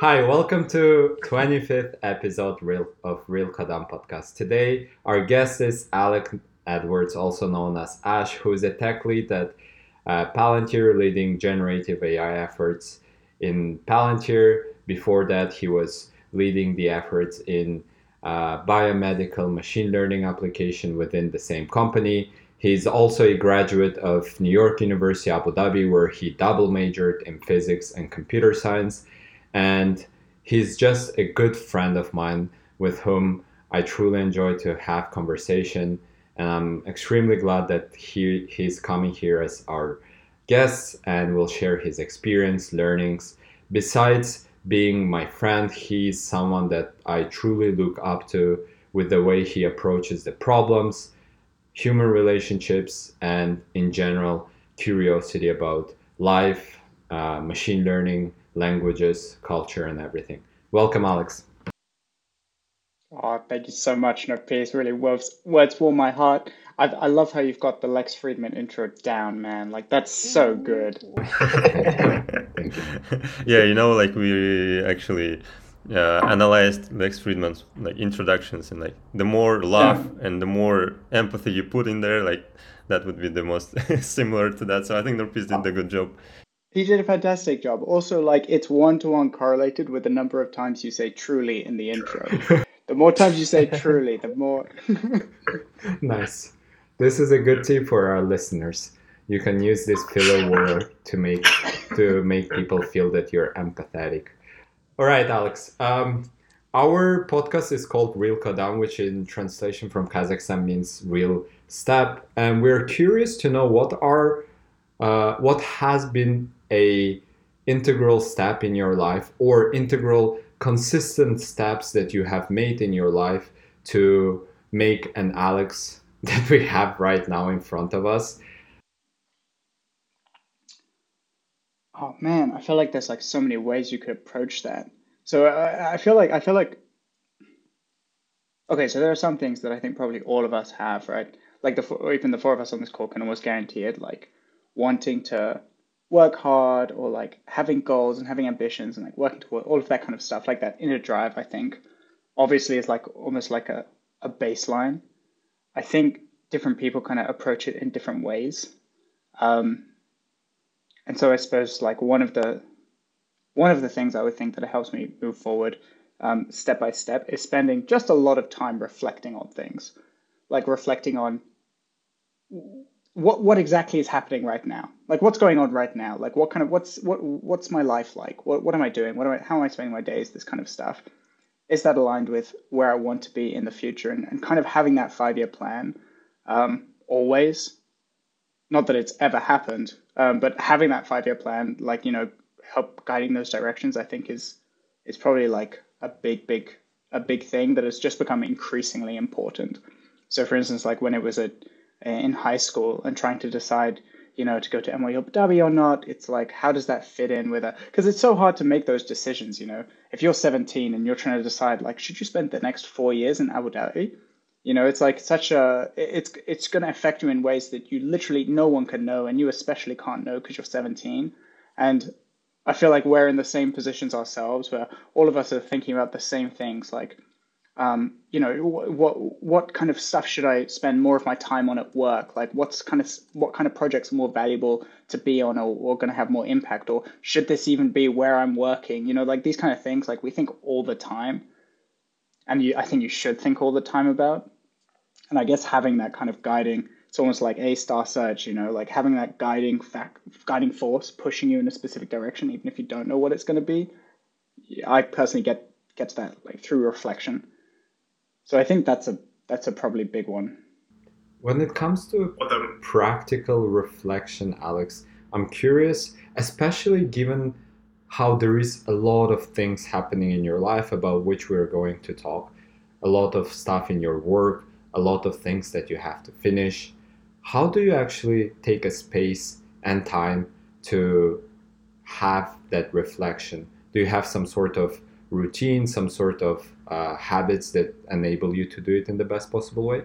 Hi, welcome to 25th episode of Real Kadam podcast. Today, our guest is Alex Edwards, also known as Ash, who is a tech lead at uh, Palantir, leading generative AI efforts in Palantir. Before that, he was leading the efforts in uh, biomedical machine learning application within the same company. He's also a graduate of New York University, Abu Dhabi, where he double majored in physics and computer science. And he's just a good friend of mine with whom I truly enjoy to have conversation. And I'm extremely glad that he, he's coming here as our guest and will share his experience, learnings. Besides being my friend, he's someone that I truly look up to with the way he approaches the problems human relationships, and in general, curiosity about life, uh, machine learning, languages, culture, and everything. Welcome, Alex. Oh, thank you so much, Nurpis. Really words, words warm my heart. I, I love how you've got the Lex Fridman intro down, man. Like, that's so good. yeah, you know, like we actually uh, analyzed Lex Fridman's like introductions and like the more love yeah. and the more empathy you put in there, like that would be the most similar to that. So I think Nurpis did a good job. He did a fantastic job. Also, like it's one to one correlated with the number of times you say truly in the intro. the more times you say truly, the more. nice. This is a good tip for our listeners. You can use this filler word to make to make people feel that you're empathetic. All right, Alex. Um, our podcast is called Real Kadam, which in translation from Kazakhstan means real step. And we're curious to know what are uh, what has been a integral step in your life or integral consistent steps that you have made in your life to make an Alex that we have right now in front of us Oh man, I feel like there's like so many ways you could approach that. So I, I feel like I feel like okay. So there are some things that I think probably all of us have, right? Like the even the four of us on this call can almost guarantee it, like wanting to work hard or like having goals and having ambitions and like working toward all of that kind of stuff, like that inner drive. I think obviously is like almost like a a baseline. I think different people kind of approach it in different ways. Um, and so I suppose like one of the one of the things I would think that helps me move forward um, step by step is spending just a lot of time reflecting on things, like reflecting on what what exactly is happening right now, like what's going on right now, like what kind of what's what what's my life like, what what am I doing, what am I how am I spending my days, this kind of stuff. Is that aligned with where I want to be in the future, and, and kind of having that five year plan um, always? Not that it's ever happened, um, but having that five year plan, like you know, help guiding those directions, I think is is probably like a big, big, a big thing that has just become increasingly important. So, for instance, like when it was at in high school and trying to decide, you know, to go to NYU Abu or not, it's like how does that fit in with a? Because it's so hard to make those decisions. You know, if you're 17 and you're trying to decide, like, should you spend the next four years in Abu Dhabi? You know, it's like such a it's it's going to affect you in ways that you literally no one can know, and you especially can't know because you're 17. And I feel like we're in the same positions ourselves, where all of us are thinking about the same things, like, um, you know, what, what kind of stuff should I spend more of my time on at work? Like, what's kind of what kind of projects are more valuable to be on, or, or going to have more impact, or should this even be where I'm working? You know, like these kind of things. Like we think all the time and you, I think you should think all the time about. And I guess having that kind of guiding, it's almost like a star search, you know, like having that guiding fact, guiding force pushing you in a specific direction, even if you don't know what it's going to be. I personally get get to that like through reflection. So I think that's a that's a probably big one. When it comes to practical reflection, Alex, I'm curious, especially given how there is a lot of things happening in your life about which we're going to talk, a lot of stuff in your work, a lot of things that you have to finish. How do you actually take a space and time to have that reflection? Do you have some sort of routine, some sort of uh, habits that enable you to do it in the best possible way?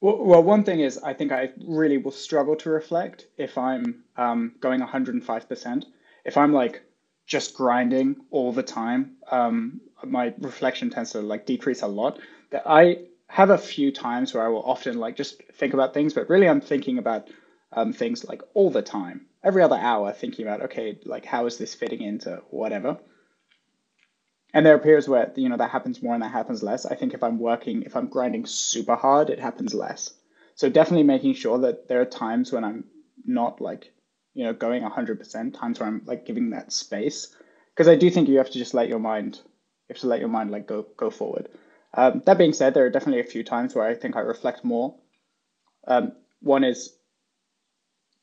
Well, well, one thing is, I think I really will struggle to reflect if I'm um, going 105%. If I'm like just grinding all the time, um, my reflection tends to like decrease a lot. That I have a few times where I will often like just think about things, but really I'm thinking about um, things like all the time, every other hour, thinking about okay, like how is this fitting into whatever. And there are periods where you know that happens more and that happens less. I think if I'm working, if I'm grinding super hard, it happens less. So definitely making sure that there are times when I'm not like you know going 100%, times where I'm like giving that space, because I do think you have to just let your mind, you have to let your mind like go go forward. Um, that being said, there are definitely a few times where I think I reflect more. Um, one is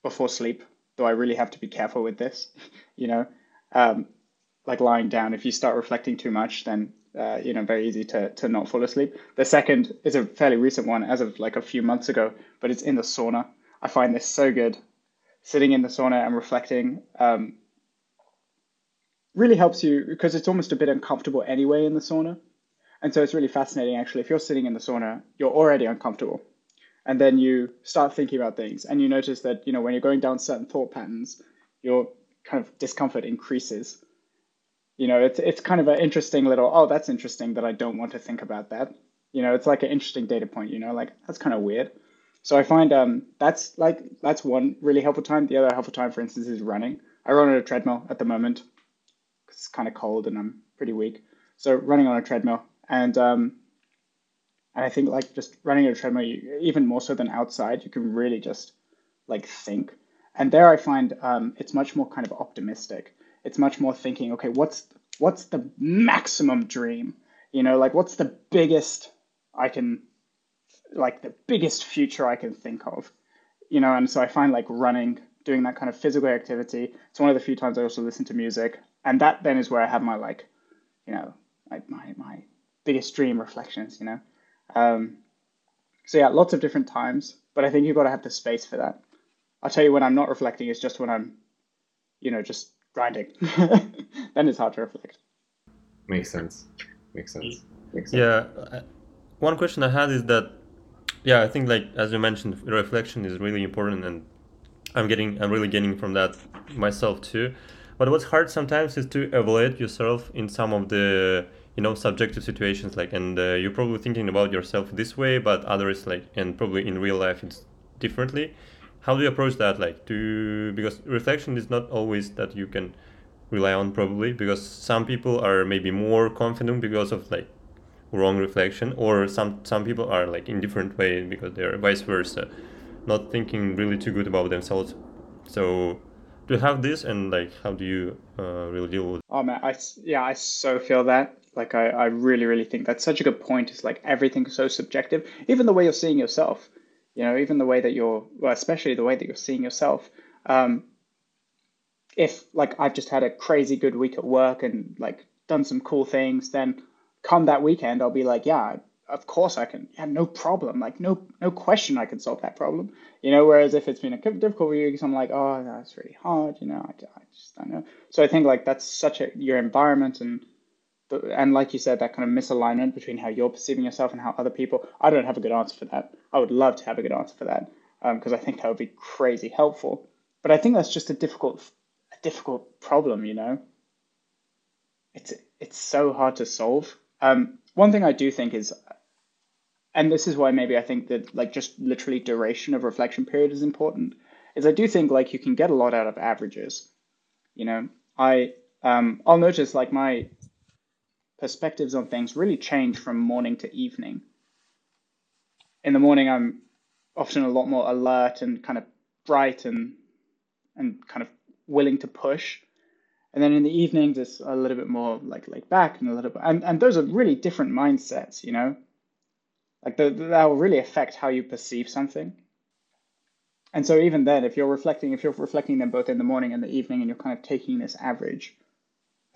before sleep, though I really have to be careful with this. you know, um, like lying down, if you start reflecting too much, then uh, you know very easy to to not fall asleep. The second is a fairly recent one, as of like a few months ago, but it's in the sauna. I find this so good. Sitting in the sauna and reflecting um, really helps you because it's almost a bit uncomfortable anyway in the sauna and so it's really fascinating, actually. If you're sitting in the sauna, you're already uncomfortable. And then you start thinking about things, and you notice that, you know, when you're going down certain thought patterns, your kind of discomfort increases. You know, it's, it's kind of an interesting little, oh, that's interesting that I don't want to think about that. You know, it's like an interesting data point, you know, like that's kind of weird. So I find um, that's like, that's one really helpful time. The other helpful time, for instance, is running. I run on a treadmill at the moment because it's kind of cold and I'm pretty weak. So running on a treadmill and um, and I think like just running on a treadmill, you, even more so than outside, you can really just like think. And there I find um, it's much more kind of optimistic. It's much more thinking, okay, what's what's the maximum dream? You know, like what's the biggest I can, like the biggest future I can think of. You know, and so I find like running, doing that kind of physical activity. It's one of the few times I also listen to music, and that then is where I have my like, you know, like my my biggest dream reflections, you know. Um, so yeah, lots of different times, but I think you've got to have the space for that. I'll tell you when I'm not reflecting is just when I'm, you know, just grinding. then it's hard to reflect. Makes sense. Makes sense. Makes sense. Yeah. One question I had is that, yeah, I think like as you mentioned, reflection is really important, and I'm getting, I'm really getting from that myself too. But what's hard sometimes is to evaluate yourself in some of the you know subjective situations like and uh, you're probably thinking about yourself this way but others like and probably in real life it's differently how do you approach that like to because reflection is not always that you can rely on probably because some people are maybe more confident because of like wrong reflection or some some people are like in different ways because they're vice versa not thinking really too good about themselves so do you have this and like how do you uh, really deal with oh man i yeah i so feel that like I, I really, really think that's such a good point. It's like everything's so subjective. Even the way you're seeing yourself, you know, even the way that you're, well, especially the way that you're seeing yourself. Um, if like I've just had a crazy good week at work and like done some cool things, then come that weekend, I'll be like, yeah, of course I can. Yeah, no problem. Like no, no question I can solve that problem. You know, whereas if it's been a difficult week, I'm like, oh, that's really hard. You know, I, I just don't know. So I think like that's such a your environment and and like you said, that kind of misalignment between how you're perceiving yourself and how other people. I don't have a good answer for that. I would love to have a good answer for that because um, I think that would be crazy helpful. But I think that's just a difficult, a difficult problem. You know, it's it's so hard to solve. Um, one thing I do think is, and this is why maybe I think that like just literally duration of reflection period is important. Is I do think like you can get a lot out of averages. You know, I um, I'll notice like my perspectives on things really change from morning to evening. In the morning, I'm often a lot more alert and kind of bright and and kind of willing to push. And then in the evenings, it's a little bit more like laid back and a little bit, and, and those are really different mindsets, you know? Like the, that will really affect how you perceive something. And so even then, if you're reflecting, if you're reflecting them both in the morning and the evening, and you're kind of taking this average,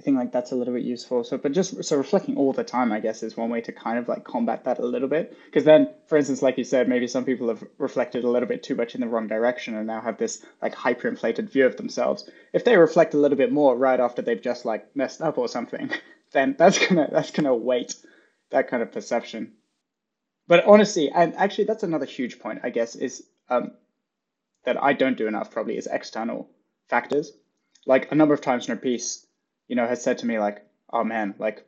I think like that's a little bit useful. So, but just so reflecting all the time, I guess, is one way to kind of like combat that a little bit. Because then, for instance, like you said, maybe some people have reflected a little bit too much in the wrong direction and now have this like hyperinflated view of themselves. If they reflect a little bit more right after they've just like messed up or something, then that's gonna that's gonna weight that kind of perception. But honestly, and actually, that's another huge point, I guess, is um, that I don't do enough. Probably is external factors. Like a number of times Nurpis you know, has said to me like, "Oh man, like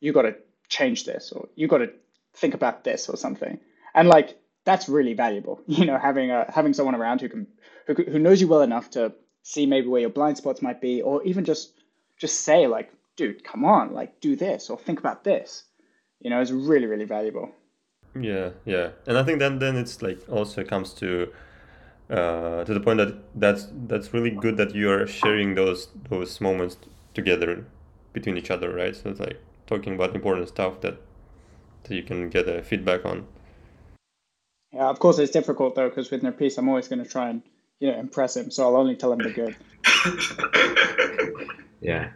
you got to change this or you got to think about this or something." And like that's really valuable, you know, having a having someone around who can who who knows you well enough to see maybe where your blind spots might be or even just just say like, "Dude, come on, like do this or think about this." You know, is really really valuable. Yeah, yeah, and I think then then it's like also comes to uh, to the point that that's that's really good that you are sharing those those moments together between each other, right? So it's like talking about important stuff that that you can get a feedback on. Yeah, of course it's difficult though because with Nurpis I'm always going to try and you know impress him, so I'll only tell him the good. yeah,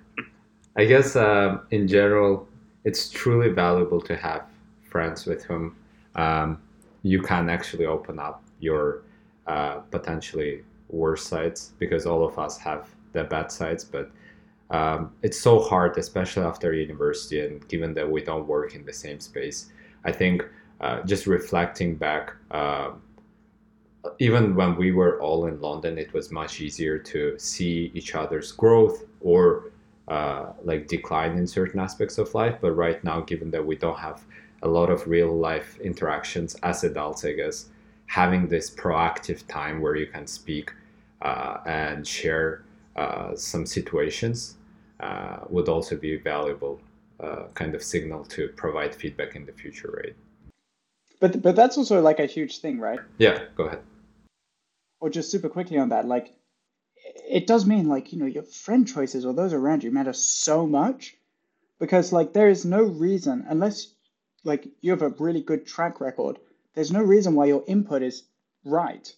I guess uh, in general it's truly valuable to have friends with whom um, you can actually open up your uh, potentially worse sides because all of us have the bad sides, but um, it's so hard, especially after university and given that we don't work in the same space. I think uh, just reflecting back, uh, even when we were all in London, it was much easier to see each other's growth or uh, like decline in certain aspects of life. But right now, given that we don't have a lot of real life interactions as adults, I guess, having this proactive time where you can speak uh, and share uh, some situations uh, would also be a valuable uh, kind of signal to provide feedback in the future, right? But but that's also like a huge thing, right? Yeah, go ahead. Or just super quickly on that, like it does mean like you know your friend choices or those around you matter so much because like there is no reason unless like you have a really good track record, there's no reason why your input is right.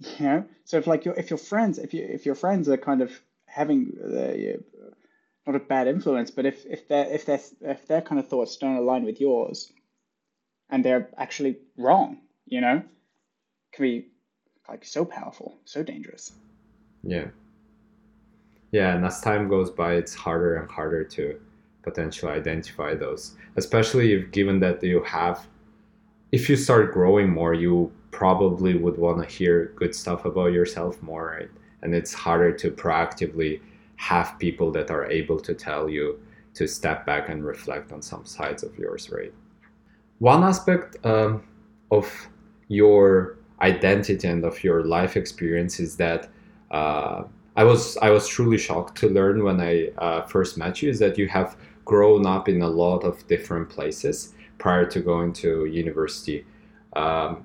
You know? So if like your if your friends if you if your friends are kind of having uh, not a bad influence, but if if their if their if their kind of thoughts don't align with yours, and they're actually wrong, you know, can be like so powerful, so dangerous. Yeah. Yeah, and as time goes by, it's harder and harder to potentially identify those especially if given that you have if you start growing more you probably would want to hear good stuff about yourself more right and it's harder to proactively have people that are able to tell you to step back and reflect on some sides of yours right one aspect um, of your identity and of your life experience is that uh, I was I was truly shocked to learn when I uh, first met you is that you have grown up in a lot of different places prior to going to university. Um,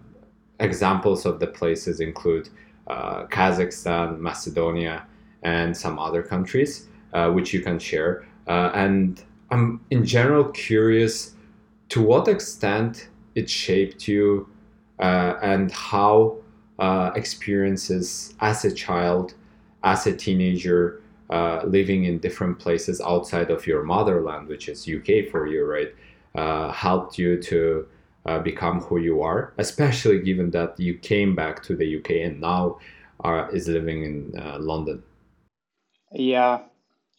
examples of the places include uh, Kazakhstan, Macedonia, and some other countries, uh, which you can share. Uh, and I'm in general curious to what extent it shaped you uh, and how experiences as a child, as a teenager, uh, living in different places outside of your motherland, which is UK for you, right, uh, helped you to uh, become who you are, especially given that you came back to the UK and now are, is living in London. Yeah,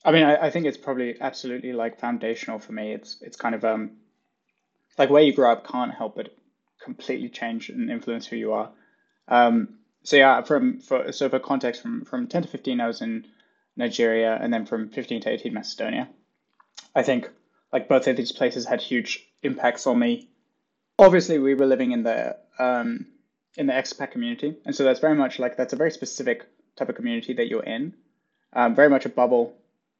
I mean, I, I think it's probably absolutely like foundational for me. It's it's kind of um like where you grow up can't help but completely change and influence who you are. Um, so yeah, from for so for context, from from ten to fifteen, I was in Nigeria, and then from 15 to 18, Macedonia. I think like both of these places had huge impacts on me. Obviously, we were living in the um, in the expat community, and so that's very much like that's a very specific type of community that you're in. Um, very much a bubble,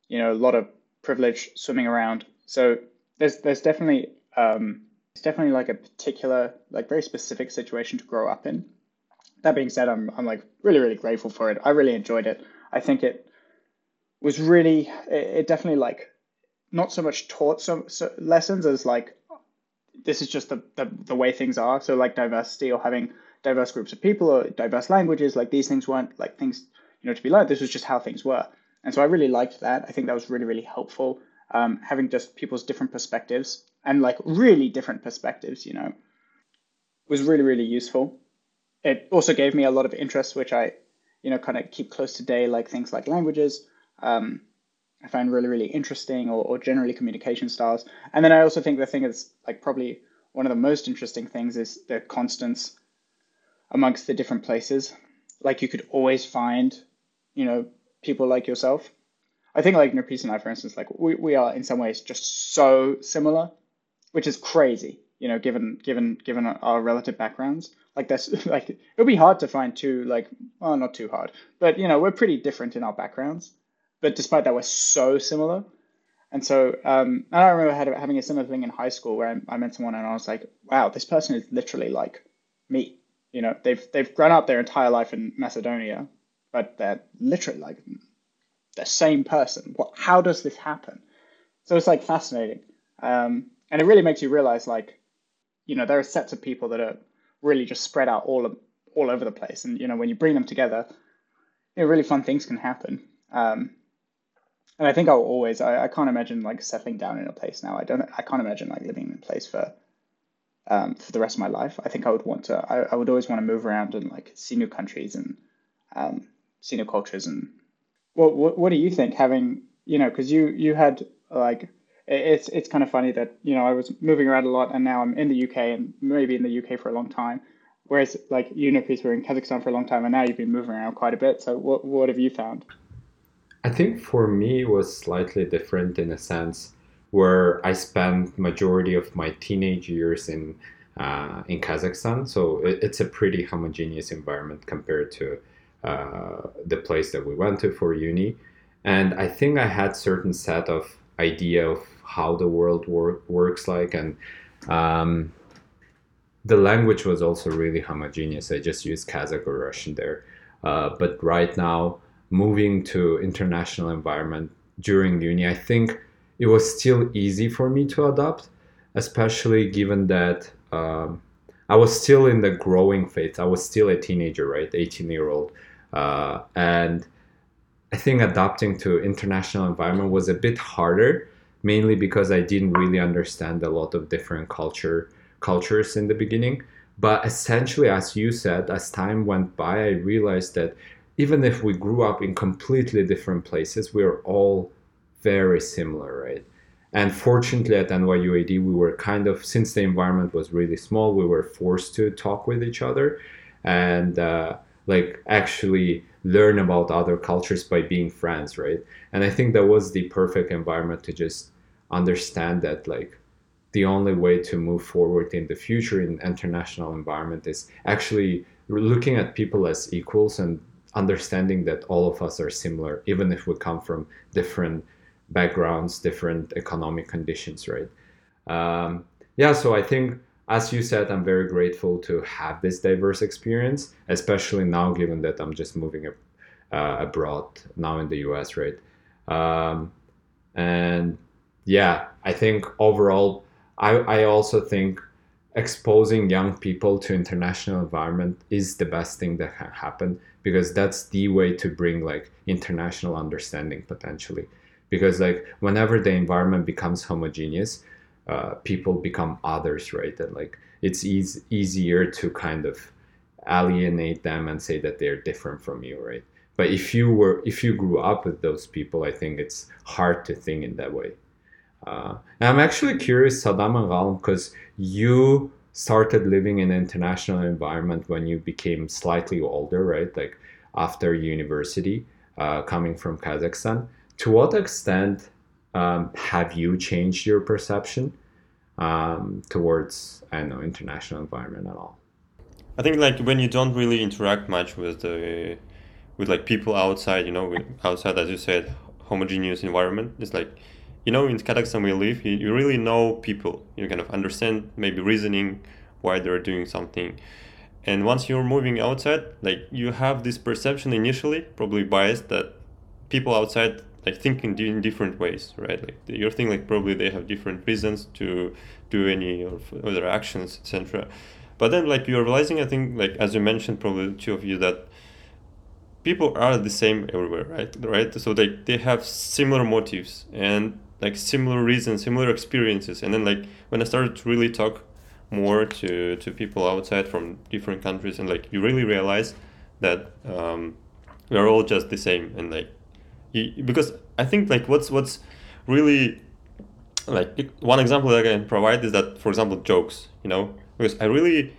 you know, a lot of privilege swimming around. So there's there's definitely um, it's definitely like a particular like very specific situation to grow up in. That being said, I'm I'm like really really grateful for it. I really enjoyed it. I think it was really it, definitely like not so much taught some so lessons as like this is just the, the the way things are. So like diversity or having diverse groups of people or diverse languages, like these things weren't like things you know to be learned. This was just how things were. And so I really liked that. I think that was really really helpful. Um, having just people's different perspectives and like really different perspectives, you know, was really really useful. It also gave me a lot of interest, which I, you know, kind of keep close today, like things like languages um, I find really, really interesting or, or generally communication styles. And then I also think the thing is like probably one of the most interesting things is the constants amongst the different places. Like you could always find, you know, people like yourself. I think like Nurpis and I, for instance, like we, we are in some ways just so similar, which is crazy, you know, given given given our relative backgrounds. Like that's like it would be hard to find two like well not too hard, but you know we're pretty different in our backgrounds. But despite that, we're so similar. And so um, and I remember having a similar thing in high school where I, I met someone and I was like, wow, this person is literally like me. You know, they've they've grown up their entire life in Macedonia, but they're literally like the same person. What? How does this happen? So it's like fascinating, um, and it really makes you realize like, you know, there are sets of people that are really just spread out all all over the place, and you know, when you bring them together, you know, really fun things can happen. Um, and I think I'll always I, I can't imagine like settling down in a place now. I don't I can't imagine like living in a place for um, for the rest of my life. I think I would want to I, I would always want to move around and like see new countries and um, see new cultures and what, what what do you think having you know because you you had like it's it's kind of funny that you know I was moving around a lot and now I'm in the UK and maybe in the UK for a long time whereas like you know people were in Kazakhstan for a long time and now you've been moving around quite a bit so what what have you found I think for me it was slightly different in a sense where I spent majority of my teenage years in uh, in Kazakhstan. So it, it's a pretty homogeneous environment compared to uh, the place that we went to for uni. And I think I had certain set of idea of how the world wor- works like and um, the language was also really homogeneous. I just used Kazakh or Russian there. Uh, but right now, moving to international environment during uni, I think it was still easy for me to adopt, especially given that um, I was still in the growing phase. I was still a teenager, right, 18 year old, uh, and I think adapting to international environment was a bit harder, mainly because I didn't really understand a lot of different culture cultures in the beginning. But essentially, as you said, as time went by, I realized that even if we grew up in completely different places, we're all very similar, right? And fortunately, at NYUAD, we were kind of, since the environment was really small, we were forced to talk with each other and uh, like actually learn about other cultures by being friends, right? And I think that was the perfect environment to just understand that, like, the only way to move forward in the future in international environment is actually looking at people as equals and understanding that all of us are similar, even if we come from different backgrounds, different economic conditions, right? Um, yeah, so I think, as you said, I'm very grateful to have this diverse experience, especially now, given that I'm just moving uh, abroad now in the US, right? Um, and yeah, I think overall, I, I also think exposing young people to international environment is the best thing that can happen because that's the way to bring like international understanding potentially because like whenever the environment becomes homogeneous uh, people become others right and like it's easy, easier to kind of alienate them and say that they're different from you right but if you were if you grew up with those people i think it's hard to think in that way uh, and i'm actually curious saddam and Ghalem, because you started living in an international environment when you became slightly older, right? Like after university, uh, coming from Kazakhstan. To what extent um, have you changed your perception um, towards, I don't know, international environment at all? I think like when you don't really interact much with the with like people outside, you know, outside as you said, homogeneous environment. It's like you know in Kazakhstan we live, you, you really know people. You kind of understand maybe reasoning why they're doing something. And once you're moving outside, like you have this perception initially, probably biased, that people outside like think in, different ways, right? Like you're thinking like probably they have different reasons to do any of other actions, etc. But then like you're realizing, I think like as you mentioned, probably two of you that people are the same everywhere, right? Right. So they they have similar motives and like similar reasons, similar experiences. And then like when I started to really talk more to to people outside from different countries, and like you really realize that um, we are all just the same, and like because I think like what's what's really like one example that I can provide is that for example jokes, you know, because I really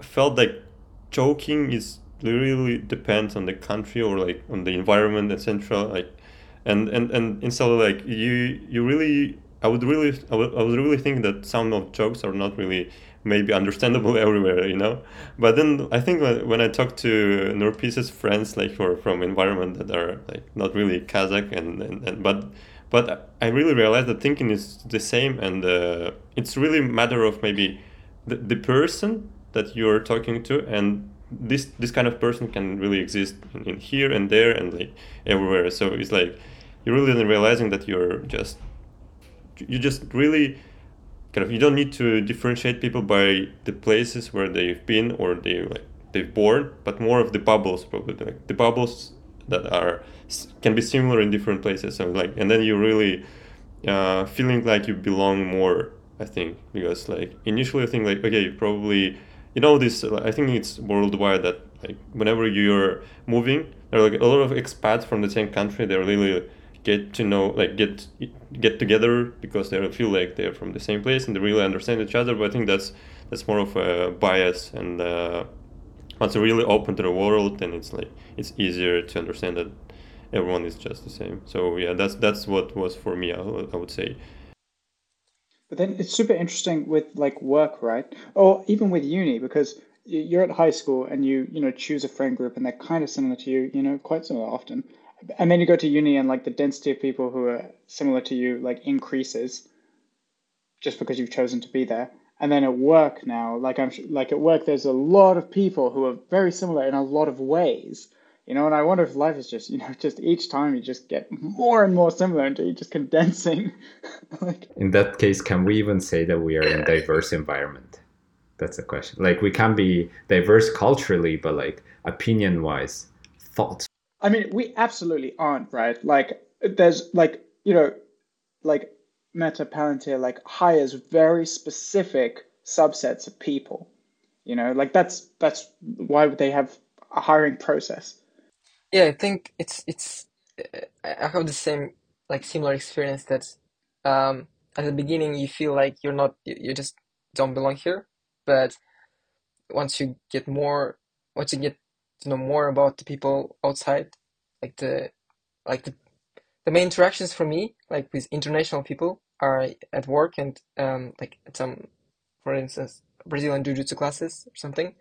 felt like joking is really depends on the country or like on the environment etc like and and and instead like you you really I would really I would, I would really think that some of jokes are not really maybe understandable everywhere, you know. But then I think when, I talk to Nurpice's friends, like who from environment that are like not really Kazakh, and, and, and but but I really realized that thinking is the same, and uh, it's really matter of maybe the, the person that you're talking to, and this this kind of person can really exist in, in here and there and like everywhere. So it's like you're really realizing that you're just you just really kind of you don't need to differentiate people by the places where they've been or they like they've born, but more of the bubbles probably like the bubbles that are can be similar in different places. So like and then you really uh, feeling like you belong more. I think because like initially I think like okay probably you know this I think it's worldwide that like whenever you're moving there are like a lot of expats from the same country they're really get to know like get get together because they feel like they're from the same place and they really understand each other but i think that's that's more of a bias and uh, once you're really open to the world then it's like it's easier to understand that everyone is just the same. So yeah that's that's what was for me i, I would say. But then it's super interesting with like work right? Or even with uni because you're at high school and you you know choose a friend group and they're kind of similar to you you know quite similar often and then you go to uni and like the density of people who are similar to you like increases just because you've chosen to be there. And then at work now like i'm like at work there's a lot of people who are very similar in a lot of ways you know and i wonder if life is just you know just each time you just get more and more similar until you're just condensing. Like in that case can we even say that we are in a diverse environment? That's the question. Like we can be diverse culturally but like opinion wise thoughts I mean, we absolutely aren't, right? Like, there's like, you know, like Meta Palantir like hires very specific subsets of people. You know, like that's that's why would they have a hiring process. Yeah, I think it's it's. I have the same like similar experience that um, at the beginning you feel like you're not you just don't belong here, but once you get more once you get to know more about the people outside, like the like the the main interactions for me, like with international people, are at work and um like at some, for instance, Brazilian jiu-jitsu classes or something.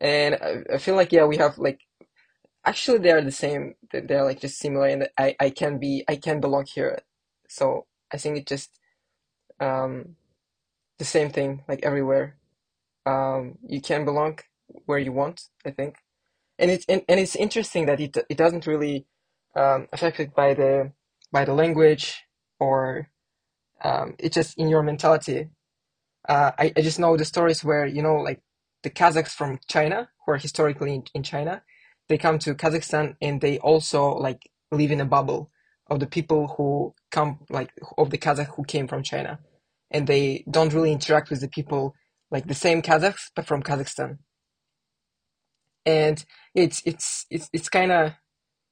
And I, I feel like yeah, we have like actually they are the same. They're like just similar, and I I can be I can belong here. So I think it just um the same thing like everywhere. Um, you can belong where you want. I think and it's and, and it's interesting that it it doesn't really um, affected by the by the language or um, it's just in your mentality. Uh, I, I just know the stories where you know like the Kazakhs from China who are historically in, in China, they come to Kazakhstan and they also like live in a bubble of the people who come like of the Kazakh who came from China, and they don't really interact with the people like the same Kazakhs but from Kazakhstan and it's it's it's it's kind of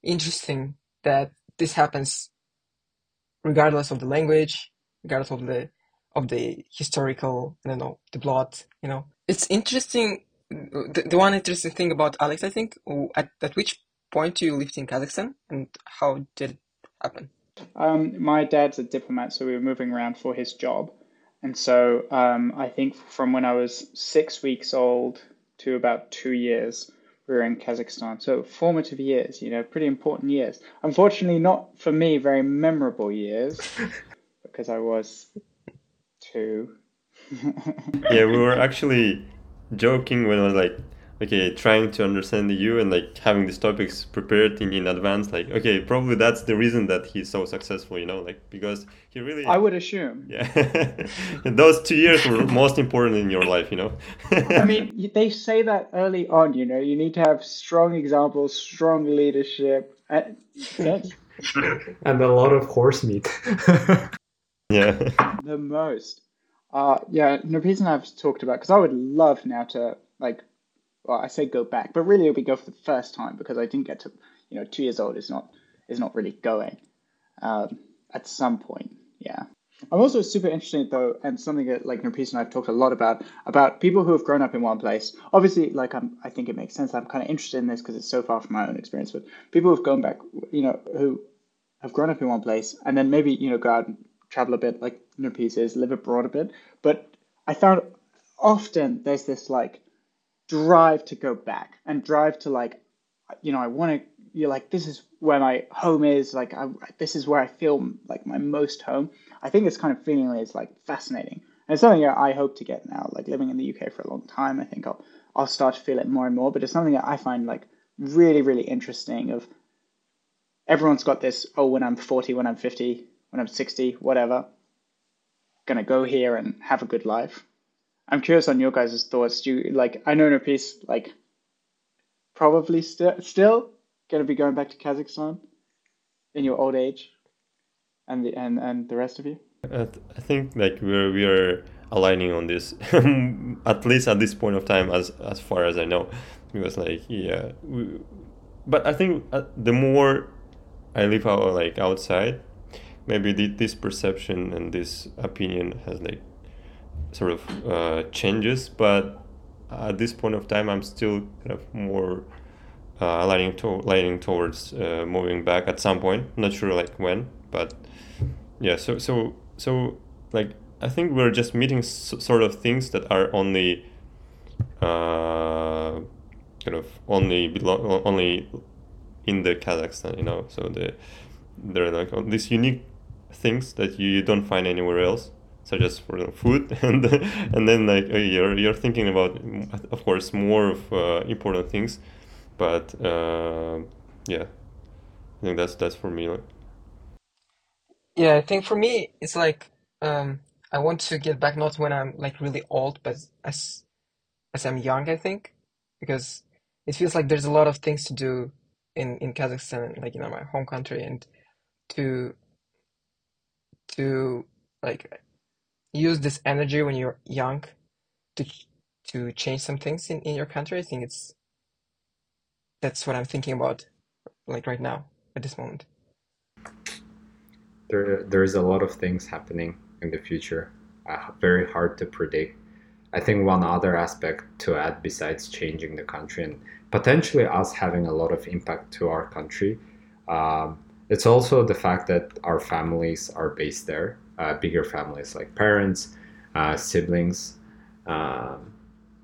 interesting that this happens regardless of the language regardless of the of the historical i don't know the plot you know. It's interesting the, the one interesting thing about alex i think at, at which point do you lived in kazakhstan and how did it happen? Um, my dad's a diplomat so we were moving around for his job. And so um, i think from when i was six weeks old to about two years we were in Kazakhstan. So formative years, you know, pretty important years. Unfortunately, not for me very memorable years because I was two. yeah, we were actually joking when I was like, okay trying to understand you and like having these topics prepared in, in advance like okay probably that's the reason that he's so successful you know like because he really i would assume. Yeah. Those two years were most important in your life you know? I mean they say that early on you know you need to have strong examples strong leadership and, and a lot of horse meat. Yeah. The most. Uh yeah Nurpice and i've talked about because i would love now to like well, I say go back, but really it'll be go for the first time because I didn't get to, you know, two years old is not is not really going. Um, at some point, yeah. I'm also super interested though, and something that like Nurpice and I've talked a lot about about people who have grown up in one place. Obviously, like I'm, I think it makes sense. I'm kind of interested in this because it's so far from my own experience. But people who've gone back, you know, who have grown up in one place and then maybe you know go out and travel a bit like you pieces, live abroad a bit. But I found often there's this like drive to go back and drive to like you know I want to you're like this is where my home is like I, this is where I feel like my most home. I think this kind of feeling is like fascinating. And it's something that I hope to get now. Like living in the UK for a long time, I think I'll I'll start to feel it more and more. But it's something that I find like really really interesting. Of everyone's got this. Oh, when I'm 40, when I'm 50, when I'm 60, whatever, gonna go here and have a good life. I'm curious on your guys' thoughts. Do you like? I know Nurpeece like probably still still gonna be going back to Kazakhstan in your old age, and the and and the rest of you. I, th- I think like we're we're aligning on this at least at this point of time as as far as I know because like yeah we, but I think uh, the more I live out like outside maybe this perception and this opinion has like sort of uh, changes but at this point of time i'm still kind of more uh, leaning, to, leaning towards uh, moving back at some point. Not sure like when but yeah so so so like i think we're just meeting s- sort of things that are only uh, kind of only belong only in the kazakhstan you know? So the they're like these unique things that you don't find anywhere else such as for food. And and then like uh, you're you're thinking about of course more of uh, important things but uh, yeah. I think that's that's for me like. Yeah i think for me it's like um, i want to get back not when i'm like really old but as as i'm young i think. Because it feels like there's a lot of things to do in in kazakhstan like you know my home country and to to like use this energy when you're young to to change some things in, in your country. I think it's that's what I'm thinking about like right now at this moment. There there's a lot of things happening in the future. Uh, very hard to predict. I think one other aspect to add besides changing the country and potentially us having a lot of impact to our country um, it's also the fact that our families are based there, uh, bigger families like parents, uh, siblings. Um,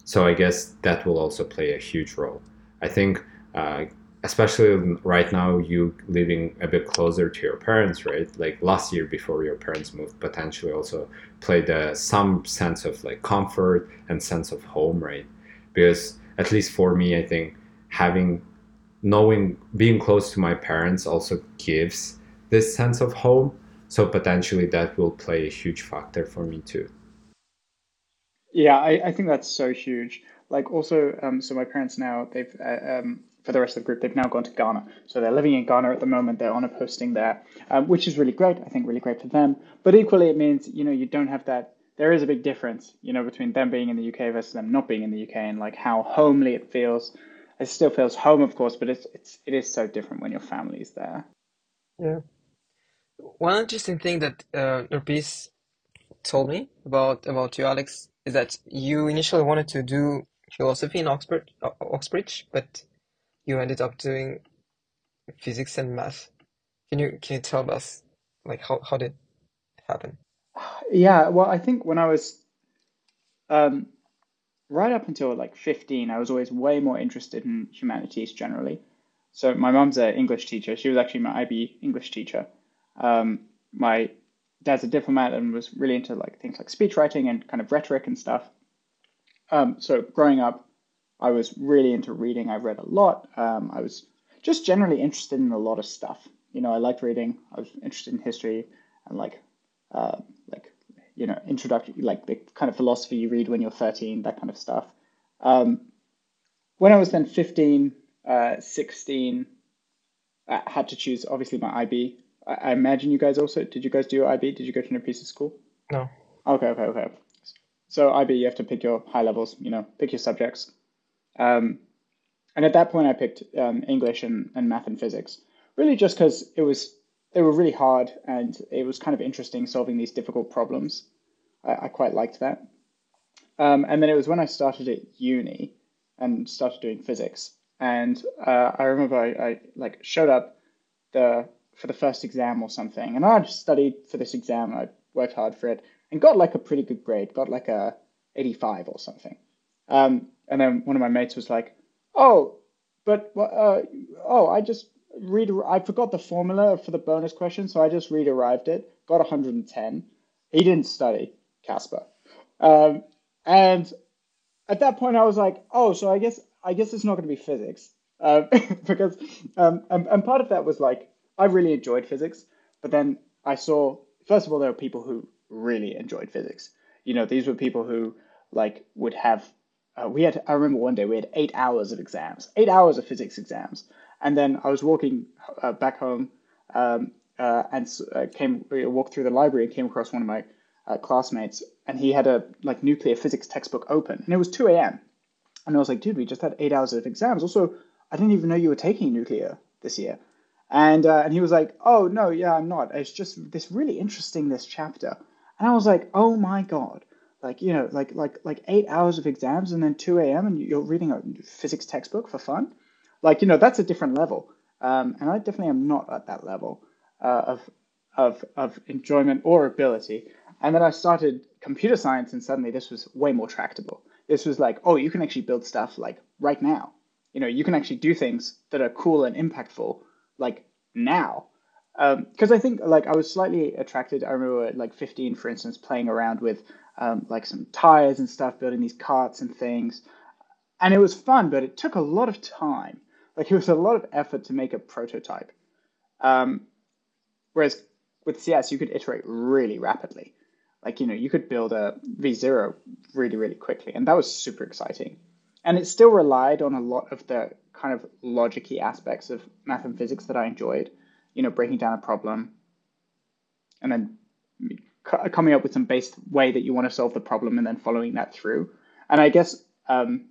so I guess that will also play a huge role. I think, uh, especially right now, you living a bit closer to your parents, right? Like last year before your parents moved, potentially also played a, some sense of like comfort and sense of home, right? Because at least for me, I think having knowing being close to my parents also gives this sense of home so potentially that will play a huge factor for me too. Yeah i, I think that's so huge. Like also um, so my parents now they've uh, um, for the rest of the group they've now gone to ghana. So they're living in ghana at the moment. They're on a posting there um, which is really great. I think really great for them. But equally it means you know you don't have that there is a big difference you know between them being in the uk versus them not being in the uk and like how homely it feels. It still feels home, of course, but it's it's it is so different when your family is there. Yeah. One interesting thing that uh, Nurpeece told me about about you, Alex, is that you initially wanted to do philosophy in Oxford, Oxbridge, but you ended up doing physics and math. Can you can you tell us like how how did it happen? Yeah, well, I think when I was um, right up until like 15, I was always way more interested in humanities generally. So my mom's an English teacher. She was actually my IB English teacher. Um, my dad's a diplomat and was really into like things like speech writing and kind of rhetoric and stuff. Um, so growing up, I was really into reading. I read a lot. Um, I was just generally interested in a lot of stuff. You know, I liked reading. I was interested in history and like uh, like you know, introductory, like the kind of philosophy you read when you're 13, that kind of stuff. Um, when I was then 15, uh, 16, I had to choose obviously my IB. I, I, imagine you guys also, did you guys do your IB? Did you go to a piece of school? No. Okay, okay, okay. So IB, you have to pick your high levels, you know, pick your subjects. Um, and at that point, I picked um, English and, and math and physics, really just because it was they were really hard and it was kind of interesting solving these difficult problems. I, I quite liked that. Um, and then it was when I started at uni and started doing physics. And uh, I remember I, I, like showed up. The for the first exam or something, and I studied for this exam. I worked hard for it and got like a pretty good grade, got like a 85 or something. Um, and then one of my mates was like, "Oh, but uh, oh, I just read. I forgot the formula for the bonus question, so I just read arrived it. Got 110. He didn't study, Casper. Um, and at that point, I was like, oh, so I guess I guess it's not going to be physics, uh, because um, and, and part of that was like I really enjoyed physics, but then I saw first of all there were people who really enjoyed physics. You know, these were people who like would have. Uh, we had. I remember one day we had eight hours of exams, eight hours of physics exams, and then I was walking uh, back home um, uh, and uh, came walked through the library and came across one of my uh, classmates, and he had a like nuclear physics textbook open, and it was 2 a.m. And I was like, dude, we just had eight hours of exams. Also, I didn't even know you were taking nuclear this year. And uh, and he was like, oh no, yeah, I'm not. It's just this really interesting this chapter. And I was like, oh my god, like you know, like like like eight hours of exams and then 2 a.m. and you're reading a physics textbook for fun, like you know, that's a different level. Um, and I definitely am not at that level uh, of of of enjoyment or ability. And then I started computer science, and suddenly this was way more tractable. This was like, oh, you can actually build stuff like right now. You know, you can actually do things that are cool and impactful like now. Because um, I think like I was slightly attracted. I remember like 15, for instance, playing around with um, like some tires and stuff, building these carts and things, and it was fun, but it took a lot of time. Like it was a lot of effort to make a prototype. Um, whereas with CS, you could iterate really rapidly. Like, you know, you could build a V0 really, really quickly. And that was super exciting. And it still relied on a lot of the kind of logicy aspects of math and physics that I enjoyed. You know, breaking down a problem and then coming up with some base way that you want to solve the problem and then following that through. And I guess, um,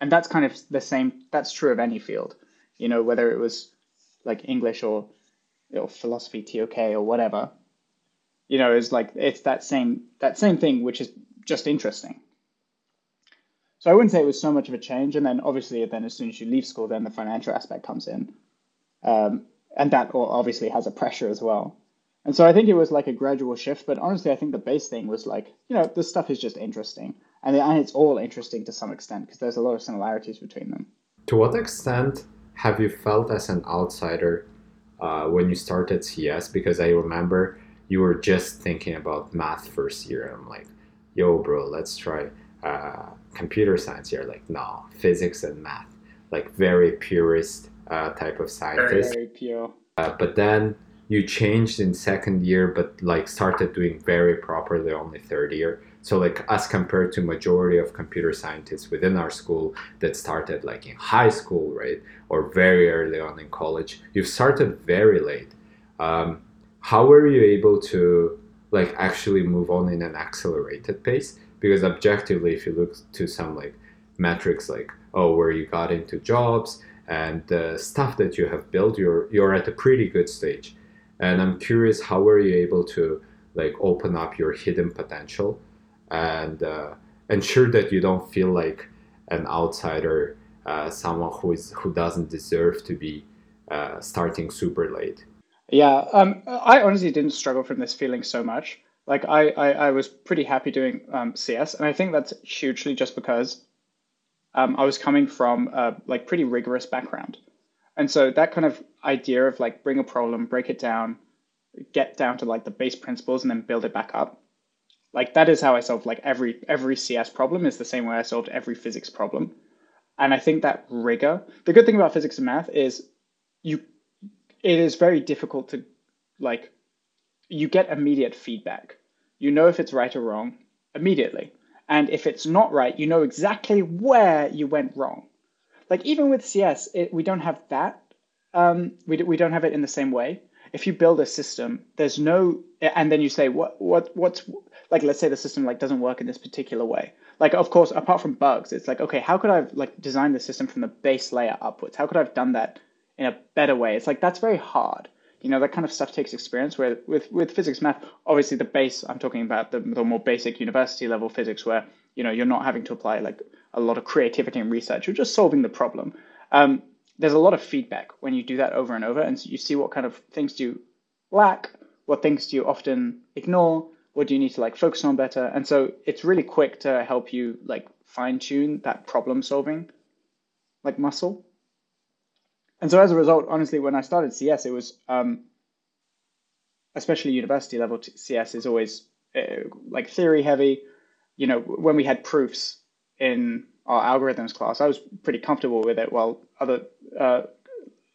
and that's kind of the same, that's true of any field, you know, whether it was like English or, or philosophy, TOK or whatever you know, is like it's that same that same thing, which is just interesting. So I wouldn't say it was so much of a change. And then obviously, then as soon as you leave school, then the financial aspect comes in, um, and that obviously has a pressure as well. And so I think it was like a gradual shift. But honestly, I think the base thing was like, you know, this stuff is just interesting, and and it's all interesting to some extent because there's a lot of similarities between them. To what extent have you felt as an outsider uh, when you started CS? Because I remember you were just thinking about math first year. I'm like, yo, bro, let's try uh, computer science here. Like, no, physics and math, like very purist uh, type of scientist. Very pure. Uh, but then you changed in second year, but like started doing very properly only third year. So like as compared to majority of computer scientists within our school that started like in high school, right, or very early on in college, you've started very late. Um, how were you able to like actually move on in an accelerated pace? Because objectively, if you look to some like metrics like oh where you got into jobs and the stuff that you have built, you're you're at a pretty good stage. And I'm curious, how were you able to like open up your hidden potential and uh, ensure that you don't feel like an outsider, uh, someone who is who doesn't deserve to be uh, starting super late? Yeah, um, I honestly didn't struggle from this feeling so much. Like I, I, I was pretty happy doing um, CS, and I think that's hugely just because um, I was coming from a like pretty rigorous background, and so that kind of idea of like bring a problem, break it down, get down to like the base principles, and then build it back up. Like that is how I solved like every every CS problem is the same way I solved every physics problem, and I think that rigor. The good thing about physics and math is you it is very difficult to like you get immediate feedback. You know if it's right or wrong immediately. And if it's not right, you know exactly where you went wrong. Like even with CS, it, we don't have that. Um, we, we don't have it in the same way. If you build a system, there's no, and then you say what what what's like. Let's say the system like doesn't work in this particular way. Like of course, apart from bugs, it's like okay, how could I have like designed the system from the base layer upwards? How could I have done that in a better way. It's like that's very hard. You know, that kind of stuff takes experience. Where with with physics, math, obviously the base. I'm talking about the, the more basic university level physics, where you know you're not having to apply like a lot of creativity and research. You're just solving the problem. Um, there's a lot of feedback when you do that over and over, and so you see what kind of things do you lack, what things do you often ignore, what do you need to like focus on better, and so it's really quick to help you like fine tune that problem solving like muscle. And so as a result, honestly, when I started CS, it was um, especially university level CS is always uh, like theory heavy. You know, when we had proofs in our algorithms class, I was pretty comfortable with it. While other uh,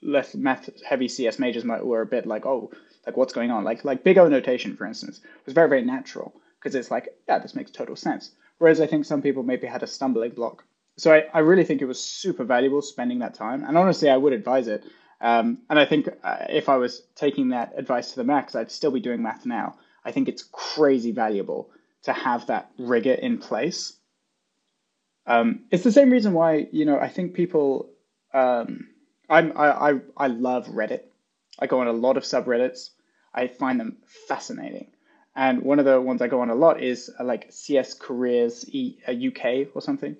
less math heavy CS majors might, were a bit like, oh, like what's going on? Like like big O notation, for instance, was very very natural because it's like, yeah, this makes total sense. Whereas I think some people maybe had a stumbling block. So I, I really think it was super valuable spending that time. And honestly, I would advise it. Um, and I think uh, if I was taking that advice to the max, I'd still be doing math now. I think it's crazy valuable to have that rigor in place. Um, it's the same reason why you know I think people. Um, I'm I, I I love Reddit. I go on a lot of subreddits. I find them fascinating. And one of the ones I go on a lot is uh, like CS Careers e, uh, UK or something.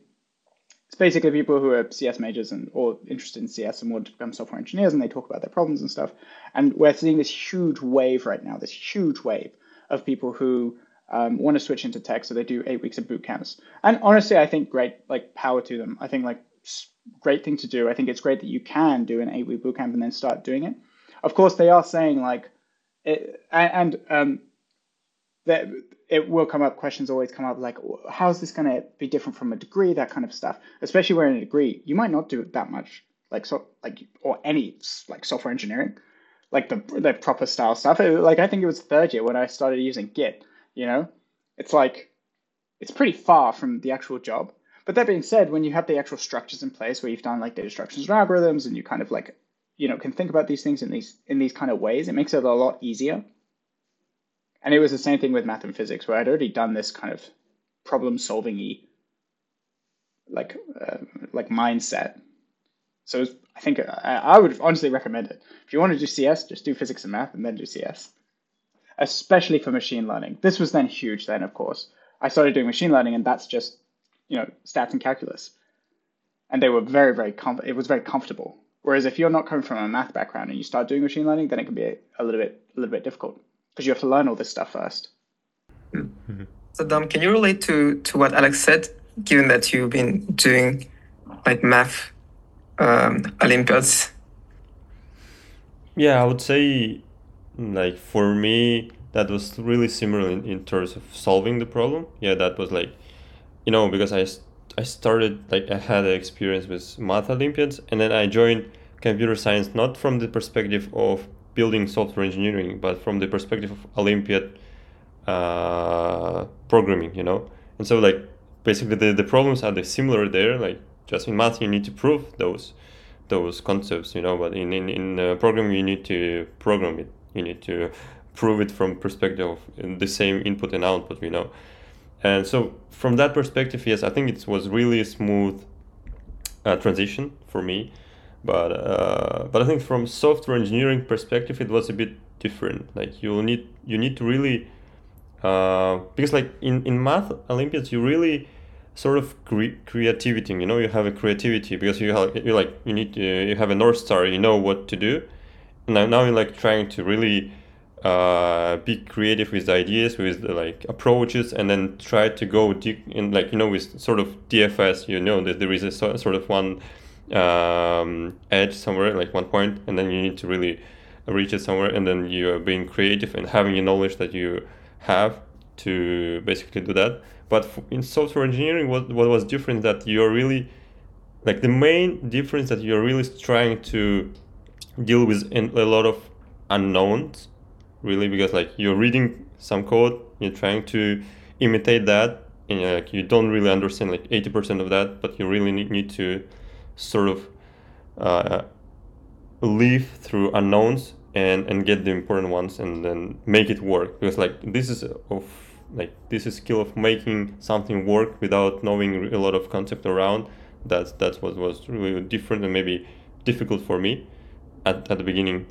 It's basically people who are CS majors and or interested in CS and want to become software engineers, and they talk about their problems and stuff. And we're seeing this huge wave right now, this huge wave of people who um, want to switch into tech, so they do eight weeks of boot camps. And honestly, I think great, like power to them. I think like great thing to do. I think it's great that you can do an eight week boot camp and then start doing it. Of course, they are saying like, it, and um, that it will come up. Questions always come up like, how is this going to be different from a degree? That kind of stuff. Especially where in a degree you might not do that much, like so, like or any like software engineering, like the the proper style stuff. It, like I think it was third year when I started using Git. You know, it's like it's pretty far from the actual job. But that being said, when you have the actual structures in place where you've done like data structures and algorithms and you kind of like you know can think about these things in these in these kind of ways, it makes it a lot easier and it was the same thing with math and physics, where I'd already done this kind of problem solving y like uh, like mindset. So was, I think I, I would honestly recommend it. If you want to do CS, just do physics and math, and then do CS. Especially for machine learning. This was then huge. Then, of course, I started doing machine learning, and that's just you know stats and calculus, and they were very very com- it was very comfortable. Whereas if you're not coming from a math background and you start doing machine learning, then it can be a, a little bit a little bit difficult because you have to learn all this stuff 1st mm-hmm. So Dom, can you relate to to what Alex said, given that you've been doing like math um, Olympiads? Yeah, I would say like for me that was really similar in, in terms of solving the problem. Yeah, that was like you know because I I started like I had an experience with math Olympiads and then I joined computer science not from the perspective of building software engineering, but from the perspective of Olympiad uh, programming, you know. And so like basically the, the problems are the similar there. Like just in math you need to prove those those concepts, you know. But in in, in uh, programming you need to program it. You need to prove it from perspective of the same input and output, you know. And so from that perspective, yes, I think it was really a smooth uh, transition for me but uh, but I think from software engineering perspective, it was a bit different. Like you need you need to really uh, because like in in math Olympiads, you really sort of cre- creativity. You know, you have a creativity because you have you like you need to, you have a north star. You know what to do. Now now you're like trying to really uh, be creative with ideas, with like approaches, and then try to go deep in like you know with sort of DFS. You know that there is a so, sort of one um, edge somewhere, like one point, and then you need to really reach it somewhere, and then you are being creative and having the knowledge that you have to basically do that. But in software engineering, what, what was different that you're really like the main difference that you're really trying to deal with a lot of unknowns, really, because like you're reading some code, you're trying to imitate that, and like you don't really understand like 80% of that, but you really need, need to sort of uh, live through unknowns and and get the important ones and then make it work. Because like this is of like this is skill of making something work without knowing a lot of concept around. That's that's what was really different and maybe difficult for me at, at the beginning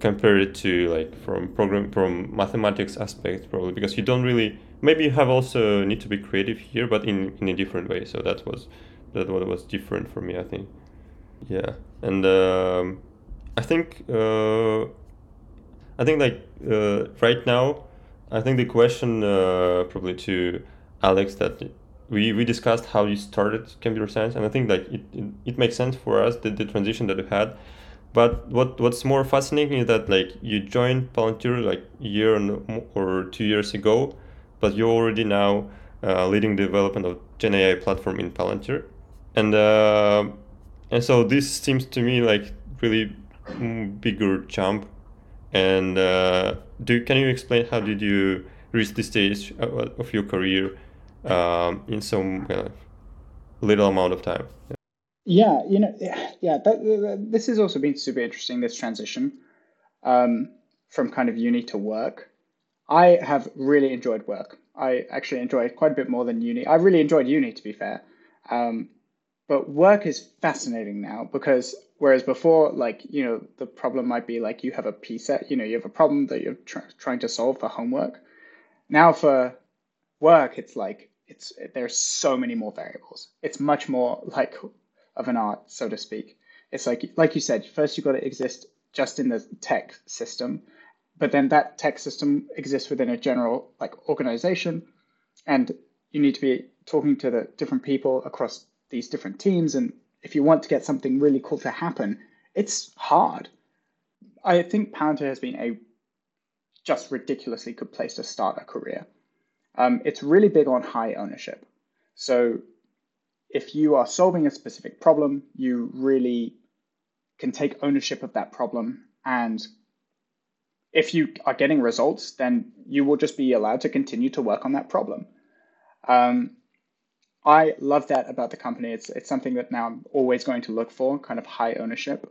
compared to like from program from mathematics aspect probably. Because you don't really maybe you have also need to be creative here but in in a different way. So that was that what was different for me, I think. Yeah, and um, I think uh, I think like uh, right now, I think the question uh, probably to Alex that we, we discussed how you started computer science, and I think like it, it, it makes sense for us the, the transition that you had. But what what's more fascinating is that like you joined Palantir like a year or two years ago, but you're already now uh, leading development of Gen AI platform in Palantir, and uh, and so this seems to me like really bigger jump. And uh, do can you explain how did you reach this stage of your career um, in some of little amount of time? Yeah. Yeah, you know, yeah, that, this has also been super interesting. This transition um, from kind of uni to work. I have really enjoyed work. I actually enjoy quite a bit more than uni. I really enjoyed uni, to be fair. Um, but work is fascinating now because whereas before, like you know, the problem might be like you have a P set, you know, you have a problem that you're tr- trying to solve for homework. Now for work, it's like it's there's so many more variables. It's much more like of an art, so to speak. It's like like you said, first you've got to exist just in the tech system, but then that tech system exists within a general like organization, and you need to be talking to the different people across these different teams. And if you want to get something really cool to happen, it's hard. I think Palantir has been a just ridiculously good place to start a career. Um, it's really big on high ownership. So if you are solving a specific problem, you really can take ownership of that problem. And if you are getting results, then you will just be allowed to continue to work on that problem. Um, I love that about the company. It's it's something that now I'm always going to look for, kind of high ownership.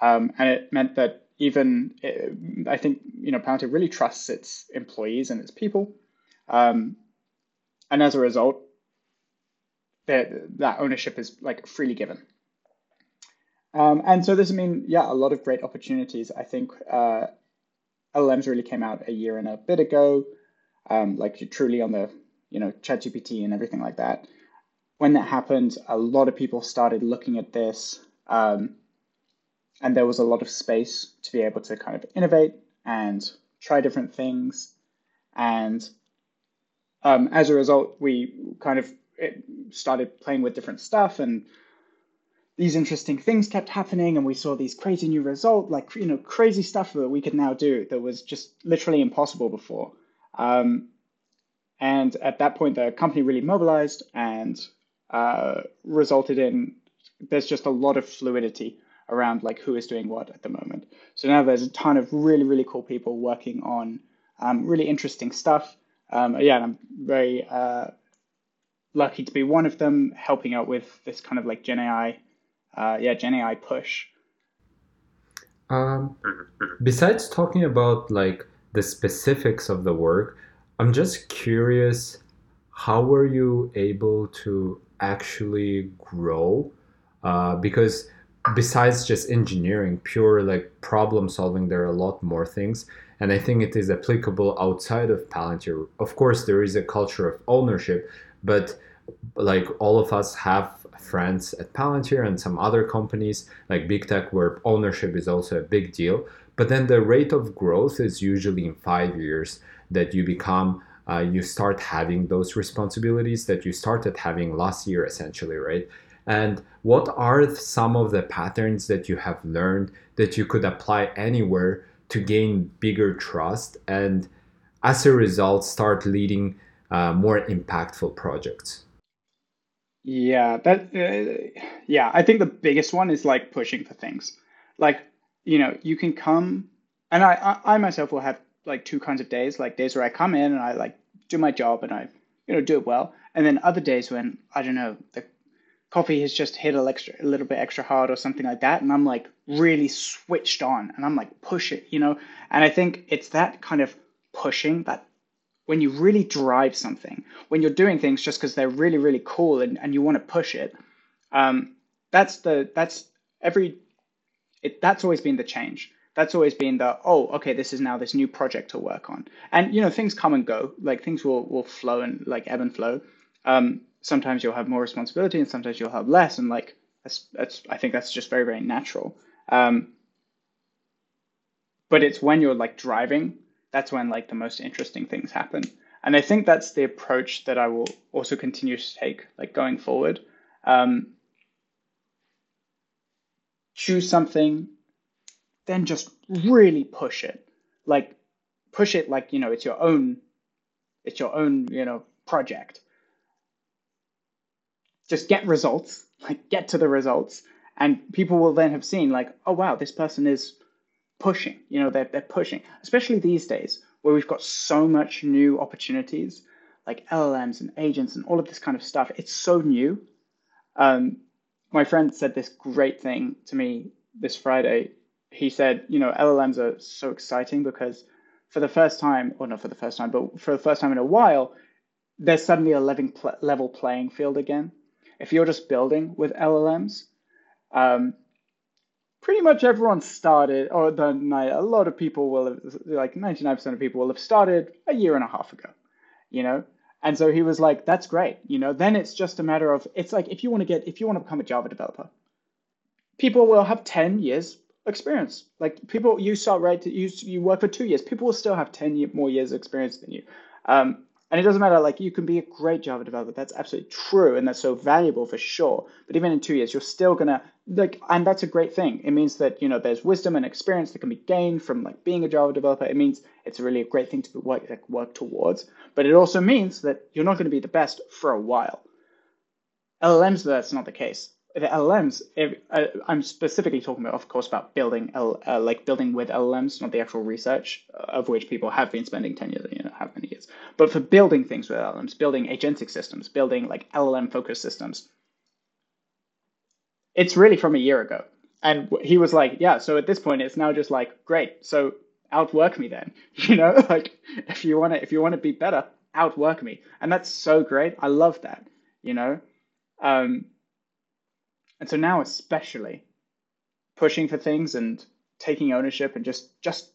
Um, and it meant that even it, I think you know Palantir really trusts its employees and its people, um, and as a result, that that ownership is like freely given. Um, and so this, I mean, yeah, a lot of great opportunities. I think uh, LLMs really came out a year and a bit ago, um, like truly on the you know ChatGPT and everything like that. When that happened, a lot of people started looking at this, um, and there was a lot of space to be able to kind of innovate and try different things. And um, as a result, we kind of started playing with different stuff and these interesting things kept happening and we saw these crazy new results like you know crazy stuff that we could now do that was just literally impossible before um, and at that point the company really mobilized and uh, resulted in there's just a lot of fluidity around like who is doing what at the moment. So now there's a ton of really really cool people working on um, really interesting stuff. Um, yeah i'm very uh, lucky to be one of them helping out with this kind of like gen ai uh, yeah, Gen AI push. Um, besides talking about like the specifics of the work, I'm just curious, how were you able to actually grow? Uh, because besides just engineering, pure like problem solving, there are a lot more things. And I think it is applicable outside of Palantir. Of course, there is a culture of ownership, but like all of us have friends at Palantir and some other companies like big tech where ownership is also a big deal. But then the rate of growth is usually in five years that you become, uh, you start having those responsibilities that you started having last year, essentially, right? And what are some of the patterns that you have learned that you could apply anywhere to gain bigger trust and as a result start leading uh, more impactful projects? Yeah, that uh, yeah, I think the biggest one is like pushing for things. Like, you know, you can come and I, I I myself will have like two kinds of days, like days where I come in and I like do my job and I you know do it well, and then other days when I don't know, the coffee has just hit a extra a little bit extra hard or something like that and I'm like really switched on and I'm like push it, you know? And I think it's that kind of pushing, that when you really drive something, when you're doing things just because they're really, really cool and, and you want to push it, um, that's the that's every it, that's always been the change. That's always been the oh okay this is now this new project to work on, and you know things come and go. Like things will will flow and like ebb and flow. Um, sometimes you'll have more responsibility and sometimes you'll have less, and like That's, that's I think that's just very very natural. Um, but it's when you're like driving that's when like the most interesting things happen. And I think that's the approach that I will also continue to take like going forward. Um, choose something, then just really push it. Like push it like you know it's your own, it's your own you know project. Just get results, like get to the results, and people will then have seen like, oh wow, this person is pushing. You know, they're, they're pushing, especially these days where we've got so much new opportunities like LLMs and agents and all of this kind of stuff. It's so new. Um, my friend said this great thing to me this Friday. He said, you know, LLMs are so exciting because for the first time, or not for the first time, but for the first time in a while, there's suddenly a level playing field again. If you're just building with LLMs, um, pretty much everyone started, or the a lot of people will have, like 99% of people will have started a year and a half ago, you know? And so he was like, that's great. You know, then it's just a matter of, it's like if you want to get, if you want to become a Java developer, people will have 10 years experience. Like people, you start right, you, you work for two years, people will still have 10 more years of experience than you. Um, and it doesn't matter, like you can be a great Java developer. That's absolutely true. And that's so valuable for sure. But even in two years, you're still gonna like, and that's a great thing. It means that, you know, there's wisdom and experience that can be gained from like being a Java developer. It means it's really a great thing to work, like, work towards. But it also means that you're not going to be the best for a while. LLMs, that's not the case the LLMs, if, uh, I'm specifically talking about, of course, about building L, uh, like building with LLMs, not the actual research uh, of which people have been spending ten years, you know, how many years. But for building things with LLMs, building agentic systems, building like LLM focused systems, it's really from a year ago. And he was like, yeah. So at this point, it's now just like, great. So outwork me then. You know, like if you want to, if you want to be better, outwork me. And that's so great. I love that. You know. Um, and so now, especially, pushing for things and taking ownership and just just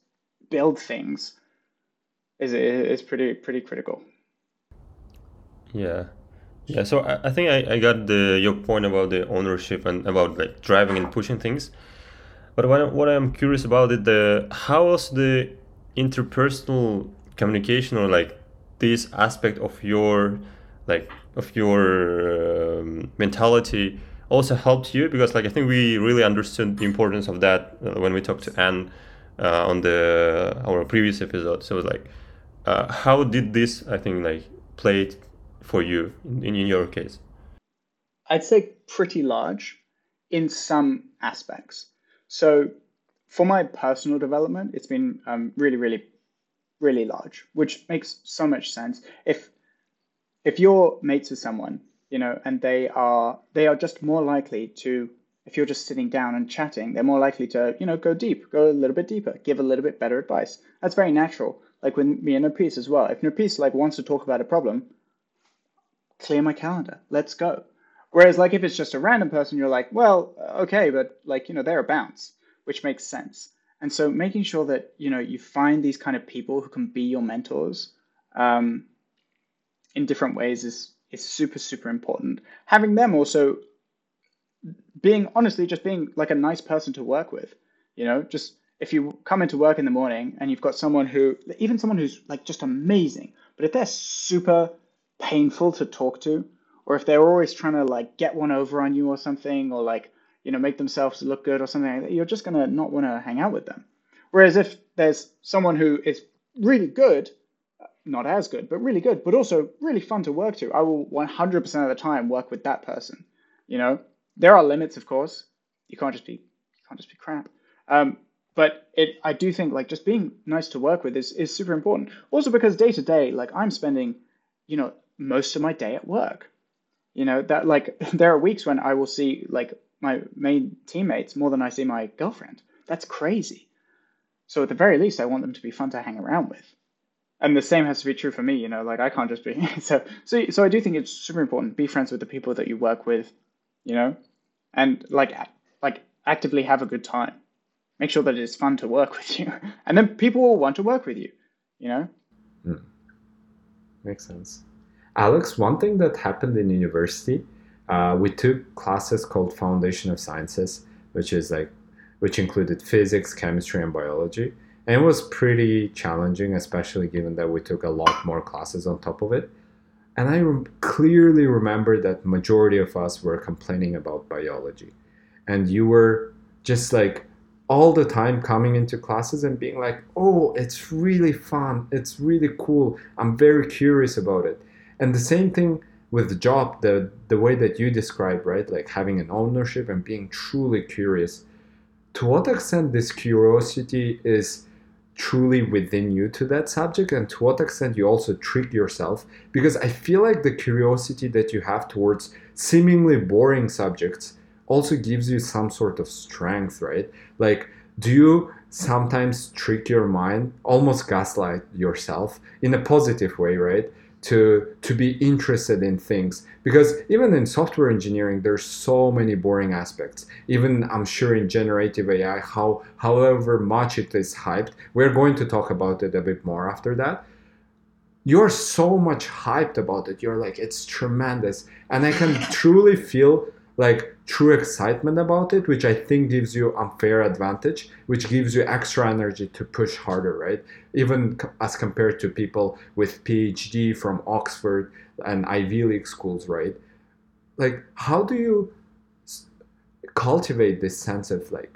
build things is is pretty pretty critical. Yeah, yeah. So I, I think I, I got the your point about the ownership and about like driving and pushing things. But what, what I'm curious about is the how was the interpersonal communication or like this aspect of your like of your um, mentality also helped you because like I think we really understood the importance of that uh, when we talked to Anne uh, on the our previous episode. So it was like, uh, how did this I think like play for you in, in your case? I'd say pretty large in some aspects. So for my personal development, it's been um, really, really, really large, which makes so much sense. If if you're mates with someone you know, and they are they are just more likely to if you're just sitting down and chatting, they're more likely to, you know, go deep, go a little bit deeper, give a little bit better advice. That's very natural. Like with me and Nurpis as well. If Nurpis like wants to talk about a problem, clear my calendar. Let's go. Whereas like if it's just a random person, you're like, well, okay, but like, you know, they're a bounce, which makes sense. And so making sure that, you know, you find these kind of people who can be your mentors um, in different ways is is super, super important. Having them also being honestly just being like a nice person to work with, you know, just if you come into work in the morning and you've got someone who, even someone who's like just amazing, but if they're super painful to talk to, or if they're always trying to like get one over on you or something, or like, you know, make themselves look good or something like that, you're just going to not want to hang out with them. Whereas if there's someone who is really good, not as good, but really good, but also really fun to work to. I will 100% of the time work with that person. You know, there are limits, of course. You can't just be, you can't just be crap. Um, but it, I do think like just being nice to work with is is super important. Also because day to day, like I'm spending, you know, most of my day at work. You know that like there are weeks when I will see like my main teammates more than I see my girlfriend. That's crazy. So at the very least, I want them to be fun to hang around with and the same has to be true for me you know like i can't just be so so so i do think it's super important be friends with the people that you work with you know and like like actively have a good time make sure that it's fun to work with you and then people will want to work with you you know mm. makes sense alex one thing that happened in university uh, we took classes called Foundation of Sciences, which is like which included physics, chemistry, and biology. And it was pretty challenging, especially given that we took a lot more classes on top of it. And I rem- clearly remember that majority of us were complaining about biology, and you were just like all the time coming into classes and being like, "Oh, it's really fun. It's really cool. I'm very curious about it." And the same thing with the job, the the way that you describe, right? Like having an ownership and being truly curious. To what extent this curiosity is truly within you to that subject and to what extent you also trick yourself because i feel like the curiosity that you have towards seemingly boring subjects also gives you some sort of strength right? Like do you sometimes trick your mind almost gaslight yourself in a positive way right to to be interested in things. Because even in software engineering there's so many boring aspects. Even i'm sure in generative ai how however much it is hyped we're going to talk about it a bit more after that. You're so much hyped about it. You're like it's tremendous. And i can truly feel like true excitement about it, which I think gives you unfair advantage, which gives you extra energy to push harder, right? Even as compared to people with PhD from Oxford and Ivy League schools, right? Like, how do you cultivate this sense of like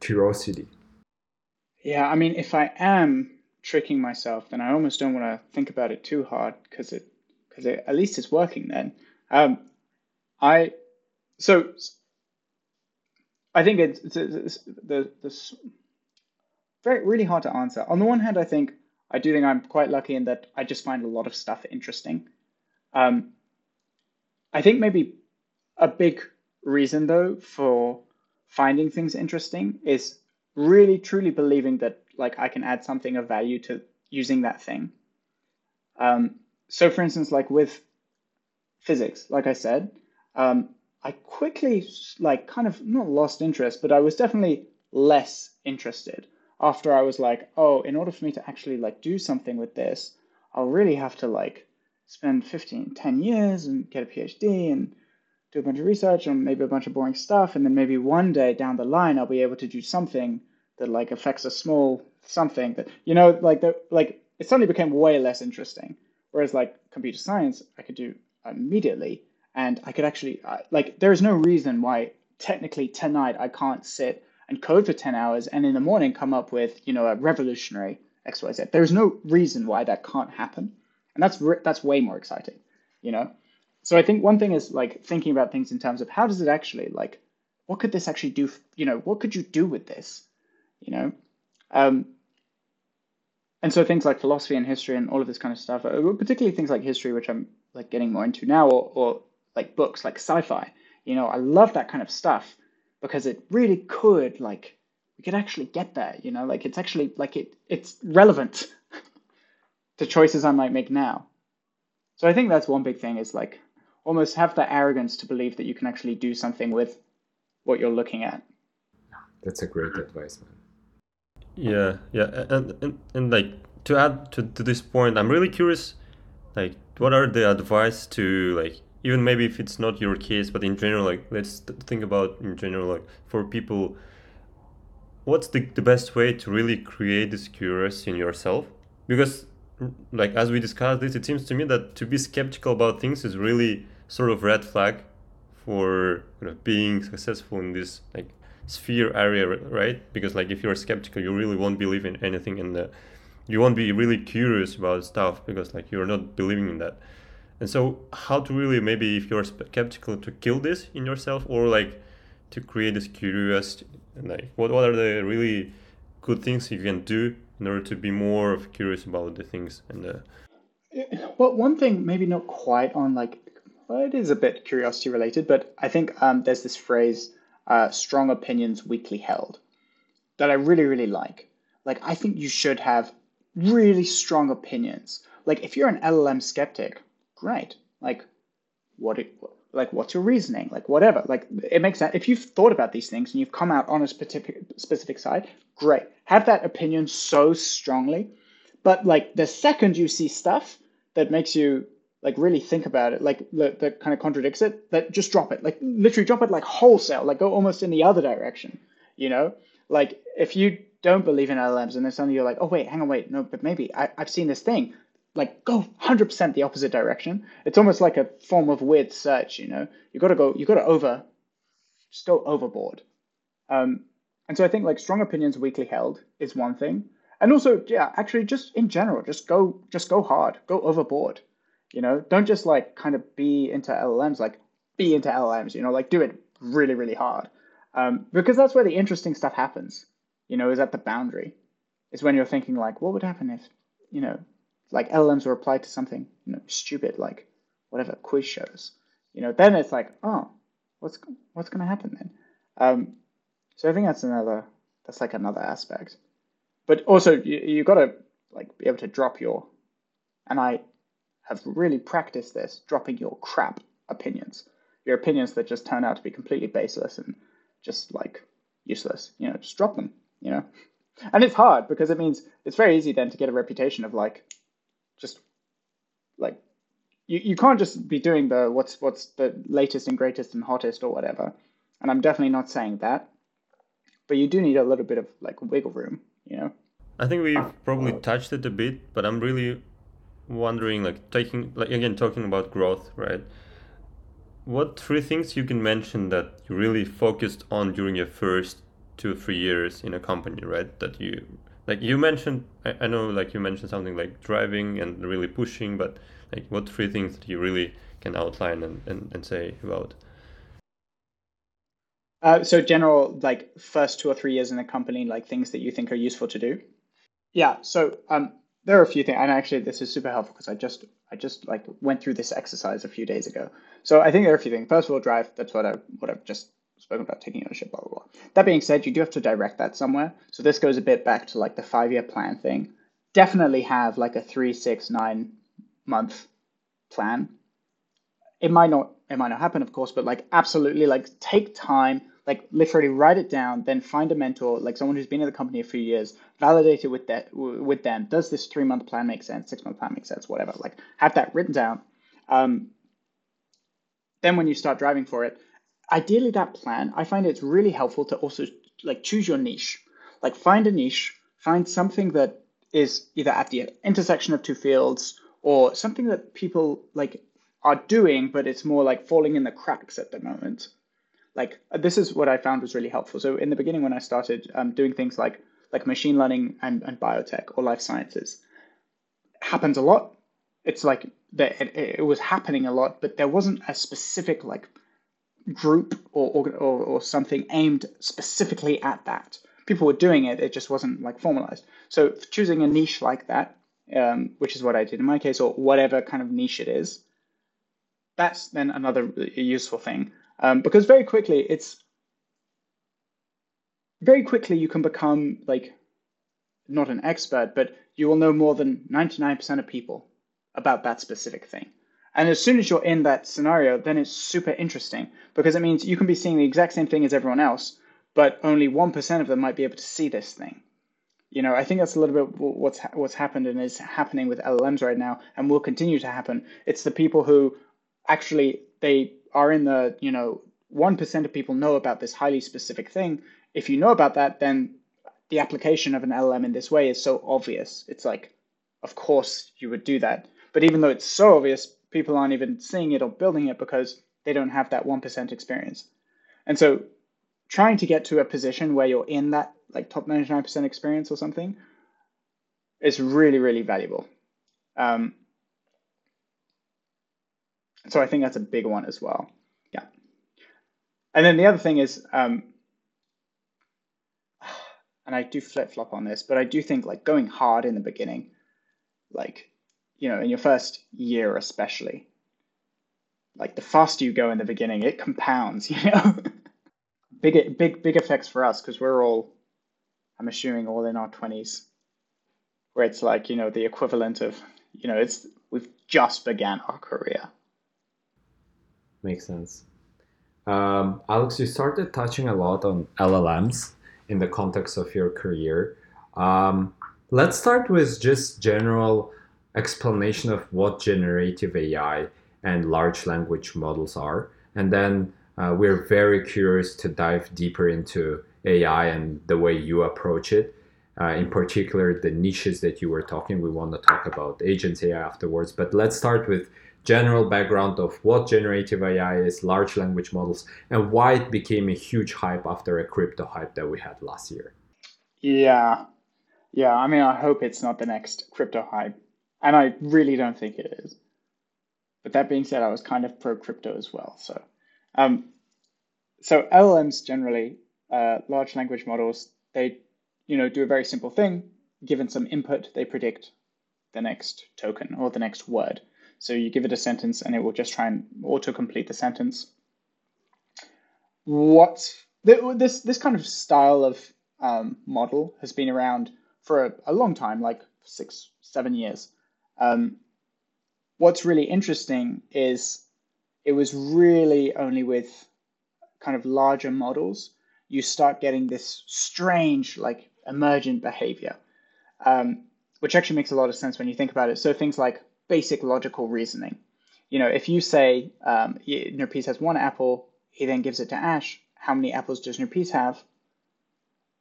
curiosity? Yeah, I mean, if I am tricking myself, then I almost don't want to think about it too hard because it because at least it's working then. Um, I so I think it's, it's, it's the this very really hard to answer. On the one hand, I think I do think I'm quite lucky in that I just find a lot of stuff interesting. Um, I think maybe a big reason though for finding things interesting is really truly believing that like I can add something of value to using that thing. Um, so for instance, like with physics, like I said, um, I quickly like kind of not lost interest, but I was definitely less interested after I was like, oh, in order for me to actually like do something with this, I'll really have to like spend 15, 10 years and get a PhD and do a bunch of research and maybe a bunch of boring stuff. And then maybe one day down the line, I'll be able to do something that like affects a small something that, you know, like the, like it suddenly became way less interesting. Whereas like computer science, I could do immediately and I could actually like there is no reason why technically tonight I can't sit and code for 10 hours and in the morning come up with you know a revolutionary xyz there's no reason why that can't happen. And that's that's way more exciting you know? So i think one thing is like thinking about things in terms of how does it actually like what could this actually do you know what could you do with this you know? Um, and so things like philosophy and history and all of this kind of stuff uh, particularly things like history which i'm like getting more into now or, or like books like sci-fi. You know, I love that kind of stuff because it really could like we could actually get there, you know, like it's actually like it it's relevant to choices I might make now. So I think that's one big thing is like almost have the arrogance to believe that you can actually do something with what you're looking at. That's a great advice, man. Yeah, yeah, and and, and like to add to, to this point, I'm really curious, like what are the advice to like even maybe if it's not your case but in general like let's think about in general like for people what's the, the best way to really create this curiosity in yourself? Because like as we discussed this it seems to me that to be skeptical about things is really sort of red flag for you know, being successful in this like sphere area right? Because like if you're skeptical you really won't believe in anything and you won't be really curious about stuff because like you're not believing in that and so, how to really maybe if you're skeptical to kill this in yourself, or like to create this curiosity, and like what what are the really good things you can do in order to be more of curious about the things and the. Well, one thing maybe not quite on like well, it is a bit curiosity related, but I think um, there's this phrase, uh, "strong opinions weakly held," that I really really like. Like I think you should have really strong opinions. Like if you're an LLM skeptic, great. Like, what it, like what's your reasoning? Like whatever. Like it makes sense. If you've thought about these things and you've come out on a specific specific side, great. Have that opinion so strongly. But like the second you see stuff that makes you like really think about it, like that, kind of contradicts it, that just drop it. Like literally drop it like wholesale, like go almost in the other direction. You know, like if you don't believe in LLMs and then suddenly you're like, oh wait, hang on, wait, no, but maybe I, I've seen this thing. Like go 100% the opposite direction. It's almost like a form of weird search. You know, you got to go, you got to over, just go overboard. Um, and so I think like strong opinions weakly held is one thing. And also, yeah, actually just in general, just go just go hard, go overboard. You know, don't just like kind of be into LLMs, like be into LLMs, you know, like do it really, really hard. Um, because that's where the interesting stuff happens, you know, is at the boundary. Is when you're thinking like, what would happen if, you know, like LLMs were applied to something, you know, stupid, like whatever quiz shows. You know, then it's like, oh, what's what's gonna happen then? Um, so I think that's another that's like another aspect. But also you you gotta like be able to drop your and I have really practiced this, dropping your crap opinions. Your opinions that just turn out to be completely baseless and just like useless. You know, just drop them, you know. And it's hard because it means it's very easy then to get a reputation of like just like you, you can't just be doing the what's what's the latest and greatest and hottest or whatever. And I'm definitely not saying that. But you do need a little bit of like wiggle room, you know. I think we've ah. probably touched it a bit, but I'm really wondering like taking like again talking about growth right what three things you can mention that you really focused on during your first two three years in a company right that you like you mentioned I, I know like you mentioned something like driving and really pushing but like what three things that you really can outline and, and, and say about uh, so general like first two or three years in the company like things that you think are useful to do yeah so um there are a few things, and actually this is super helpful because I just I just like went through this exercise a few days ago. So I think there are a few things. First of all, drive. That's what I what I've just spoken about taking ownership. Blah blah blah. That being said, you do have to direct that somewhere. So this goes a bit back to like the five year plan thing. Definitely have like a three, six, nine month plan. It might not it might not happen, of course, but like absolutely like take time like literally write it down, then find a mentor, like someone who's been in the company a few years, validate it with that with them. Does this three month plan make sense? Six month plan make sense? Whatever. Like have that written down. Um, then when you start driving for it, ideally that plan, I find it's really helpful to also like choose your niche. Like find a niche, find something that is either at the intersection of two fields or something that people like are doing, but it's more like falling in the cracks at the moment like this is what I found was really helpful. So in the beginning, when I started um, doing things like like machine learning and, and biotech or life sciences, happens a lot. It's like that it, it, was happening a lot, but there wasn't a specific like group or, or or something aimed specifically at that. People were doing it; it just wasn't like formalized. So choosing a niche like that, um, which is what I did in my case, or whatever kind of niche it is, that's then another useful thing. Um, because very quickly it's very quickly you can become like not an expert, but you will know more than 99% of people about that specific thing. And as soon as you're in that scenario, then it's super interesting because it means you can be seeing the exact same thing as everyone else, but only 1% of them might be able to see this thing. You know, I think that's a little bit what's what's happened and is happening with LLMs right now and will continue to happen. It's the people who actually they are in the, you know, 1% of people know about this highly specific thing. If you know about that, then the application of an LLM in this way is so obvious. It's like, of course you would do that. But even though it's so obvious, people aren't even seeing it or building it because they don't have that 1% experience. And so trying to get to a position where you're in that like top 99% experience or something is really, really valuable. Um, so I think that's a big one as well. Yeah. And then the other thing is, um, and I do flip flop on this, but I do think like going hard in the beginning, like, you know, in your first year especially, like the faster you go in the beginning, it compounds, you know. big, big, big effects for us because we're all, I'm assuming, all in our 20s, where it's like, you know, the equivalent of, you know, it's, we've just began our career Makes sense. Um, Alex, you started touching a lot on LLMs in the context of your career. Um, let's start with just general explanation of what generative AI and large language models are. And then uh, we're very curious to dive deeper into AI and the way you approach it. Uh, in particular, the niches that you were talking. We want to talk about agents AI afterwards, but let's start with general background of what generative AI is, large language models, and why it became a huge hype after a crypto hype that we had last year. Yeah, yeah. I mean, I hope it's not the next crypto hype, and I really don't think it is. But that being said, I was kind of pro crypto as well. So, um, so LLMs generally, uh, large language models, they you know, do a very simple thing. Given some input, they predict the next token or the next word. So you give it a sentence and it will just try and auto-complete the sentence. What this this kind of style of um, model has been around for a, a, long time, like six, seven years. Um, what's really interesting is it was really only with kind of larger models you start getting this strange like emergent behavior, um, which actually makes a lot of sense when you think about it. So things like basic logical reasoning. You know, if you say um, has one apple, he then gives it to Ash. How many apples does Nurpis have?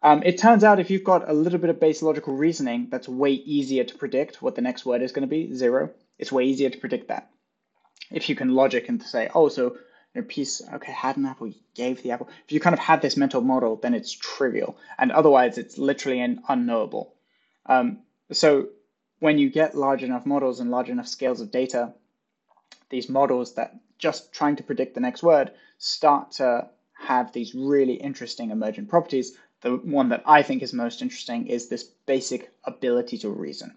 Um, it turns out if you've got a little bit of basic logical reasoning, that's way easier to predict what the next word is going to be, zero. It's way easier to predict that. If you can logic and say, oh, so piece. okay, had an apple, gave the apple. If you kind of had this mental model, then it's trivial. And otherwise, it's literally an unknowable. Um, so when you get large enough models and large enough scales of data, these models that just trying to predict the next word start to have these really interesting emergent properties. The one that I think is most interesting is this basic ability to reason.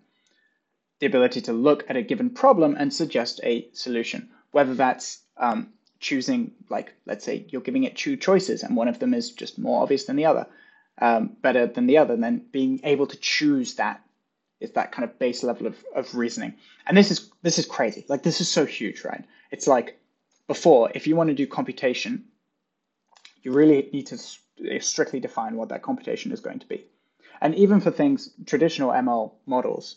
The ability to look at a given problem and suggest a solution, whether that's um, choosing like let's say you're giving it two choices and one of them is just more obvious than the other um, better than the other then being able to choose that is that kind of base level of, of reasoning. And this is this is crazy. Like this is so huge right? It's like before if you want to do computation you really need to strictly define what that computation is going to be and even for things traditional ml models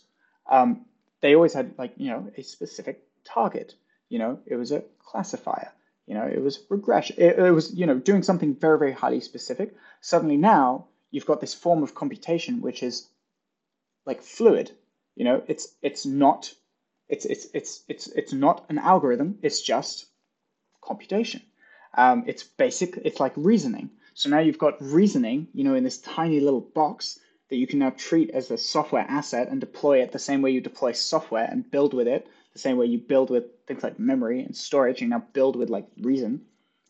um, they always had like you know a specific target you know it was a classifier you know, it was regression. It, it was, you know, doing something very, very highly specific. Suddenly now you've got this form of computation which is like fluid. You know, it's it's not it's it's it's it's it's not an algorithm. It's just computation. Um, it's basic. It's like reasoning. So now you've got reasoning. You know, in this tiny little box that you can now treat as a software asset and deploy it the same way you deploy software and build with it the same way you build with things like memory and storage, you now build with like reason,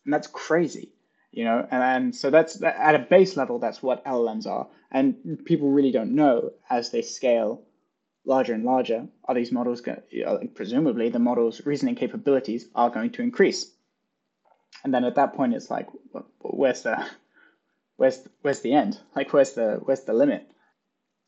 and that's crazy, you know. And, and so that's at a base level, that's what LLMs are, and people really don't know as they scale larger and larger, are these models going? Presumably, the model's reasoning capabilities are going to increase, and then at that point, it's like, where's the where's where's the end? Like, where's the where's the limit?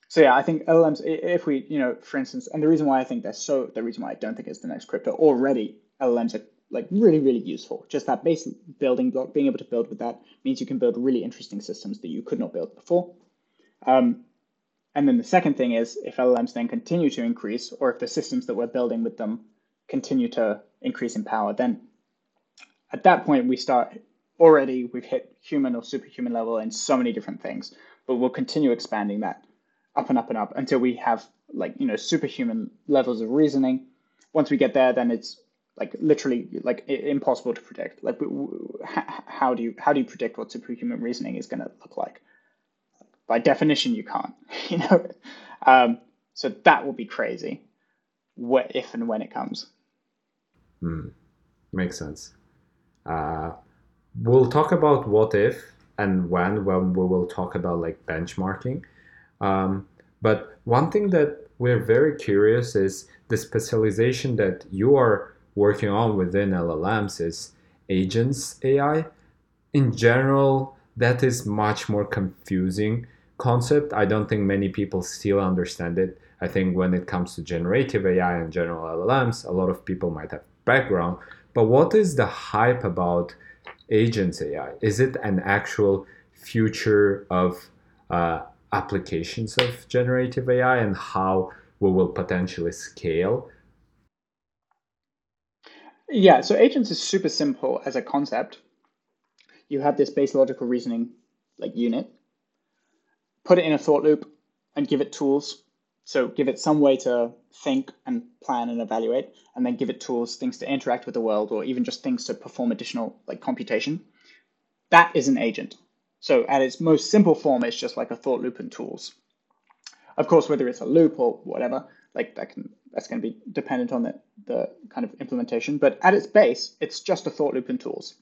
So yeah, I think LLMs, if we, you know, for instance, and the reason why I think they're so, the reason why I don't think it's the next crypto already, LLMs are like really, really useful. Just that base building block, being able to build with that means you can build really interesting systems that you could not build before. Um, and then the second thing is if LLMs then continue to increase, or if the systems that we're building with them continue to increase in power, then at that point we start already, we've hit human or superhuman level in so many different things, but we'll continue expanding that up and up and up until we have like you know superhuman levels of reasoning. Once we get there, then it's like literally like impossible to predict. Like how do you how do you predict what superhuman reasoning is going to look like? By definition, you can't. You know, um, so that will be crazy. What if and when it comes? Hmm. Makes sense. Uh, we'll talk about what if and when when we will talk about like benchmarking. Um, but one thing that we're very curious is the specialization that you are working on within LLMs is agents AI. In general, that is much more confusing concept. I don't think many people still understand it. I think when it comes to generative AI and general LLMs, a lot of people might have background. But what is the hype about agents AI? Is it an actual future of uh, applications of generative AI and how we will potentially scale? Yeah, so agents is super simple as a concept. You have this base logical reasoning like unit, put it in a thought loop and give it tools. So give it some way to think and plan and evaluate, and then give it tools, things to interact with the world, or even just things to perform additional like computation. That is an agent. So at its most simple form, it's just like a thought loop and tools. Of course, whether it's a loop or whatever, like that can that's going to be dependent on the, the kind of implementation. But at its base, it's just a thought loop and tools.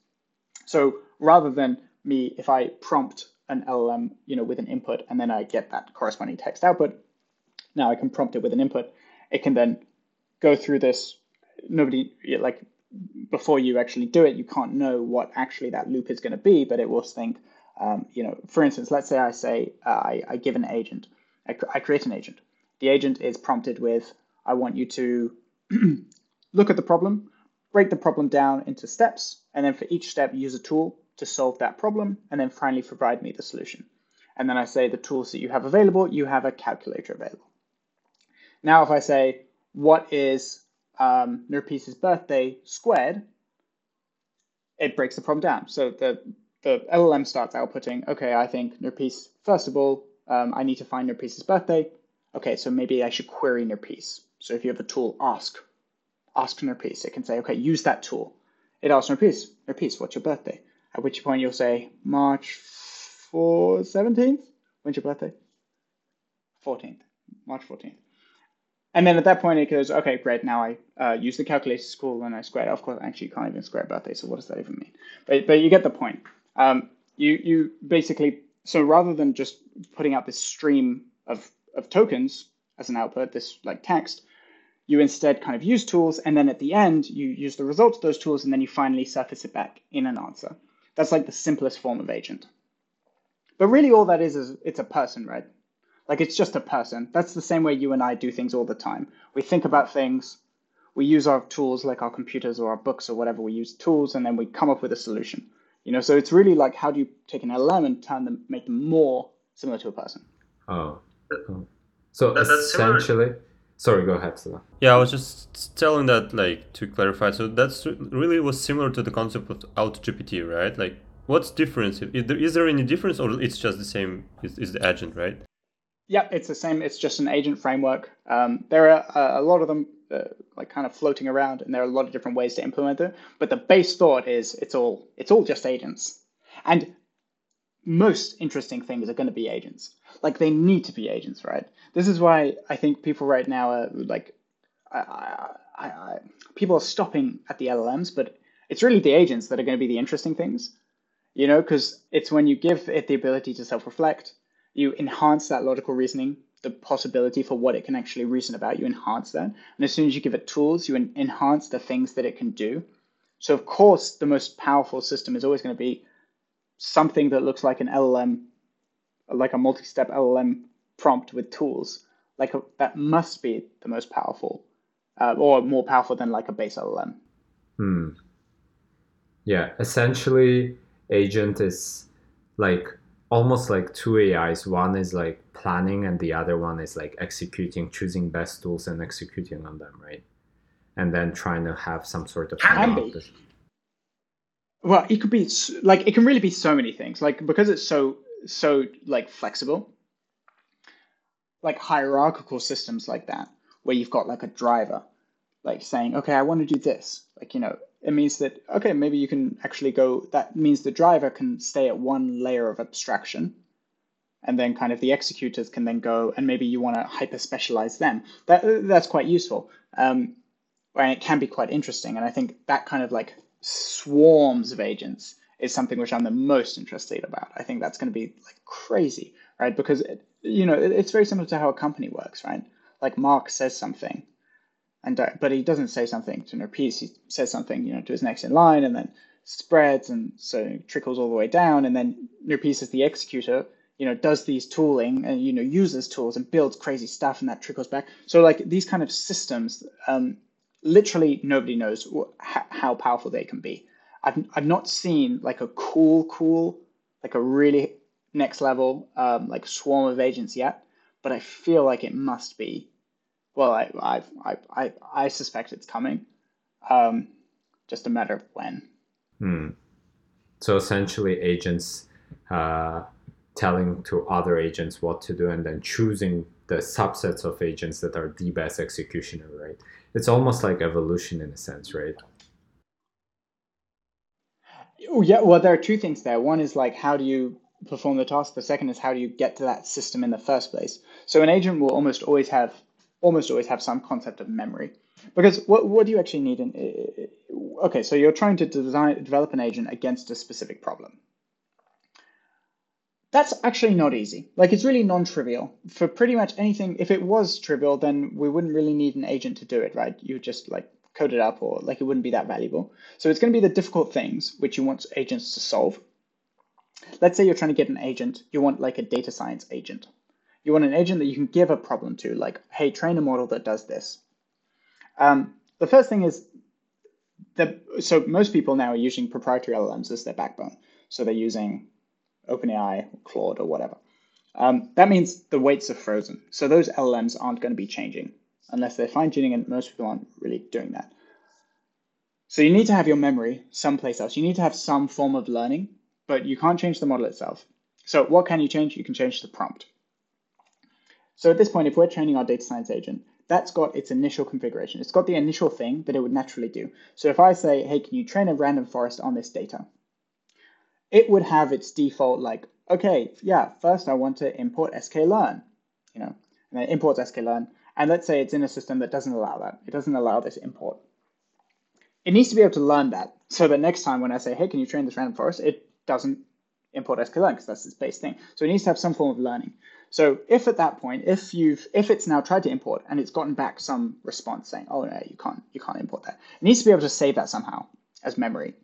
So rather than me, if I prompt an LLM, you know, with an input and then I get that corresponding text output, now I can prompt it with an input. It can then go through this. Nobody like before you actually do it, you can't know what actually that loop is going to be, but it will think, um, you know, for instance, let's say I say uh, I, I give an agent, I, I create an agent. The agent is prompted with, I want you to look at the problem, break the problem down into steps, and then for each step, use a tool to solve that problem, and then finally provide me the solution. And then I say the tools that you have available, you have a calculator available. Now, if I say, what is um, Nurpis's birthday squared, it breaks the problem down. So the, the LLM starts outputting, okay, I think Nurpis, first of all, um, I need to find Nurpis's birthday. Okay, so maybe I should query Nurpis. So if you have a tool, ask, ask Nurpis. It can say, okay, use that tool. It asks Nurpis, Nurpis, what's your birthday? At which point you'll say, March 4, 17th? When's your birthday? 14th, March 14th. And then at that point, it goes, okay, great. Now I uh, use the calculator tool and I square. Of course, actually, you can't even square birthday. So what does that even mean? But, but you get the point. Um, you, you basically, so rather than just putting out this stream of, of tokens as an output, this like text, you instead kind of use tools. And then at the end, you use the results of those tools and then you finally surface it back in an answer. That's like the simplest form of agent. But really all that is, is it's a person, right? Like it's just a person. That's the same way you and I do things all the time. We think about things, we use our tools like our computers or our books or whatever. We use tools and then we come up with a solution. You know, so it's really like how do you take an LLM and turn them, make them more similar to a person. Oh, oh. so that, essentially. Sorry, go ahead, Stella. Yeah, I was just telling that, like, to clarify. So that's really was similar to the concept of AutoGPT, right? Like, what's difference? Is there, is there any difference, or it's just the same? Is, is the agent, right? Yeah, it's the same. It's just an agent framework. Um, there are uh, a lot of them uh, like kind of floating around, and there are a lot of different ways to implement it. But the base thought is it's all it's all just agents, and most interesting things are going to be agents. Like they need to be agents, right? This is why I think people right now are like, I, I, I, people are stopping at the LLMs, but it's really the agents that are going to be the interesting things, you know, because it's when you give it the ability to self-reflect you enhance that logical reasoning, the possibility for what it can actually reason about, you enhance that. And as soon as you give it tools, you enhance the things that it can do. So, of course, the most powerful system is always going to be something that looks like an LLM, like a multi step LLM prompt with tools. Like a, that must be the most powerful, uh, or more powerful than like a base LLM. Hmm. Yeah, essentially, agent is like almost like two AIs. One is like planning, and the other one is like executing, choosing best tools and executing on them, right? And then trying to have some sort of can be. Well, it could be like it can really be so many things. Like because it's so so like flexible. Like hierarchical systems like that, where you've got like a driver, like saying, okay, I want to do this. Like you know, it means that okay maybe you can actually go that means the driver can stay at one layer of abstraction and then kind of the executors can then go and maybe you want to hyper specialize them. That that's quite useful um, and it can be quite interesting and i think that kind of like swarms of agents is something which i'm the most interested about. I think that's going to be like crazy right? Because it, you know it, it's very similar to how a company works right? Like mark says something and uh, but he doesn't say something to Nurpis. He says something, you know, to his next in line, and then spreads, and so trickles all the way down. And then Nurpis, as the executor, you know, does these tooling and you know uses tools and builds crazy stuff, and that trickles back. So like these kind of systems, um, literally nobody knows wh- how powerful they can be. I've I've not seen like a cool, cool, like a really next level um, like swarm of agents yet, but I feel like it must be well, I I I I, I suspect it's coming. Um, just a matter of when. Hmm. So essentially, agents uh, telling to other agents what to do and then choosing the subsets of agents that are the best executioner, right? It's almost like evolution in a sense, right? Oh, yeah. Well, there are two things there. One is like, how do you perform the task? The second is how do you get to that system in the first place? So an agent will almost always have almost always have some concept of memory. Because what, what do you actually need? In, okay, so you're trying to design develop an agent against a specific problem. That's actually not easy. Like it's really non-trivial. For pretty much anything, if it was trivial, then we wouldn't really need an agent to do it, right? You just like code it up or like it wouldn't be that valuable. So it's going to be the difficult things which you want agents to solve. Let's say you're trying to get an agent, you want like a data science agent. You want an agent that you can give a problem to, like, hey, train a model that does this. Um, the first thing is that, so most people now are using proprietary LLMs as their backbone. So they're using OpenAI, Claude, or whatever. Um, that means the weights are frozen. So those LLMs aren't going to be changing unless they're fine tuning, and most people aren't really doing that. So you need to have your memory someplace else. You need to have some form of learning, but you can't change the model itself. So what can you change? You can change the prompt. So at this point, if we're training our data science agent, that's got its initial configuration. It's got the initial thing that it would naturally do. So if I say, hey, can you train a random forest on this data? It would have its default like, okay, yeah, first I want to import sklearn, you know, and then imports sklearn. And let's say it's in a system that doesn't allow that. It doesn't allow this import. It needs to be able to learn that so that next time when I say, hey, can you train this random forest, it doesn't import sklearn because that's its base thing. So it needs to have some form of learning. So if at that point, if you've if it's now tried to import and it's gotten back some response saying, oh no, you can't you can't import that, it needs to be able to save that somehow as memory.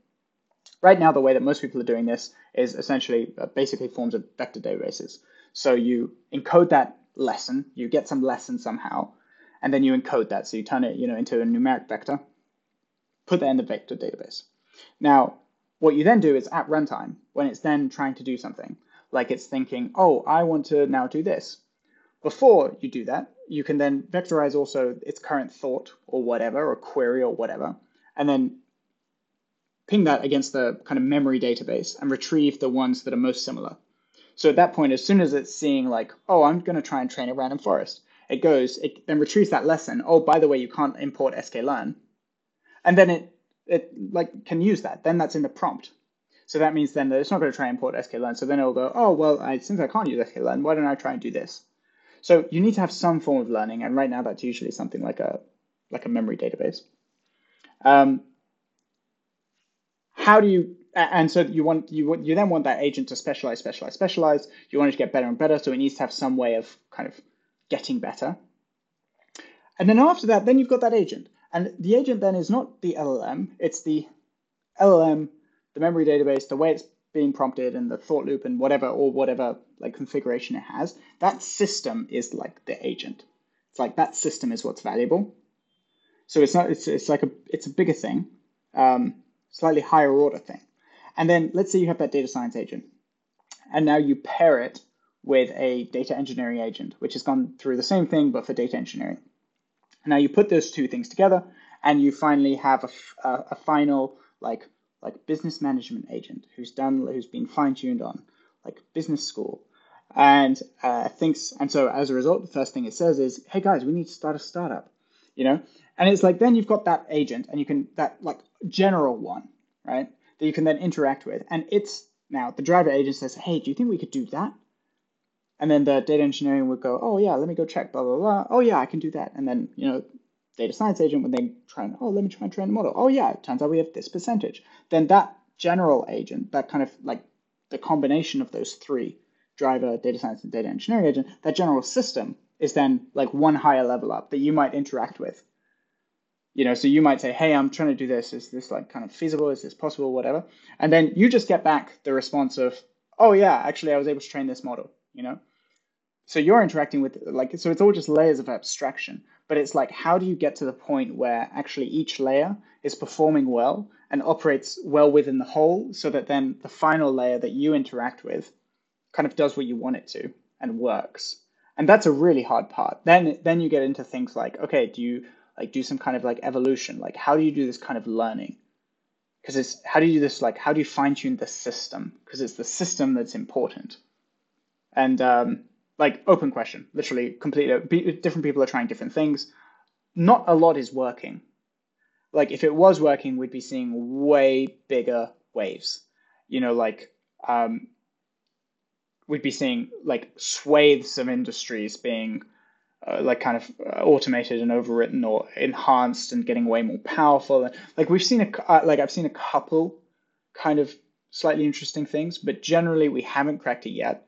Right now, the way that most people are doing this is essentially uh, basically forms of vector databases. So you encode that lesson, you get some lesson somehow, and then you encode that. So you turn it, you know, into a numeric vector, put that in the vector database. Now, what you then do is at runtime, when it's then trying to do something, like it's thinking, oh, I want to now do this. Before you do that, you can then vectorize also its current thought or whatever, or query or whatever, and then ping that against the kind of memory database and retrieve the ones that are most similar. So at that point, as soon as it's seeing like, oh, I'm going to try and train a random forest, it goes, it then retrieves that lesson. Oh, by the way, you can't import sklearn. And then it, it like can use that. Then that's in the prompt. So that means then that it's not going to try and import sklearn. So then it'll go, oh, well, I, since I can't use sklearn, why don't I try and do this? So you need to have some form of learning. And right now that's usually something like a, like a memory database. Um, how do you, and so you want, you, want you then want that agent to specialize, specialize, specialize. You want it to get better and better. So it needs to have some way of kind of getting better. And then after that, then you've got that agent. And the agent then is not the LLM, it's the LLM the memory database, the way it's being prompted and the thought loop and whatever or whatever like configuration it has, that system is like the agent. It's like that system is what's valuable. So it's not it's it's like a it's a bigger thing, um, slightly higher order thing. And then let's say you have that data science agent, and now you pair it with a data engineering agent, which has gone through the same thing but for data engineering. Now you put those two things together, and you finally have a, a, a final like like business management agent who's done who's been fine tuned on like business school. And uh, thinks and so as a result the first thing it says is hey guys we need to start a startup you know? And it's like then you've got that agent and you can that like general one right that you can then interact with. And it's now the driver agent says hey do you think we could do that? And then the data engineering would go oh yeah let me go check blah blah blah. Oh yeah i can do that. And then you know data science agent when they try and, oh, let me try and train a model. Oh, yeah, it turns out we have this percentage. Then that general agent, that kind of like the combination of those three, driver, data science, and data engineering agent, that general system is then like one higher level up that you might interact with. You know, so you might say, hey, I'm trying to do this. Is this like kind of feasible? Is this possible? Whatever. And then you just get back the response of, oh, yeah, actually, I was able to train this model, you know? So you're interacting with like, so it's all just layers of abstraction but it's like how do you get to the point where actually each layer is performing well and operates well within the whole so that then the final layer that you interact with kind of does what you want it to and works and that's a really hard part. Then then you get into things like okay, do you like do some kind of like evolution? Like how do you do this kind of learning? Because it's how do you do this like how do you fine tune the system? Because it's the system that's important. And um, like open question, literally completely different people are trying different things. Not a lot is working. Like if it was working, we'd be seeing way bigger waves. You know, like um, we'd be seeing like swathes of industries being uh, like kind of uh, automated and overwritten or enhanced and getting way more powerful. Like we've seen a uh, like I've seen a couple kind of slightly interesting things, but generally we haven't cracked it yet.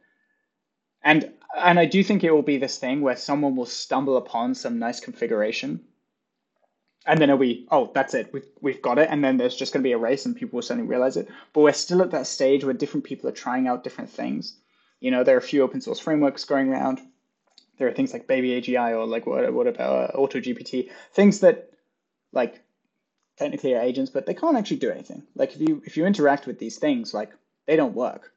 And and I do think it will be this thing where someone will stumble upon some nice configuration. And then it'll be, oh, that's it. We've, we've got it. And then there's just going to be a race and people will suddenly realize it. But we're still at that stage where different people are trying out different things. You know, there are a few open source frameworks going around. There are things like Baby AGI or like what, what about uh, AutoGPT, things that like technically are agents, but they can't actually do anything. Like if you if you interact with these things, like they don't work.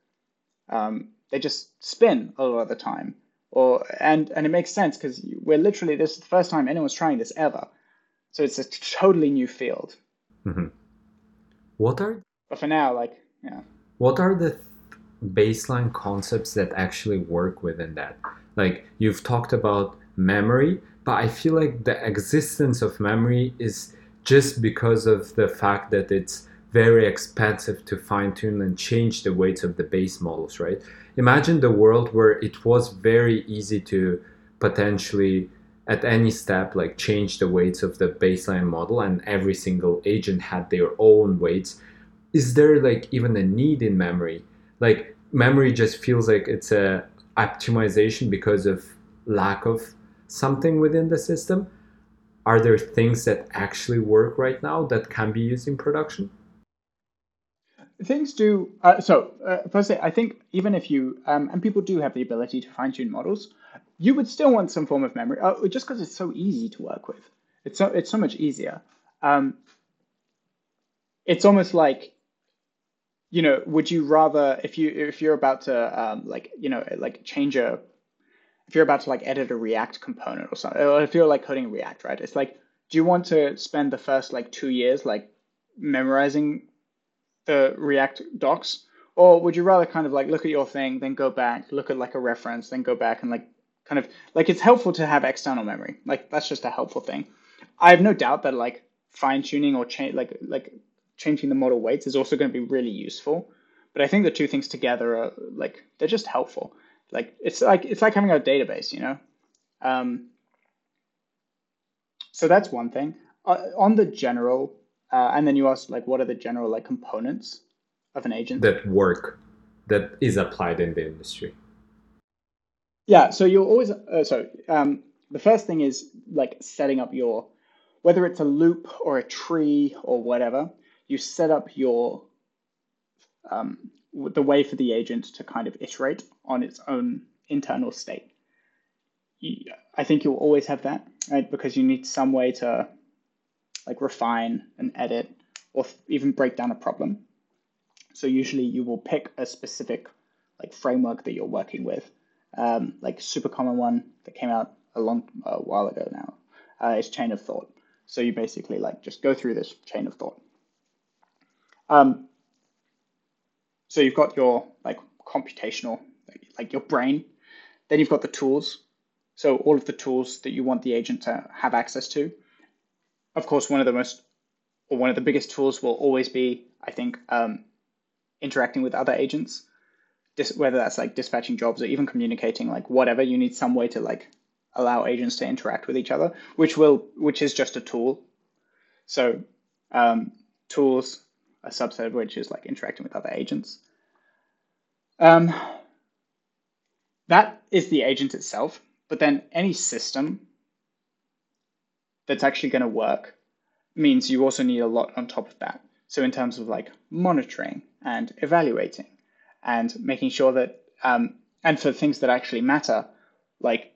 Um, they just spin a lot of the time. Or and and it makes sense because we're literally this is the first time anyone's trying this ever, so it's a totally new field. Mm-hmm. What are? But for now, like yeah. What are the baseline concepts that actually work within that? Like you've talked about memory, but I feel like the existence of memory is just because of the fact that it's very expensive to fine tune and change the weights of the base models, right? imagine the world where it was very easy to potentially at any step like change the weights of the baseline model and every single agent had their own weights. Is there like even a need in memory? Like memory just feels like it's a optimization because of lack of something within the system. Are there things that actually work right now that can be used in production things do uh, so uh, firstly i think even if you um, and people do have the ability to fine tune models you would still want some form of memory uh, just because it's so easy to work with. It's so it's so much easier. Um, it's almost like you know would you rather if you if you're about to um, like you know like change a if you're about to like edit a react component or something or if you're like coding react right? It's like do you want to spend the first like two years like memorizing the React docs? Or would you rather kind of like look at your thing, then go back, look at like a reference, then go back and like kind of like it's helpful to have external memory. Like that's just a helpful thing. I have no doubt that like fine tuning or change like like changing the model weights is also going to be really useful. But I think the two things together are like they're just helpful. Like it's like it's like having a database, you know. Um, so that's one thing. Uh, on the general uh, and then you asked like, what are the general like components of an agent that work that is applied in the industry? Yeah, so you're always uh, so um, the first thing is like setting up your whether it's a loop or a tree or whatever. You set up your um, the way for the agent to kind of iterate on its own internal state. I think you'll always have that, right? Because you need some way to like refine and edit or even break down a problem. So usually you will pick a specific like framework that you're working with. Um, like super common one that came out a long a while ago now uh, is chain of thought. So you basically like just go through this chain of thought. Um, so you've got your like computational, like your brain. Then you've got the tools. So all of the tools that you want the agent to have access to of course, one of the most or one of the biggest tools will always be, I think, um, interacting with other agents. Dis- whether that's like dispatching jobs or even communicating, like whatever, you need some way to like allow agents to interact with each other, which will which is just a tool. So um, tools, a subset of which is like interacting with other agents. Um, that is the agent itself, but then any system that's actually going to work means you also need a lot on top of that. So in terms of like monitoring and evaluating and making sure that, um, and for things that actually matter, like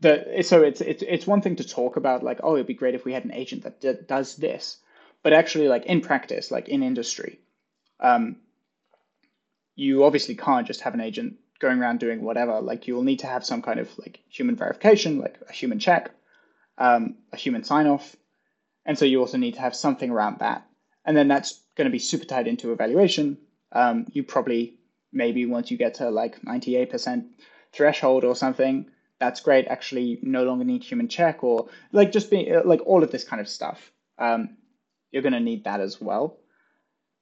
the, so it's, it's, it's one thing to talk about like, oh, it'd be great if we had an agent that d- does this, but actually like in practice, like in industry, um, you obviously can't just have an agent going around doing whatever. Like you will need to have some kind of like human verification, like a human check, um, a human sign off, and so you also need to have something around that. And then that's going to be super tied into evaluation. Um, you probably maybe once you get to like 98% threshold or something, that's great. Actually, no longer need human check or like just be like all of this kind of stuff. Um, you're going to need that as well.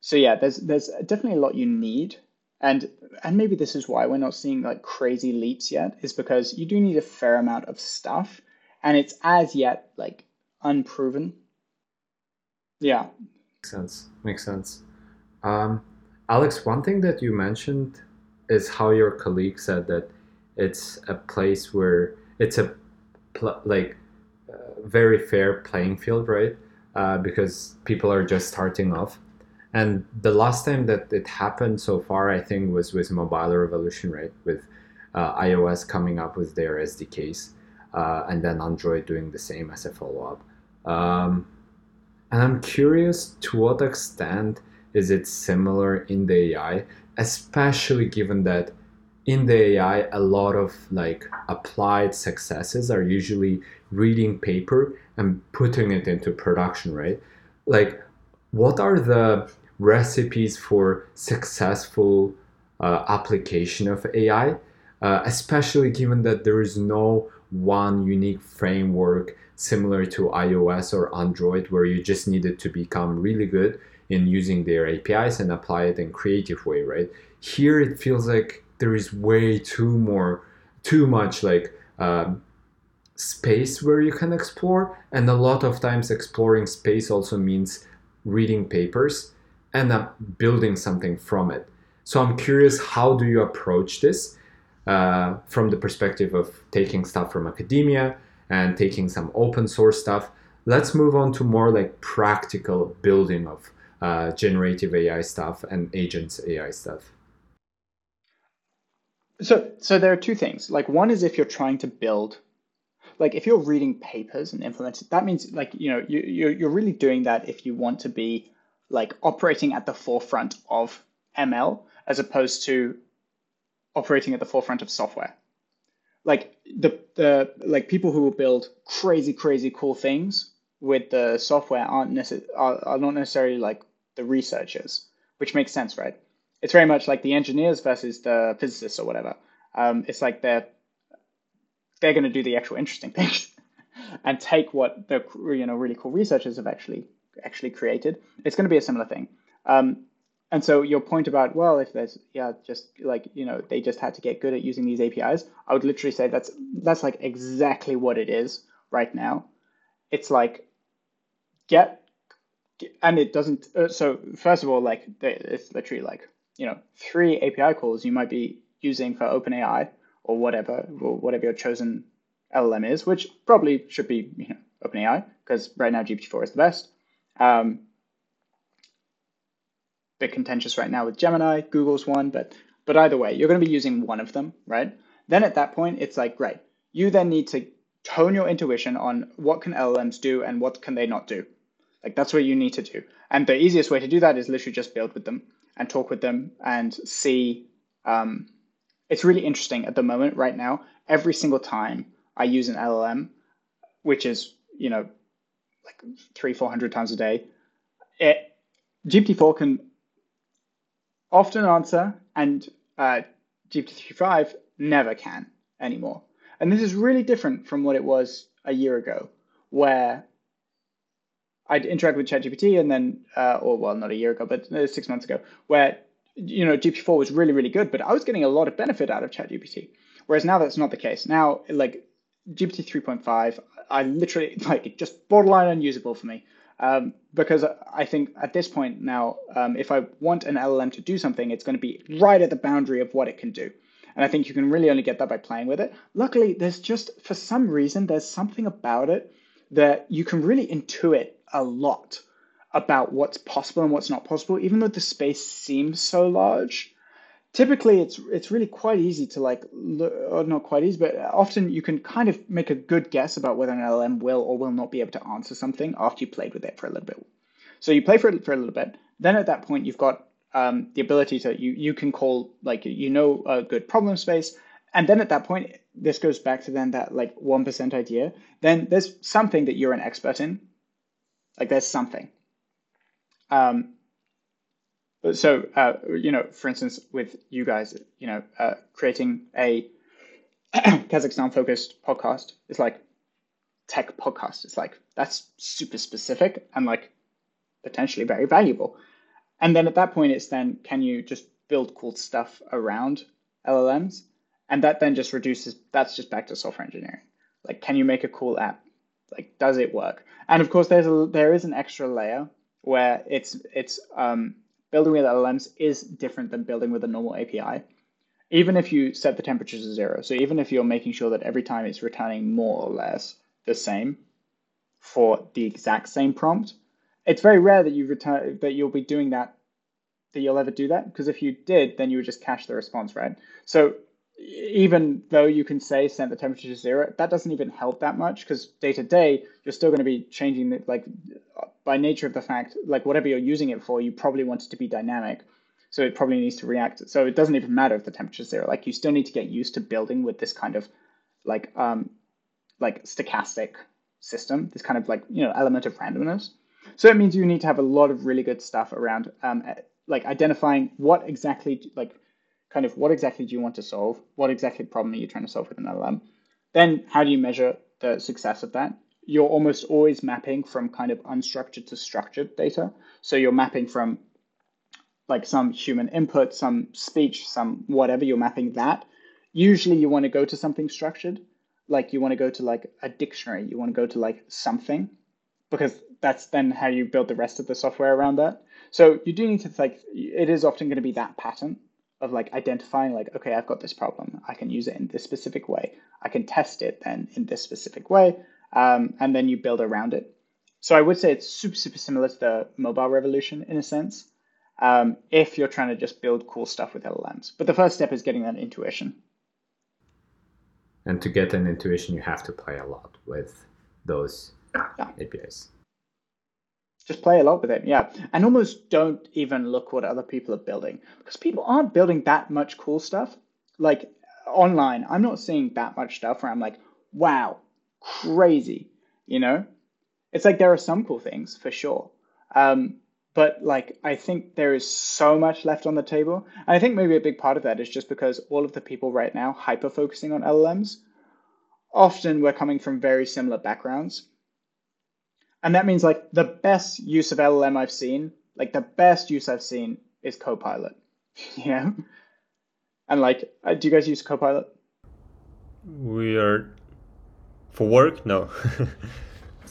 So yeah, there's there's definitely a lot you need, and and maybe this is why we're not seeing like crazy leaps yet, is because you do need a fair amount of stuff, and it's as yet like unproven. Yeah. Makes sense. Makes sense. Um, Alex, one thing that you mentioned is how your colleague said that it's a place where it's a pl- like uh, very fair playing field, right? Uh, because people are just starting off. And the last time that it happened so far, I think, was with Mobile Revolution, right? With uh, iOS coming up with their SDKs, uh, and then Android doing the same as a follow up. Um, and I'm curious to what extent is it similar in the AI, especially given that in the AI, a lot of like applied successes are usually reading paper and putting it into production, right? Like, what are the recipes for successful uh, application of AI, uh, especially given that there is no one unique framework similar to iOS or Android where you just needed to become really good in using their APIs and apply it in creative way, right? Here it feels like there is way too more, too much like um, space where you can explore, and a lot of times exploring space also means reading papers and uh, building something from it. So I'm curious, how do you approach this uh, from the perspective of taking stuff from academia? and taking some open source stuff. Let's move on to more like practical building of uh, generative AI stuff and agents AI stuff. So, so there are two things. Like one is if you're trying to build, like if you're reading papers and implementing, that means like you know you you're, you're really doing that if you want to be like operating at the forefront of ML as opposed to operating at the forefront of software like the the like people who build crazy crazy cool things with the software aren't necess- are, are not necessarily like the researchers, which makes sense, right? It's very much like the engineers versus the physicists or whatever. Um, it's like they're they're going to do the actual interesting things and take what the you know really cool researchers have actually actually created. It's going to be a similar thing. Um, and so your point about well, if there's yeah, just like you know, they just had to get good at using these APIs. I would literally say that's that's like exactly what it is right now. It's like get, and it doesn't. Uh, so first of all, like it's literally like you know three API calls you might be using for OpenAI or whatever or whatever your chosen LLM is, which probably should be you know OpenAI because right now GPT-4 is the best. Um, bit contentious right now with Gemini. Google's one, but but either way, you're going to be using one of them, right? Then at that point, it's like great. You then need to tone your intuition on what can LLMs do and what can they not do. Like that's what you need to do. And the easiest way to do that is literally just build with them and talk with them and see. Um, it's really interesting at the moment right now. Every single time I use an LLM, which is you know like three four hundred times a day, it GPT-4 can often answer, and uh, GPT-3.5 never can anymore. And this is really different from what it was a year ago, where I'd interact with ChatGPT and then, uh, or well, not a year ago, but uh, six months ago, where you know GPT-4 was really, really good, but I was getting a lot of benefit out of ChatGPT. Whereas now that's not the case. Now, like GPT 3.5, I literally like it just borderline unusable for me. Um, because I think at this point now, um, if I want an LLM to do something, it's going to be right at the boundary of what it can do. And I think you can really only get that by playing with it. Luckily, there's just, for some reason, there's something about it that you can really intuit a lot about what's possible and what's not possible, even though the space seems so large typically it's it's really quite easy to like or not quite easy but often you can kind of make a good guess about whether an llm will or will not be able to answer something after you played with it for a little bit so you play for it for a little bit then at that point you've got um, the ability to you you can call like you know a good problem space, and then at that point, this goes back to then that like one percent idea. Then there's something that you're an expert in, like there's something. Um, so uh, you know, for instance, with you guys, you know, uh, creating a Kazakhstan focused podcast is like tech podcast. It's like that's super specific and like potentially very valuable. And then at that point, it's then can you just build cool stuff around LLMs? And that then just reduces, that's just back to software engineering. Like, can you make a cool app? Like, does it work? And of course, there's a, there is an extra layer where it's, it's um, building with LLMs is different than building with a normal API. Even if you set the temperature to zero, so even if you're making sure that every time it's returning more or less the same for the exact same prompt, it's very rare that you return that you'll be doing that that you'll ever do that because if you did then you would just cache the response right so even though you can say set the temperature to zero that doesn't even help that much because day to day you're still going to be changing it like by nature of the fact like whatever you're using it for you probably want it to be dynamic. So it probably needs to react so it doesn't even matter if the temperature is zero like you still need to get used to building with this kind of like um like stochastic system this kind of like you know element of randomness. So it means you need to have a lot of really good stuff around um, like identifying what exactly like kind of what exactly do you want to solve? What exactly problem are you trying to solve with an LLM? Then how do you measure the success of that? You're almost always mapping from kind of unstructured to structured data. So you're mapping from like some human input, some speech, some whatever, you're mapping that. Usually you want to go to something structured, like you want to go to like a dictionary, you want to go to like something, because that's then how you build the rest of the software around that. So you do need to like it is often going to be that pattern of like identifying like okay I've got this problem I can use it in this specific way I can test it then in this specific way um, and then you build around it. So I would say it's super super similar to the mobile revolution in a sense. Um, if you're trying to just build cool stuff with LLMs, but the first step is getting that intuition. And to get an intuition, you have to play a lot with those yeah. APIs. Just play a lot with it, yeah. And almost don't even look what other people are building because people aren't building that much cool stuff. Like online, I'm not seeing that much stuff where I'm like, wow, crazy, you know? It's like there are some cool things for sure. Um, but like I think there is so much left on the table. And I think maybe a big part of that is just because all of the people right now hyper focusing on LLMs, often we're coming from very similar backgrounds. And that means like the best use of LLM I've seen, like the best use I've seen is Copilot. know? And like, uh, do you guys use Copilot? We are for work, no.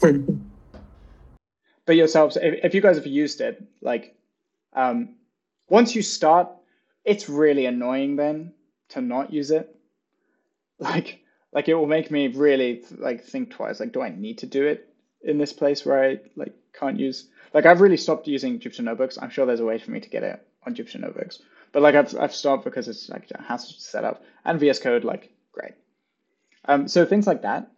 but yourselves, if, if you guys have used it, like, um, once you start, it's really annoying then to not use it. Like, like it will make me really like think twice. Like, do I need to do it? In this place where I like can't use like I've really stopped using Jupyter notebooks. I'm sure there's a way for me to get it on Jupyter notebooks, but like I've I've stopped because it's like a hassle to set up and VS Code like great. Um, so things like that,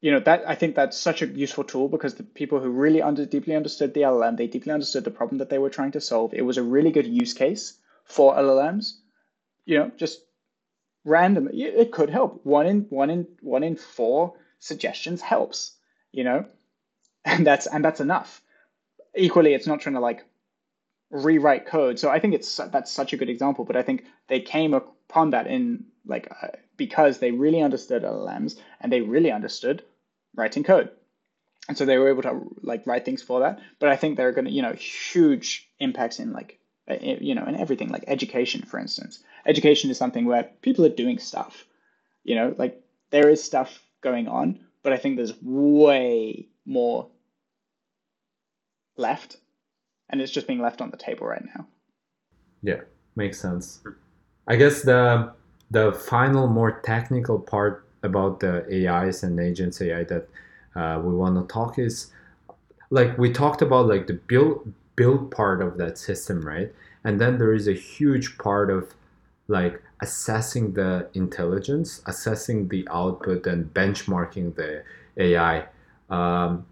you know, that I think that's such a useful tool because the people who really under deeply understood the LLM, they deeply understood the problem that they were trying to solve. It was a really good use case for LLMs. You know, just random. It could help. One in one in one in four suggestions helps you know, and that's and that's enough. Equally, it's not trying to like rewrite code. So I think it's that's such a good example. But I think they came upon that in like uh, because they really understood LLMs and they really understood writing code, and so they were able to like write things for that. But I think they're going to you know huge impacts in like uh, you know in everything like education, for instance. Education is something where people are doing stuff. You know, like there is stuff going on, but I think there's way more left, and it's just being left on the table right now. Yeah, makes sense. I guess the the final more technical part about the AIs and agents AI that uh, we want to talk is like we talked about like the build build part of that system, right? And then there is a huge part of like assessing the intelligence, assessing the output, and benchmarking the AI. Um,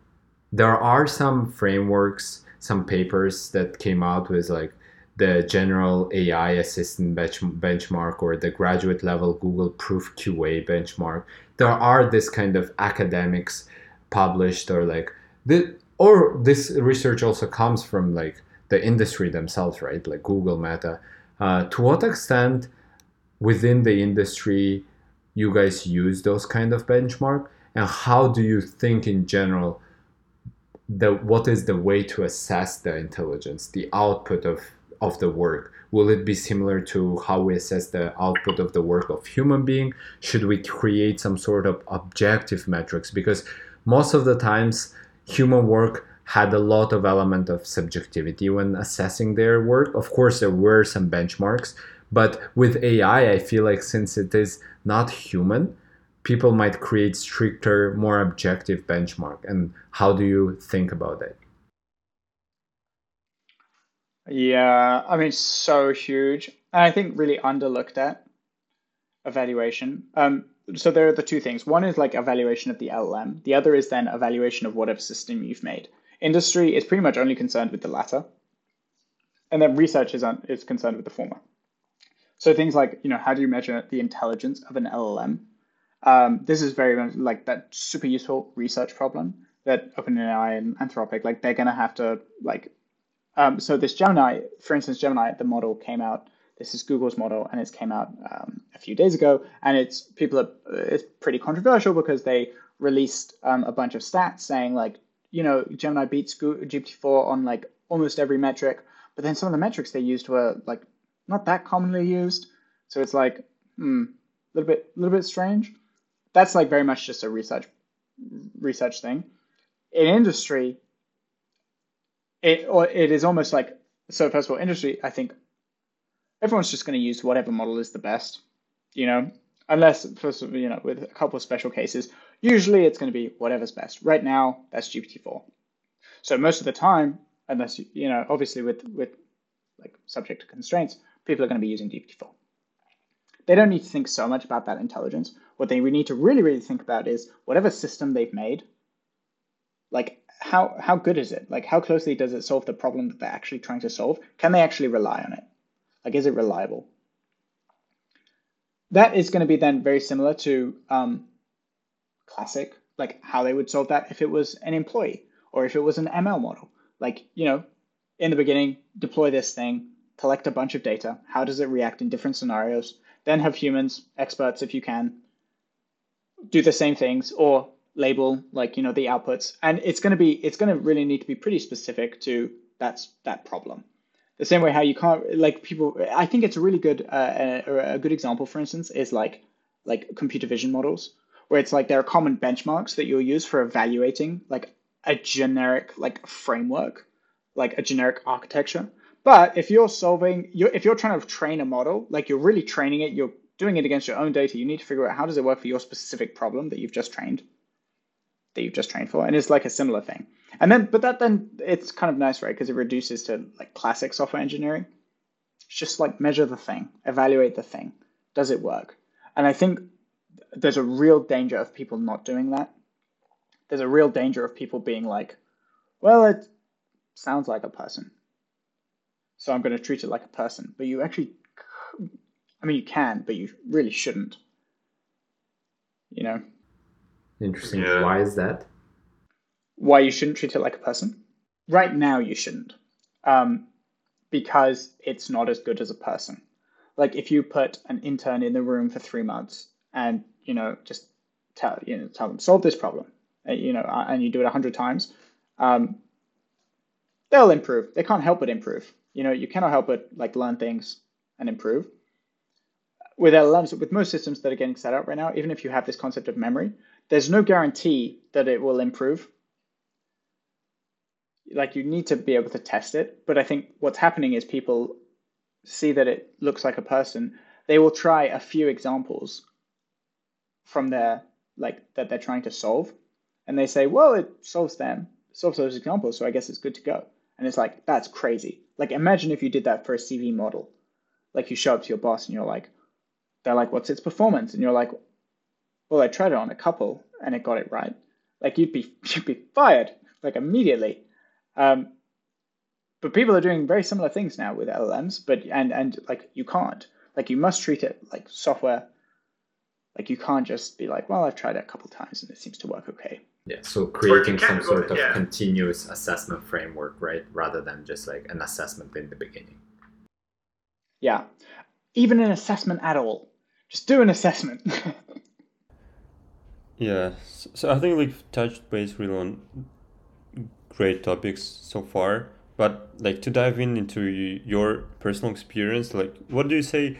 there are some frameworks, some papers that came out with like the general AI assistant bench, benchmark or the graduate level Google Proof QA benchmark. There are this kind of academics published or like the or this research also comes from like the industry themselves, right? Like Google, Meta. Uh, to what extent within the industry you guys use those kind of benchmark, and how do you think in general the what is the way to assess the intelligence, the output of of the work? Will it be similar to how we assess the output of the work of human being? Should we create some sort of objective metrics? Because most of the times human work had a lot of element of subjectivity when assessing their work. Of course, there were some benchmarks, but with AI, I feel like since it is not human, people might create stricter, more objective benchmark. And how do you think about it? Yeah, I mean, so huge. And I think really underlooked at evaluation. Um, so there are the two things. One is like evaluation of the LLM. The other is then evaluation of whatever system you've made. Industry is pretty much only concerned with the latter. And then research is, un- is concerned with the former. So things like, you know, how do you measure the intelligence of an LLM? Um, this is very much like that super useful research problem that OpenAI and Anthropic, like they're going to have to like um, so this Gemini, for instance, Gemini, the model came out. This is Google's model, and it came out um, a few days ago. And it's people are it's pretty controversial because they released um, a bunch of stats saying like you know Gemini beats GPT-4 on like almost every metric, but then some of the metrics they used were like not that commonly used. So it's like hmm, a little bit a little bit strange. That's like very much just a research research thing. In industry, it or it is almost like so. First of all, industry. I think everyone's just going to use whatever model is the best. You know, unless first of you know with a couple of special cases. Usually, it's going to be whatever's best. Right now, that's GPT-4. So most of the time, unless you, you know, obviously with with like subject to constraints, people are going to be using GPT-4. They don't need to think so much about that intelligence. What they need to really, really think about is whatever system they've made, like how how good is it? Like how closely does it solve the problem that they're actually trying to solve? Can they actually rely on it? Like is it reliable? That is going to be then very similar to um, classic, like how they would solve that if it was an employee or if it was an ML model. Like you know, in the beginning, deploy this thing, collect a bunch of data. How does it react in different scenarios? Then have humans, experts if you can, do the same things or label like you know the outputs and it's going to be it's going to really need to be pretty specific to that's that problem the same way how you can't like people i think it's a really good uh, a, a good example for instance is like like computer vision models where it's like there are common benchmarks that you'll use for evaluating like a generic like framework like a generic architecture but if you're solving you're, if you're trying to train a model like you're really training it you're doing it against your own data you need to figure out how does it work for your specific problem that you've just trained that you've just trained for, and it's like a similar thing. And then, but that then it's kind of nice, right? Because it reduces to like classic software engineering. It's just like measure the thing, evaluate the thing. Does it work? And I think there's a real danger of people not doing that. There's a real danger of people being like, well, it sounds like a person. So I'm going to treat it like a person. But you actually, I mean, you can, but you really shouldn't. You know? Interesting. Yeah. Why is that? Why you shouldn't treat it like a person? Right now, you shouldn't, um, because it's not as good as a person. Like if you put an intern in the room for three months and you know just tell you know tell them solve this problem, uh, you know, and you do it a hundred times, um, they'll improve. They can't help but improve. You know, you cannot help but like learn things and improve. With LLMs, with most systems that are getting set up right now, even if you have this concept of memory, there's no guarantee that it will improve. Like you need to be able to test it, but I think what's happening is people see that it looks like a person. They will try a few examples from their like that they're trying to solve, and they say, "Well, it solves them, solves those examples, so I guess it's good to go." And it's like that's crazy. Like imagine if you did that for a CV model. Like you show up to your boss and you're like, they're like, "What's its performance?" And you're like, well, I tried it on a couple and it got it right. Like you'd be you'd be fired like immediately. Um, but people are doing very similar things now with LLMs, but and and like you can't. Like you must treat it like software. Like you can't just be like, well, I've tried it a couple times and it seems to work okay. Yeah, so creating some sort of yeah. continuous assessment framework, right? Rather than just like an assessment in the beginning. Yeah. Even an assessment at all. Just do an assessment. Yeah, so, so I think we've touched base really on great topics so far. But like to dive in into your personal experience, like what do you say?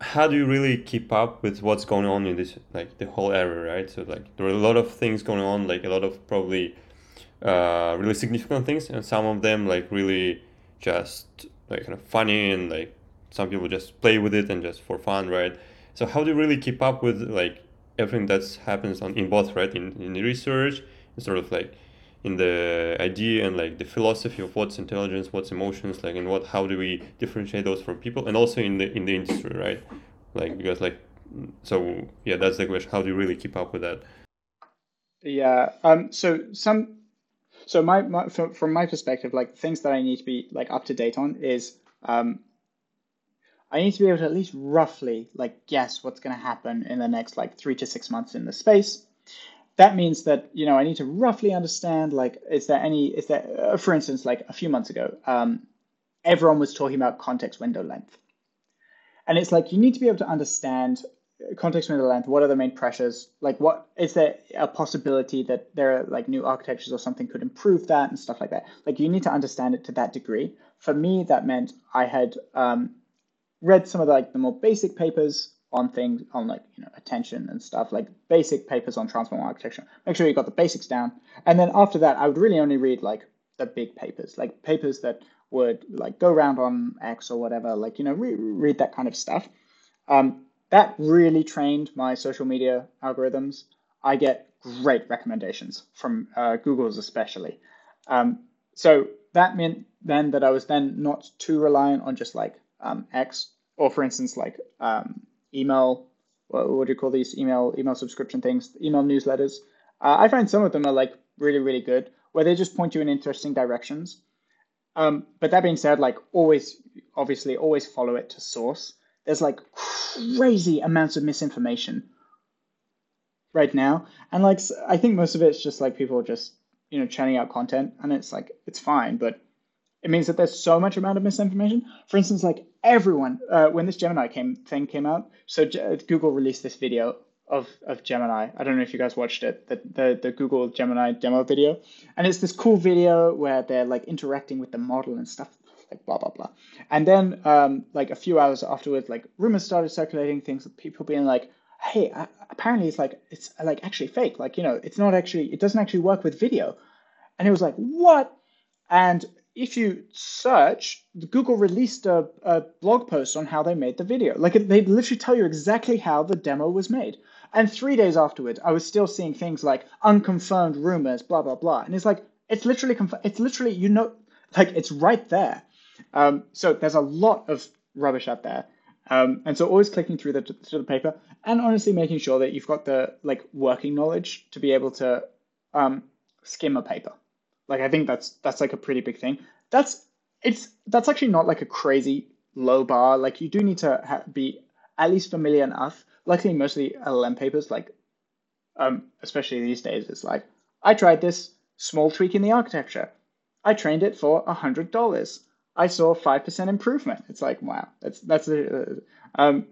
How do you really keep up with what's going on in this like the whole area, right? So like there are a lot of things going on, like a lot of probably uh, really significant things, and some of them like really just like kind of funny and like some people just play with it and just for fun, right? So how do you really keep up with like everything that's happens on in both, right? In in research, and sort of like in the idea and like the philosophy of what's intelligence, what's emotions, like and what how do we differentiate those from people, and also in the in the industry, right? Like because like so yeah, that's the question. How do you really keep up with that? Yeah. Um. So some. So my, my from, from my perspective, like things that I need to be like up to date on is um. I need to be able to at least roughly like guess what's going to happen in the next like three to six months in the space. That means that you know I need to roughly understand like is there any is there uh, for instance like a few months ago um, everyone was talking about context window length, and it's like you need to be able to understand context window length what are the main pressures like what is there a possibility that there are like new architectures or something could improve that and stuff like that? Like you need to understand it to that degree. For me that meant i had um, read some of the, like the more basic papers on things on like you know attention and stuff like basic papers on transform architecture make sure you got the basics down and then after that i would really only read like the big papers like papers that would like go around on x or whatever like you know re- read that kind of stuff um, that really trained my social media algorithms. I get great recommendations from uh, Google's especially. Um, so that meant then that I was then not too reliant on just like um, X or for instance like um, email. What, what do you call these email email subscription things? Email newsletters. Uh, I find some of them are like really really good where they just point you in interesting directions. Um, but that being said, like always, obviously, always follow it to source there's like crazy amounts of misinformation right now and like i think most of it's just like people just you know churning out content and it's like it's fine but it means that there's so much amount of misinformation for instance like everyone uh, when this gemini came thing came out so G- google released this video of, of gemini i don't know if you guys watched it the, the the google gemini demo video and it's this cool video where they're like interacting with the model and stuff like blah blah blah. And then um, like a few hours afterwards, like rumors started circulating, things with people being like, "Hey, uh, apparently it's like it's like actually fake. Like you know, it's not actually it doesn't actually work with video." And it was like, "What?" And if you search, Google released a, a blog post on how they made the video. Like they literally tell you exactly how the demo was made. And three days afterwards, I was still seeing things like unconfirmed rumors, blah blah blah. And it's like it's literally conf- it's literally you know like it's right there. Um, so there's a lot of rubbish out there. Um, and so always clicking through the through the paper and honestly making sure that you've got the like working knowledge to be able to um, skim a paper. Like I think that's that's like a pretty big thing. That's it's that's actually not like a crazy low bar. Like you do need to ha- be at least familiar enough. Luckily, mostly LLM papers, like um, especially these days, it's like I tried this small tweak in the architecture. I trained it for a hundred dollars. I saw five percent improvement. It's like wow, that's that's a, um,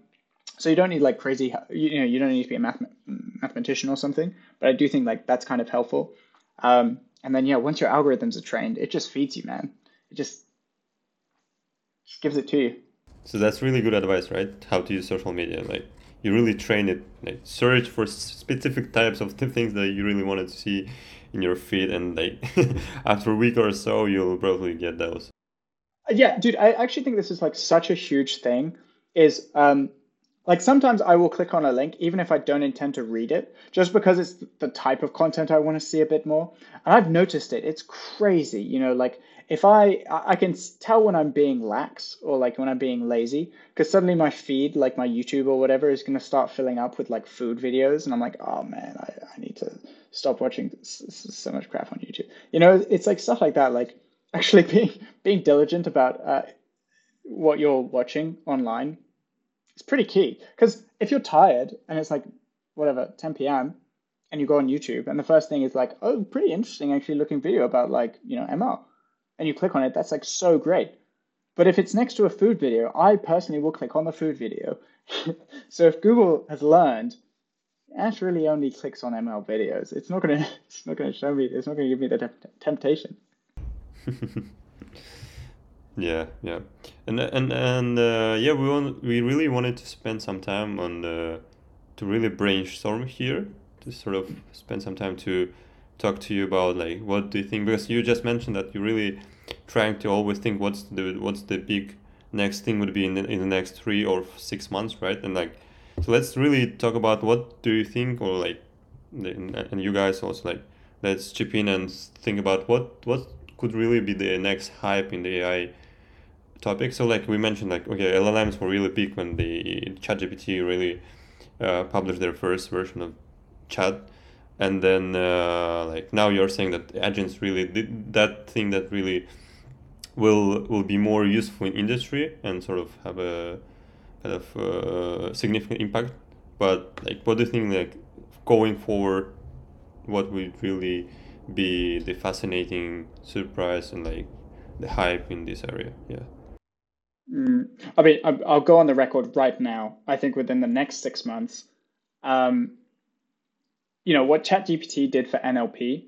so you don't need like crazy, you know, you don't need to be a math, mathematician or something. But I do think like that's kind of helpful. Um, and then yeah, once your algorithms are trained, it just feeds you, man. It just just gives it to you. So that's really good advice, right? How to use social media. Like you really train it, like search for specific types of things that you really wanted to see in your feed, and like after a week or so, you'll probably get those. Yeah, dude, I actually think this is like such a huge thing. Is um, like sometimes I will click on a link even if I don't intend to read it, just because it's the type of content I want to see a bit more. And I've noticed it. It's crazy, you know, like if I I can tell when I'm being lax or like when I'm being lazy, because suddenly my feed, like my YouTube or whatever, is gonna start filling up with like food videos, and I'm like, oh man, I, I need to stop watching so much crap on YouTube. You know, it's like stuff like that. Like actually being being diligent about uh, what you're watching online is pretty key. Because if you're tired and it's like whatever 10 p.m. and you go on YouTube and the first thing is like, oh, pretty interesting actually looking video about like you know ML, and you click on it, that's like so great. But if it's next to a food video, I personally will click on the food video. so if Google has learned, Ash really only clicks on ML videos. It's not gonna. It's not gonna show me. It's not gonna give me the temp- temptation. yeah, yeah, and and and uh, yeah, we want we really wanted to spend some time on the to really brainstorm here to sort of spend some time to talk to you about like what do you think? Because you just mentioned that you're really trying to always think what's the what's the big next thing would be in the, in the next three or six months right? And like so let's really talk about what do you think or like and you guys also like let's chip in and think about what what could really be the next hype in the ai topic. So like we mentioned like okay llms were really big when the ChatGPT really uh, published their first version of chat. And then uh, like now you're saying that agents really did that thing that really will will be more useful in industry and sort of have a kind of uh, significant impact. But like what do you think like going forward what would really be the fascinating surprise and like the hype in this area? Yeah mm, i mean i'll go on the record right now i think within the next six months um, you know, what ChatGPT did for NLP,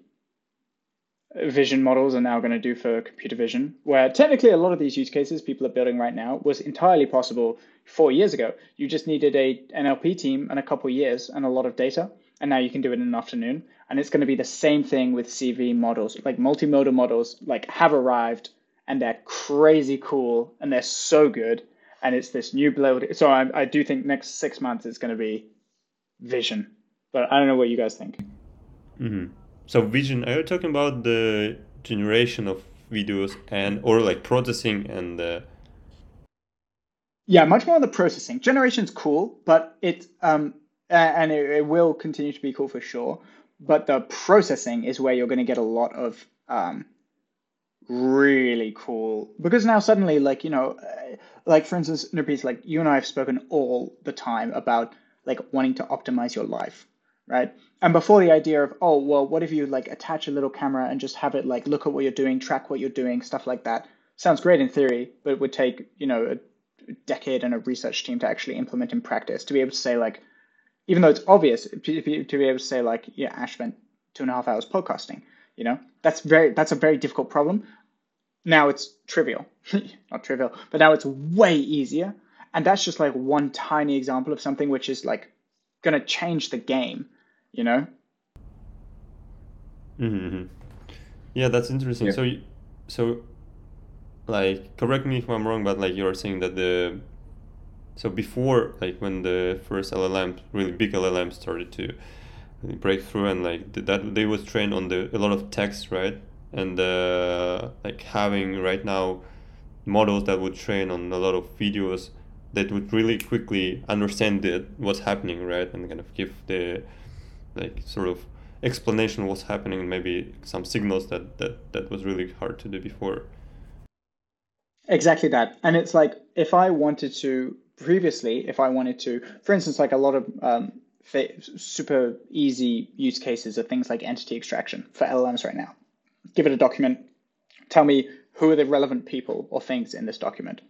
vision models are now going to do for computer vision, where technically a lot of these use cases people are building right now was entirely possible four years ago. You just needed a NLP team and a couple years and a lot of data, and now you can do it in an afternoon. And it's going to be the same thing with CV models, like multimodal models, like have arrived and they're crazy cool and they're so good. And it's this new build. So I, I do think next six months is going to be vision but I don't know what you guys think. Mm-hmm. So vision, are you talking about the generation of videos and or like processing and the? Yeah, much more on the processing. Generation's cool, but it um and it, it will continue to be cool for sure. But the processing is where you're going to get a lot of um really cool because now suddenly like you know uh, like for instance Nurpreet, like you and I have spoken all the time about like wanting to optimize your life right? And before the idea of, oh, well, what if you like attach a little camera and just have it like look at what you're doing, track what you're doing, stuff like that. Sounds great in theory, but it would take, you know, a decade and a research team to actually implement in practice to be able to say like, even though it's obvious, to be able to say like, yeah, Ash spent two and a half hours podcasting, you know, that's very, that's a very difficult problem. Now it's trivial, not trivial, but now it's way easier. And that's just like one tiny example of something which is like going to change the game you know mm-hmm. yeah that's interesting yeah. so so like correct me if i'm wrong but like you're saying that the so before like when the first llm really big llm started to break through and like that they was trained on the a lot of text right and uh, like having right now models that would train on a lot of videos that would really quickly understand the, what's happening right? And kind of give the like sort of explanation what's happening maybe some signals that that that was really hard to do before. Exactly that. And it's like if i wanted to previously if i wanted to for instance like a lot of um, super easy use cases are things like entity extraction for llms right now give it a document tell me who are the relevant people or things in this document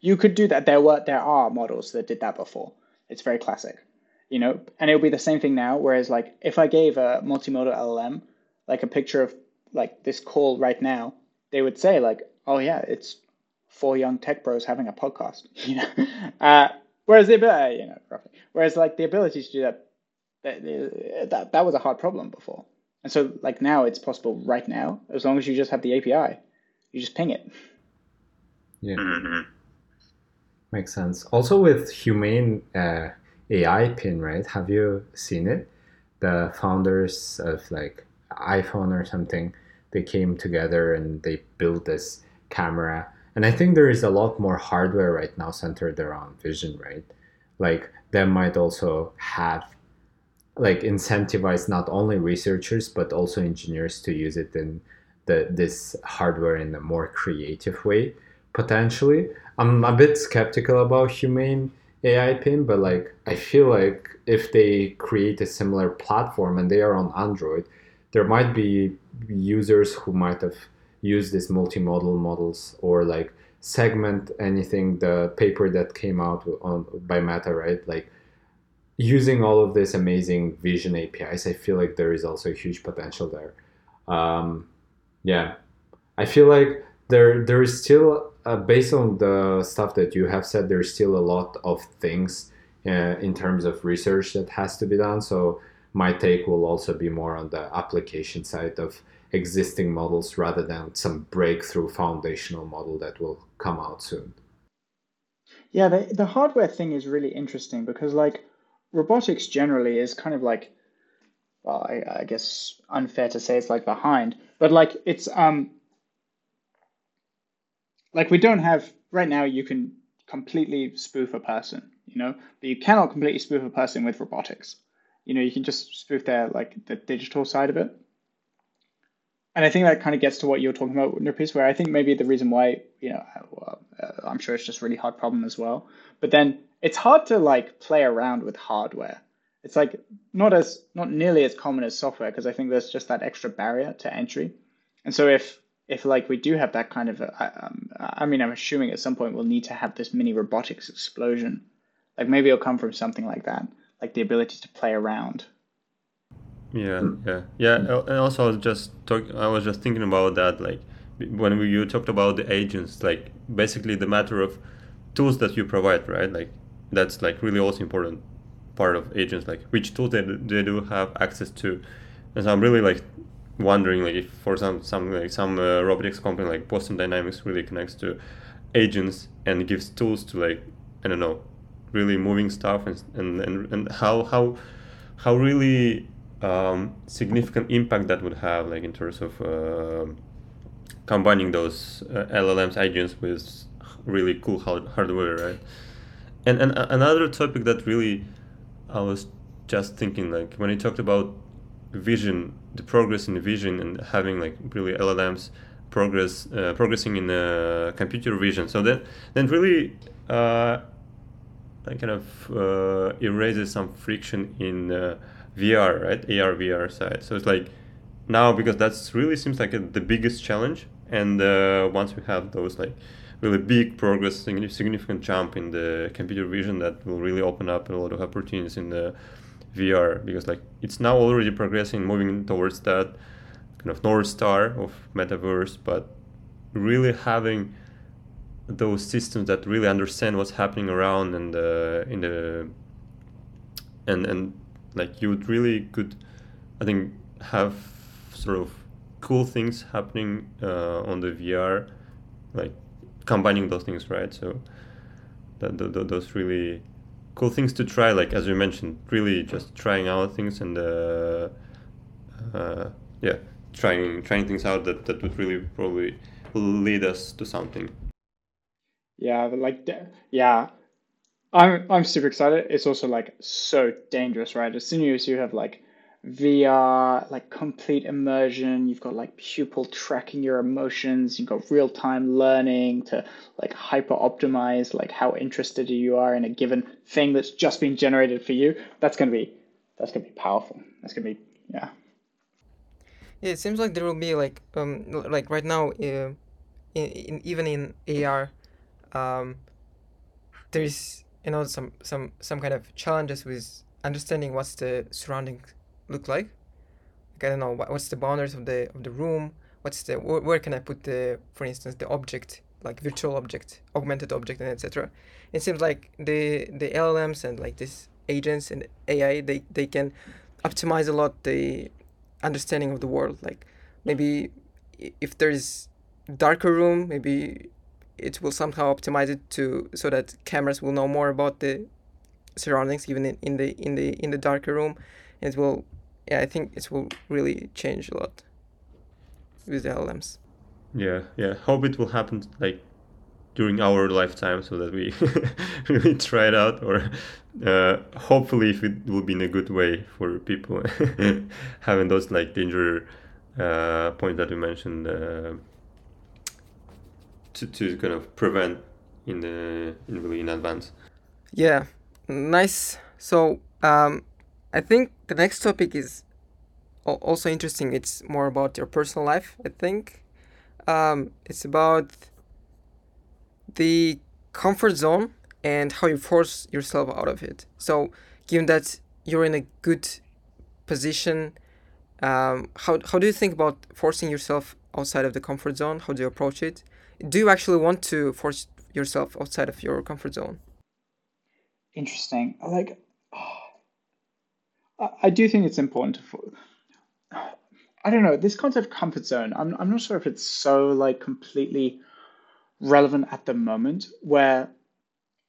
you could do that there were there are models that did that before it's very classic you know, and it'll be the same thing now. Whereas like if I gave a multimodal LLM like a picture of like this call right now, they would say like, oh yeah, it's four young tech bros having a podcast, you know. Uh, whereas the ability, you know, roughly. Whereas like the ability to do that, that that that was a hard problem before, and so like now it's possible right now as long as you just have the API, you just ping it. Yeah, mm-hmm. makes sense. Also with humane. Uh, AI pin, right? Have you seen it? The founders of like iPhone or something, they came together and they built this camera. And I think there is a lot more hardware right now centered around vision, right? Like that might also have like incentivize not only researchers but also engineers to use it in the this hardware in a more creative way potentially. I'm a bit skeptical about humane AI pin, but like I feel like if they create a similar platform and they are on Android, there might be users who might have used these multimodal models or like segment anything. The paper that came out on by Meta, right? Like using all of this amazing vision APIs, I feel like there is also a huge potential there. Um, yeah, I feel like there there is still uh, based on the stuff that you have said, there's still a lot of things uh, in terms of research that has to be done. So my take will also be more on the application side of existing models rather than some breakthrough foundational model that will come out soon. Yeah, the, the hardware thing is really interesting because like robotics generally is kind of like well, I, I guess unfair to say it's like behind, but like it's um like we don't have right now you can completely spoof a person you know? But you cannot completely spoof a person with robotics. You know you can just spoof their like the digital side of it and i think that kind of gets to what you're talking about Nurpis, where i think maybe the reason why you know well, uh, i'm sure it's just really hard problem as well but then it's hard to like play around with hardware it's like not as not nearly as common as software because i think there's just that extra barrier to entry and so if if like we do have that kind of, um, I mean, I'm assuming at some point we'll need to have this mini robotics explosion. Like maybe it'll come from something like that, like the ability to play around. Yeah, yeah, yeah. And also, I was just talk. I was just thinking about that. Like when we, you talked about the agents, like basically the matter of tools that you provide, right? Like that's like really also important part of agents. Like which tools they they do have access to. And so I'm really like wondering like if for some some like some uh, robotics company like Boston Dynamics really connects to agents and gives tools to like I don't know really moving stuff and and and, and how how how really um, significant impact that would have like in terms of uh, combining those uh, LLMs agents with really cool hardware right and and another topic that really I was just thinking like when you talked about vision, the progress in vision, and having like really LLMs progress uh, progressing in uh, computer vision. So then then really uh, kind of uh, erases some friction in uh, VR, right? AR VR side. So it's like now because that's really seems like a, the biggest challenge. And uh, once we have those like really big progress, significant jump in the computer vision, that will really open up a lot of opportunities in the VR because like it's now already progressing, moving towards that kind of north star of metaverse, but really having those systems that really understand what's happening around and uh, in the and and like you would really could I think have sort of cool things happening uh, on the VR like combining those things right? So that, that those really cool things to try like as you mentioned really just trying out things and uh, uh, yeah trying trying things out that, that would really probably lead us to something yeah like yeah i'm i'm super excited it's also like so dangerous right as soon as you have like VR, like complete immersion. You've got like pupil tracking your emotions. You've got real time learning to like hyper optimize like how interested you are in a given thing that's just been generated for you. That's gonna be that's gonna be powerful. That's gonna be yeah. Yeah, it seems like there will be like um like right now, uh, in, in even in AR, um, there's you know some some some kind of challenges with understanding what's the surrounding look like? like I don't know what, what's the boundaries of the of the room. What's the where, where can I put the for instance the object like virtual object, augmented object, and etc. It seems like the the LLMs and like these agents and AI they they can optimize a lot the understanding of the world. Like maybe if there's darker room, maybe it will somehow optimize it to so that cameras will know more about the surroundings even in, in the in the in the darker room. It will yeah, I think it will really change a lot with the LLMs. Yeah, yeah. Hope it will happen like during our lifetime so that we really try it out or uh, hopefully if it will be in a good way for people having those like danger uh, that you mentioned uh, to, to kind of prevent in the in really in advance. Yeah, nice. So um, I think the next topic is also interesting. It's more about your personal life. I think um, it's about the comfort zone and how you force yourself out of it. So, given that you're in a good position, um, how how do you think about forcing yourself outside of the comfort zone? How do you approach it? Do you actually want to force yourself outside of your comfort zone? Interesting. Like, oh, I do think it's important to. I don't know this concept of comfort zone. I'm I'm not sure if it's so like completely relevant at the moment. Where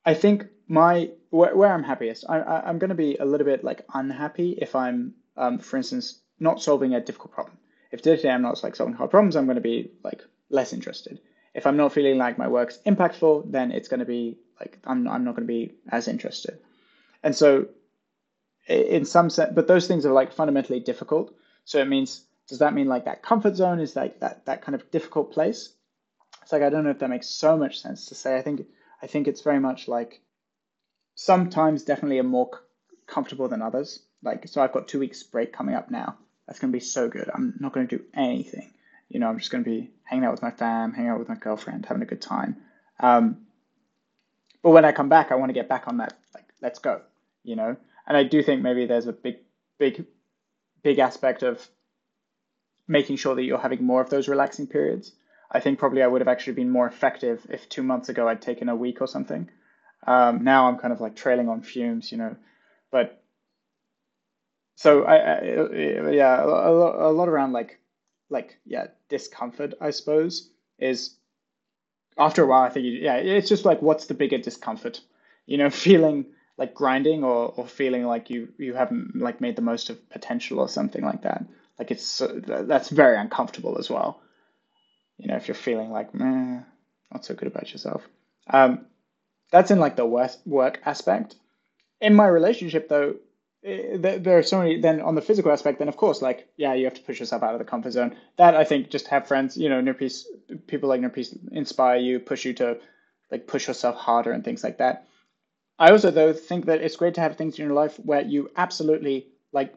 I think my where, where I'm happiest, I, I am going to be a little bit like unhappy if I'm, um, for instance, not solving a difficult problem. If today I'm not like solving hard problems, I'm going to be like less interested. If I'm not feeling like my work's impactful, then it's going to be like I'm I'm not going to be as interested. And so, in some sense, but those things are like fundamentally difficult. So it means does that mean like that comfort zone is like that that kind of difficult place? It's like I don't know if that makes so much sense to say. I think I think it's very much like sometimes definitely are more comfortable than others. Like so, I've got two weeks break coming up now. That's going to be so good. I'm not going to do anything. You know, I'm just going to be hanging out with my fam, hanging out with my girlfriend, having a good time. Um, but when I come back, I want to get back on that. Like, let's go. You know, and I do think maybe there's a big, big, big aspect of making sure that you're having more of those relaxing periods. I think probably I would have actually been more effective if two months ago I'd taken a week or something. Um, now I'm kind of like trailing on fumes, you know. But so I, I yeah, a, a lot around like like yeah discomfort I suppose is after a while I think yeah it's just like what's the bigger discomfort, you know, feeling like grinding or or feeling like you you haven't like made the most of potential or something like that. Like it's that's very uncomfortable as well. You know, if you're feeling like meh, not so good about yourself. Um, that's in like the work work aspect. In my relationship, though, there are so many. Then on the physical aspect, then of course, like yeah, you have to push yourself out of the comfort zone. That I think just have friends, you know, Nurpis, people like Nurpis inspire you, push you to like push yourself harder and things like that. I also though think that it's great to have things in your life where you absolutely like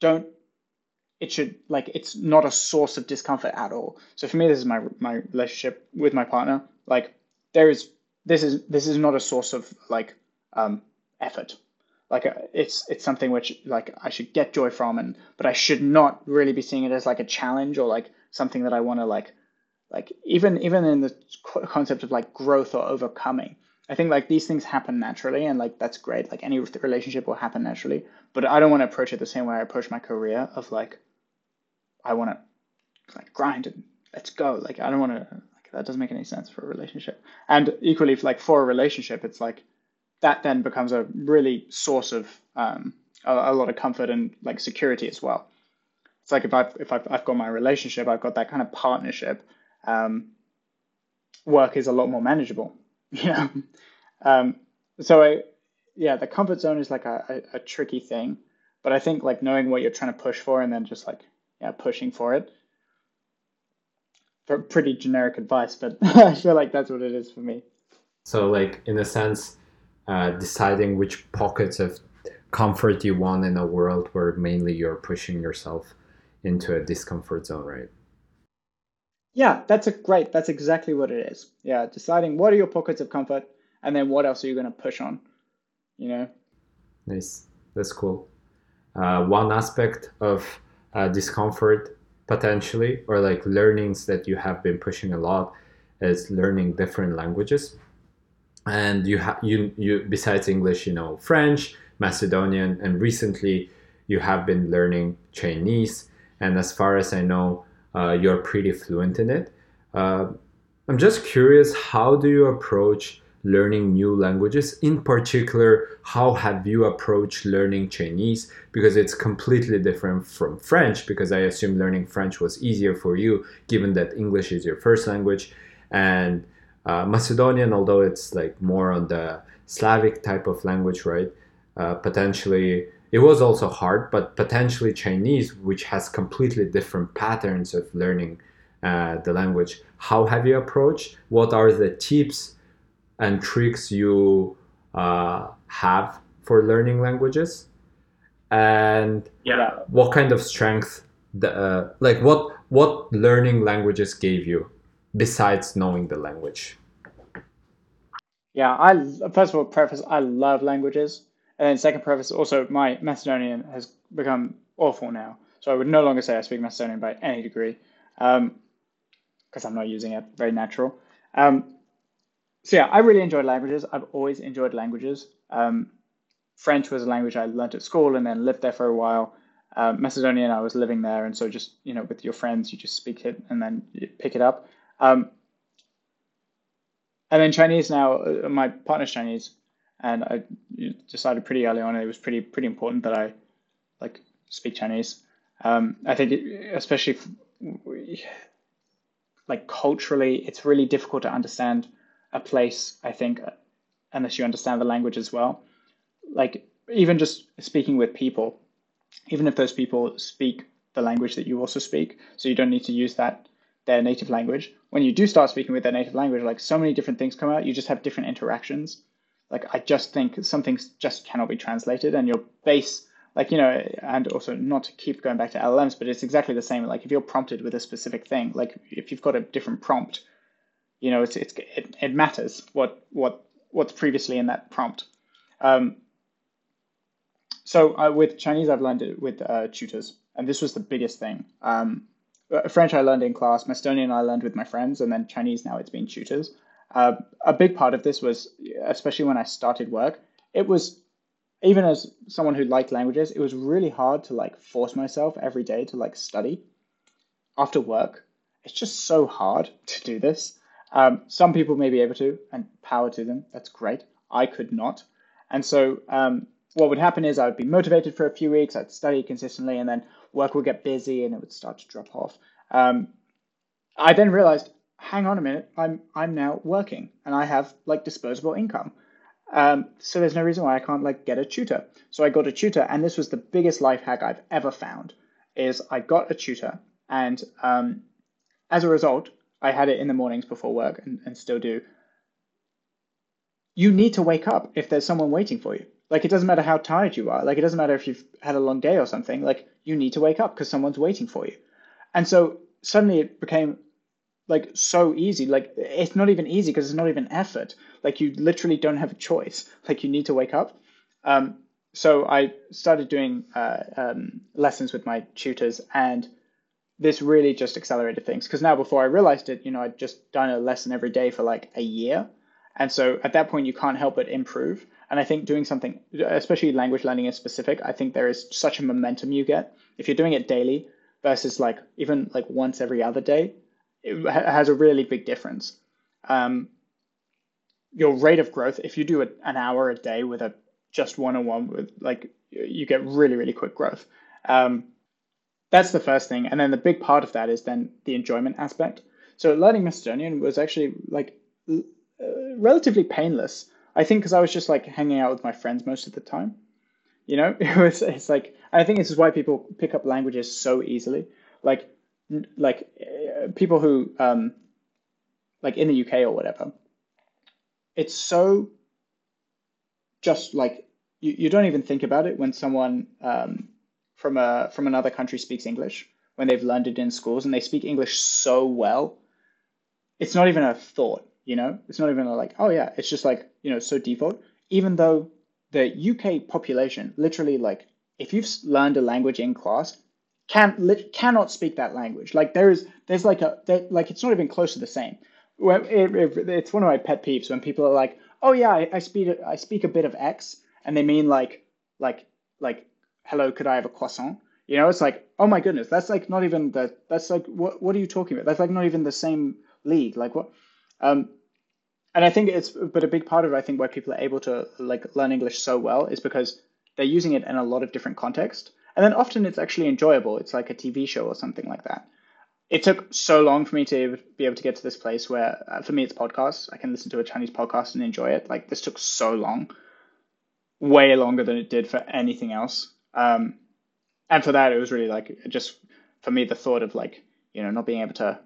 don't it should like it's not a source of discomfort at all. So for me, this is my my relationship with my partner. Like there is this is this is not a source of like um, effort. Like uh, it's it's something which like I should get joy from, and but I should not really be seeing it as like a challenge or like something that I want to like like even even in the concept of like growth or overcoming. I think like these things happen naturally, and like that's great. Like any relationship will happen naturally, but I don't want to approach it the same way I approach my career of like I want to like grind and let's go. Like I don't want to like that doesn't make any sense for a relationship. And equally, like for a relationship, it's like that then becomes a really source of um, a, a, lot of comfort and like security as well. It's like if I've if I've, I've got my relationship, I've got that kind of partnership. Um, work is a lot more manageable, you know. um, so I, yeah, the comfort zone is like a, a, a tricky thing, but I think like knowing what you're trying to push for and then just like yeah pushing for it pretty generic advice, but I feel like that's what it is for me. So, like in a sense, uh, deciding which pockets of comfort you want in a world where mainly you're pushing yourself into a discomfort zone, right? Yeah, that's a great. That's exactly what it is. Yeah, deciding what are your pockets of comfort, and then what else are you going to push on? You know. Nice. That's cool. Uh, one aspect of uh, discomfort potentially or like learnings that you have been pushing a lot is learning different languages and you have you you besides english you know french macedonian and recently you have been learning chinese and as far as i know uh, you're pretty fluent in it uh, i'm just curious how do you approach learning new languages. In particular, how have you approached learning Chinese? Because it's completely different from French, because I assume learning French was easier for you, given that English is your first language. And uh, Macedonian, although it's like more on the Slavic type of language, right? Uh, potentially it was also hard, but potentially Chinese, which has completely different patterns of learning uh, the language. How have you approached? What are the tips and tricks you uh, have for learning languages? And Yeah. what kind of strength, the, uh, like what what learning languages gave you besides knowing the language? Yeah, I first of all preface I love languages, and then second preface also my Macedonian has become awful now, so I would no longer say I speak Macedonian by any degree, because I'm not using it. Very natural. Um, so yeah, I really enjoyed languages. I've always enjoyed languages. Um, French was a language I learned at school and then lived there for a while. Um, Macedonian, I was living there, and so just you know, with your friends, you just speak it and then you pick it up. Um, and then Chinese now, uh, my partner's Chinese, and I decided pretty early on it was pretty pretty important that I like speak Chinese. Um, I think, it, especially f- like culturally, it's really difficult to understand a place. I think unless you understand the language as well. Like even just speaking with people, even if those people speak the language that you also speak, so you don't need to use that their native language. When you do start speaking with their native language, like so many different things come out, you just have different interactions. Like I just think some things just cannot be translated, and your base, like you know, and also not to keep going back to LLMs, but it's exactly the same. Like if you're prompted with a specific thing, like if you've got a different prompt, you know, it's it's it, it matters what what what's previously in that prompt. Um, so uh, with Chinese, I've learned it with uh, tutors, and this was the biggest thing. Um, uh, French I learned in class, Macedonian I learned with my friends, and then Chinese now it's been tutors. Uh, a big part of this was, especially when I started work, it was even as someone who liked languages, it was really hard to like force myself every day to like study after work. It's just so hard to do this. Um, some people may be able to, and power to them. That's great. I could not. And so um, what would happen is I would be motivated for a few weeks, I'd study consistently, and then work would get busy and it would start to drop off. Um, I then realized, hang on a minute, I'm I'm now working and I have like disposable income. Um, so there's no reason why I can't like get a tutor. So I got a tutor, and this was the biggest life hack I've ever found. Is I got a tutor, and um, as a result, I had it in the mornings before work, and, and still do. You need to wake up if there's someone waiting for you. Like it doesn't matter how tired you are. Like it doesn't matter if you've had a long day or something. Like you need to wake up because someone's waiting for you. And so suddenly it became like so easy. Like it's not even easy because it's not even effort. Like you literally don't have a choice. Like you need to wake up. Um, so I started doing uh, um, lessons with my tutors, and this really just accelerated things. Because now, before I realized it, you know, I'd just done a lesson every day for like a year, and so at that point, you can't help but improve. And I think doing something, especially language learning is specific, I think there is such a momentum you get if you're doing it daily versus like even like once every other day. It has a really big difference. Um, your rate of growth, if you do a, an hour a day with a just one on one with like you get really really quick growth. Um, that's the first thing, and then the big part of that is then the enjoyment aspect. So learning Macedonian was actually like uh, relatively painless. I think because I was just like hanging out with my friends most of the time. You know, it was it's like I think this is why people pick up languages so easily. Like like uh, people who um, like in the UK or whatever. It's so just like you, you don't even think about it when someone um, from a from another country speaks English when they've learned it in schools and they speak English so well. It's not even a thought, you know. It's not even like, oh yeah. It's just like you know, so default. Even though the UK population, literally like, if you've learned a language in class, can lit, cannot speak that language. Like there is, there's like a there, like it's not even close to the same. It, it, it's one of my pet peeves when people are like, oh yeah, I, I speak I speak a bit of X, and they mean like like like hello, could I have a croissant? You know, it's like, oh my goodness, that's like not even the that's like what what are you talking about? That's like not even the same league. Like what? Um, and I think it's but a big part of I think why people are able to like learn English so well is because they're using it in a lot of different contexts. And then often it's actually enjoyable. It's like a TV show or something like that. It took so long for me to be able to get to this place where, uh, for me, it's podcasts. I can listen to a Chinese podcast and enjoy it. Like this took so long, way longer than it did for anything else. Um, and for that, it was really like just for me the thought of like you know not being able to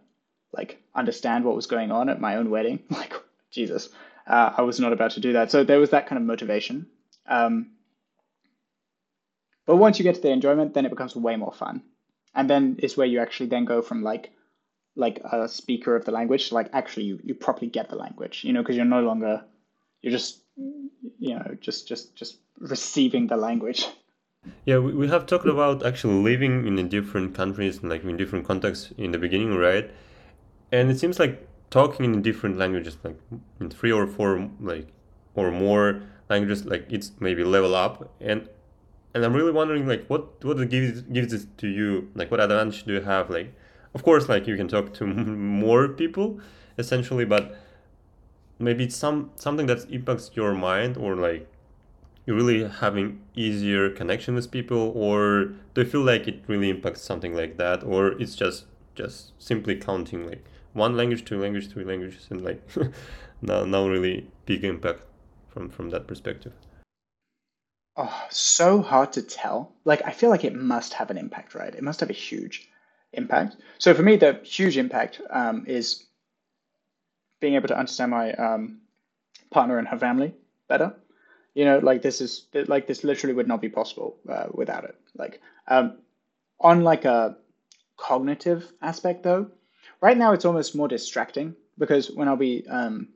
like understand what was going on at my own wedding, like Jesus, uh, I was not about to do that. So there was that kind of motivation. Um, but once you get to the enjoyment, then it becomes way more fun, and then it's where you actually then go from like like a speaker of the language like actually you, you properly get the language, you know, because you're no longer you're just you know just just just receiving the language. Yeah, we, we have talked about actually living in different countries, like in different contexts in the beginning, right? And it seems like talking in different languages, like in three or four, like or more languages, like it's maybe level up. And and I'm really wondering, like, what what gives gives it to you? Like, what advantage do you have? Like, of course, like you can talk to more people, essentially, but maybe it's some something that impacts your mind or like you're really having easier connection with people or do you feel like it really impacts something like that or it's just just simply counting like one language two language three languages and like no no really big impact from from that perspective. Oh so hard to tell. Like i feel like it must have an impact right? It must have a huge impact. So for me the huge impact um, is being able to understand my um, partner and her family better. You know like this is like this literally would not be possible uh, without it. Like um, on like a cognitive aspect though right now it's almost more distracting because when i'll be um,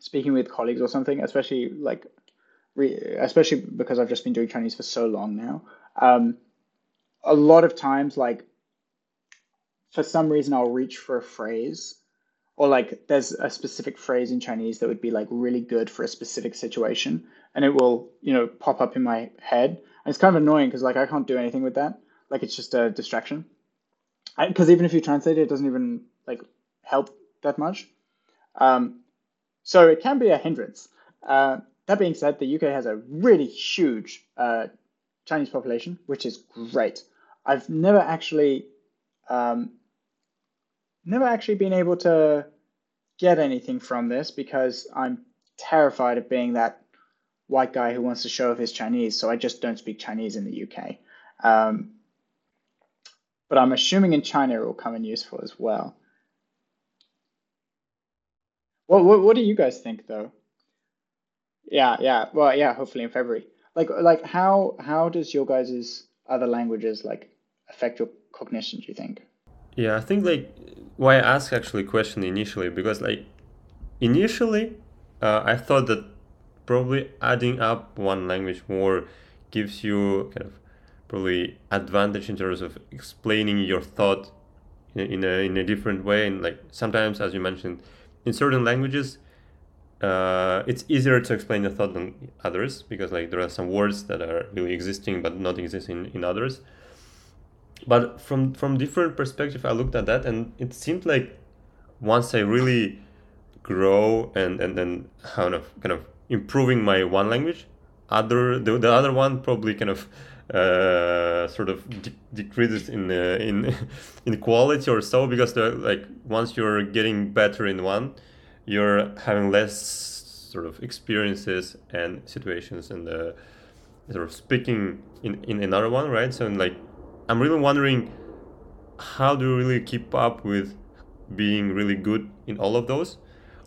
speaking with colleagues or something especially like re- especially because i've just been doing chinese for so long now um, a lot of times like for some reason i'll reach for a phrase or like there's a specific phrase in Chinese that would be like really good for a specific situation, and it will you know pop up in my head. And it's kind of annoying because like I can't do anything with that. Like it's just a distraction. Because even if you translate it, it doesn't even like help that much. Um, so it can be a hindrance. Uh, that being said, the UK has a really huge uh, Chinese population, which is great. I've never actually um, never actually been able to get anything from this because I'm terrified of being that white guy who wants to show off his Chinese, so I just don't speak Chinese in the UK. Um, but I'm assuming in China it will come in useful as well. What, what, what do you guys think though? Yeah, yeah. Well, yeah. Hopefully in February. Like, like how how does your guys' other languages like affect your cognition? Do you think? Yeah, I think like why I asked actually question initially because like initially uh, I thought that probably adding up one language more gives you kind of probably advantage in terms of explaining your thought in, in a in a different way and like sometimes as you mentioned in certain languages uh, it's easier to explain the thought than others because like there are some words that are really existing but not existing in, in others. But from from different perspective i looked at that and it seemed like once i really grow and and then kind of kind of improving my one language other the, the other one probably kind of uh, sort of de- decreases in uh, in in quality or so because the like once you're getting better in one you're having less sort of experiences and situations and uh, sort of speaking in in another one right so like I'm really wondering how do you really keep up with being really good in all of those?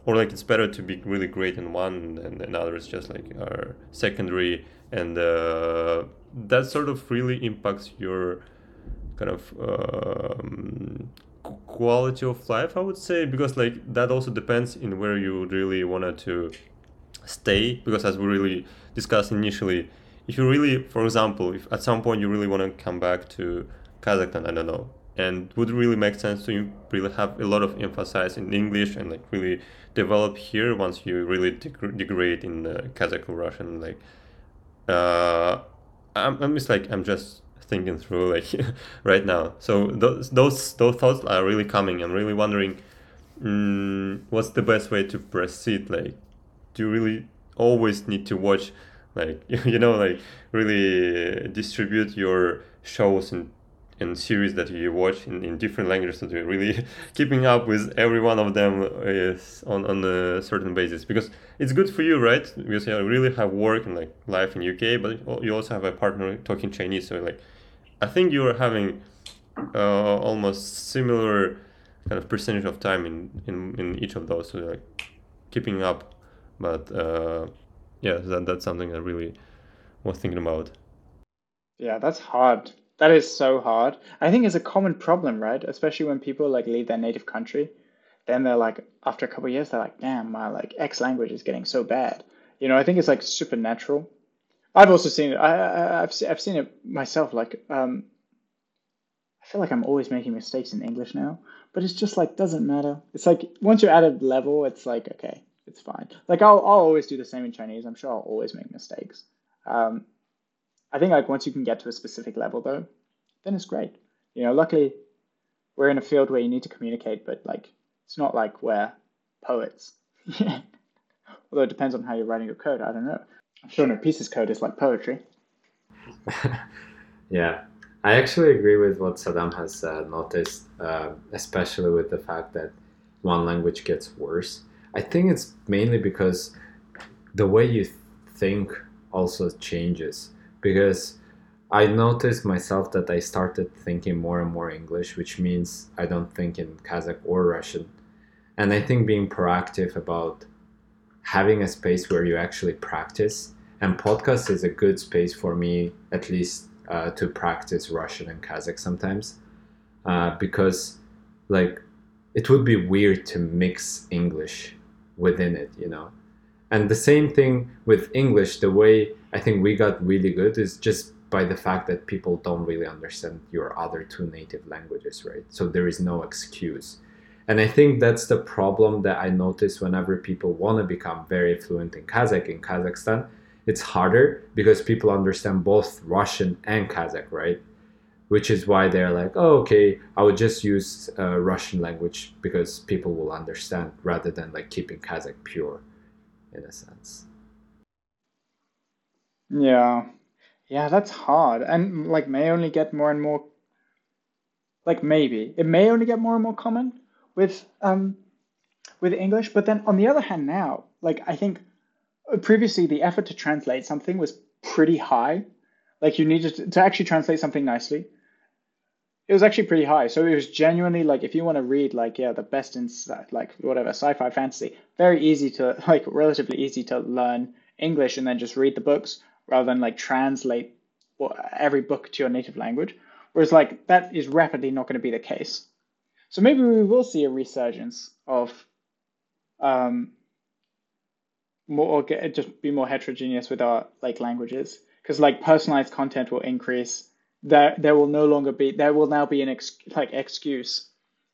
Or like it's better to be really great in one and, and others just like are secondary and uh, that sort of really impacts your kind of um, quality of life I would say because like that also depends in where you really wanted to stay because as we really discussed initially if you really, for example, if at some point you really want to come back to Kazakhstan, I don't know, and would really make sense to you really have a lot of emphasis in English and like really develop here once you really deg- degrade in uh, Kazakh or Russian, like, uh, I'm, I'm just like I'm just thinking through like right now. So those those those thoughts are really coming. I'm really wondering, mm, what's the best way to proceed? Like, do you really always need to watch? like you know like really distribute your shows in and series that you watch in, in different languages that you're really keeping up with every one of them is on, on a certain basis. Because it's good for you right? Because you really have work and like life in uk but you also have a partner talking chinese so like i think you're having uh, almost similar kind of percentage of time in, in, in each of those so like keeping up. But uh, yeah that, that's something i really was thinking about. Yeah that's hard that is so hard. I think it's a common problem, right? Especially when people like leave their native country, then they're like, after a couple years, they're like, damn, my like X language is getting so bad. You know, I think it's like supernatural. I've also seen it. I, I have I've seen it myself. Like, um, I feel like I'm always making mistakes in English now, but it's just like doesn't matter. It's like once you're at a level, it's like okay, it's fine. Like I'll I'll always do the same in Chinese. I'm sure I'll always make mistakes. Um, I think like once you can get to a specific level though, then it's great. You know, luckily we're in a field where you need to communicate, but like it's not like we're poets. Although it depends on how you're writing your code. I don't know. I'm sure no pieces code is like poetry. yeah, I actually agree with what Saddam has uh, noticed, uh, especially with the fact that one language gets worse. I think it's mainly because the way you think also changes because I noticed myself that I started thinking more and more English, which means I don't think in Kazakh or Russian. And I think being proactive about having a space where you actually practice, and podcast is a good space for me, at least uh, to practice Russian and Kazakh sometimes, uh, because like it would be weird to mix English within it, you know. And the same thing with English, the way I think we got really good is just by the fact that people don't really understand your other two native languages, right? So there is no excuse. And I think that's the problem that I notice whenever people want to become very fluent in Kazakh in Kazakhstan. It's harder because people understand both Russian and Kazakh, right? Which is why they're like, oh, okay, I would just use uh, Russian language because people will understand rather than like keeping Kazakh pure in a sense. Yeah. Yeah, that's hard. And like may only get more and more like maybe. It may only get more and more common with um with English, but then on the other hand now, like I think previously the effort to translate something was pretty high. Like you needed to, to actually translate something nicely. It was actually pretty high. So it was genuinely like if you want to read like yeah, the best in like whatever, sci-fi fantasy, very easy to like relatively easy to learn English and then just read the books rather than like translate every book to your native language. Whereas like that is rapidly not going to be the case. So maybe we will see a resurgence of um, more or get, just be more heterogeneous with our like languages because like personalized content will increase. There there will no longer be there will now be an ex, like excuse,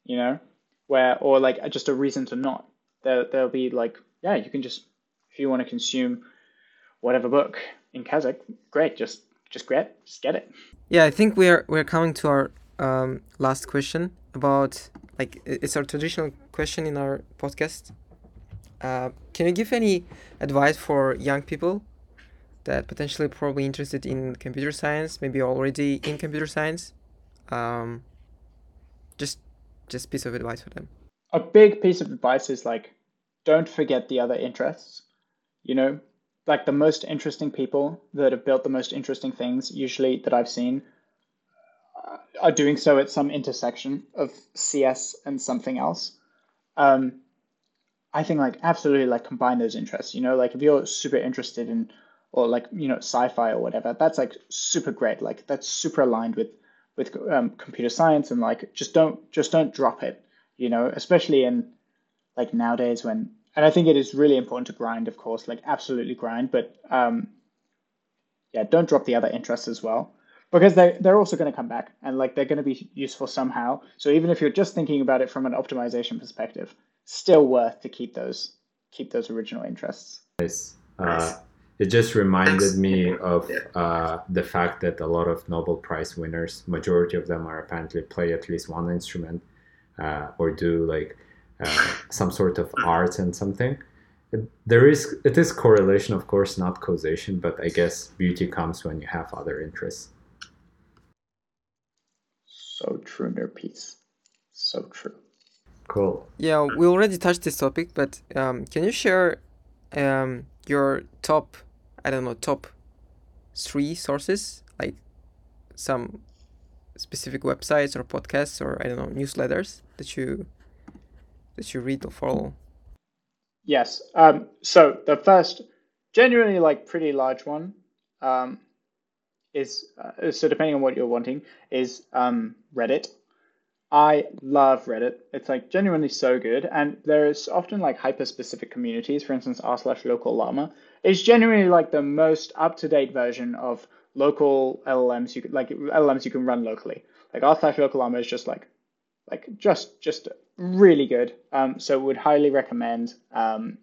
you know, where or like just a reason to not. There there'll be like yeah you can just if you want to consume whatever book in Kazakh, great. Just just get just get it. Yeah, I think we're we're coming to our um, last question about like it's our traditional question in our podcast. Uh, can you give any advice for young people that potentially probably interested in computer science, maybe already in computer science? Um, just just piece of advice for them. A big piece of advice is like, don't forget the other interests. You know, like the most interesting people that have built the most interesting things, usually that I've seen, uh, are doing so at some intersection of CS and something else. Um, I think like absolutely like combine those interests. You know, like if you're super interested in or like you know sci-fi or whatever, that's like super great. Like that's super aligned with with um, computer science and like just don't just don't drop it. You know, especially in like nowadays when and I think it is really important to grind, of course, like absolutely grind, but um, yeah, don't drop the other interests as well because they they're also going to come back and like they're going to be useful somehow. So even if you're just thinking about it from an optimization perspective, still worth to keep those keep those original interests. Nice. Uh, it just reminded me of uh, the fact that a lot of Nobel Prize winners, majority of them are apparently play at least one instrument uh, or do like uh, some sort of art and something. It, there is it is correlation, of course, not causation, but I guess beauty comes when you have other interests. Fruner piece. So true. Cool. Yeah, we already touched this topic, but um, can you share um, your top, I don't know, top three sources, like some specific websites or podcasts or I don't know newsletters that you that you read or follow? Yes. Um, so the first, genuinely like pretty large one, um, is uh, so depending on what you're wanting is um, Reddit. I love Reddit. It's like genuinely so good, and there's often like hyper specific communities. For instance, r slash local llama is genuinely like the most up to date version of local LLMs you could like LLMs you can run locally. Like r slash local llama is just like like just just really good. Um, so would highly recommend um,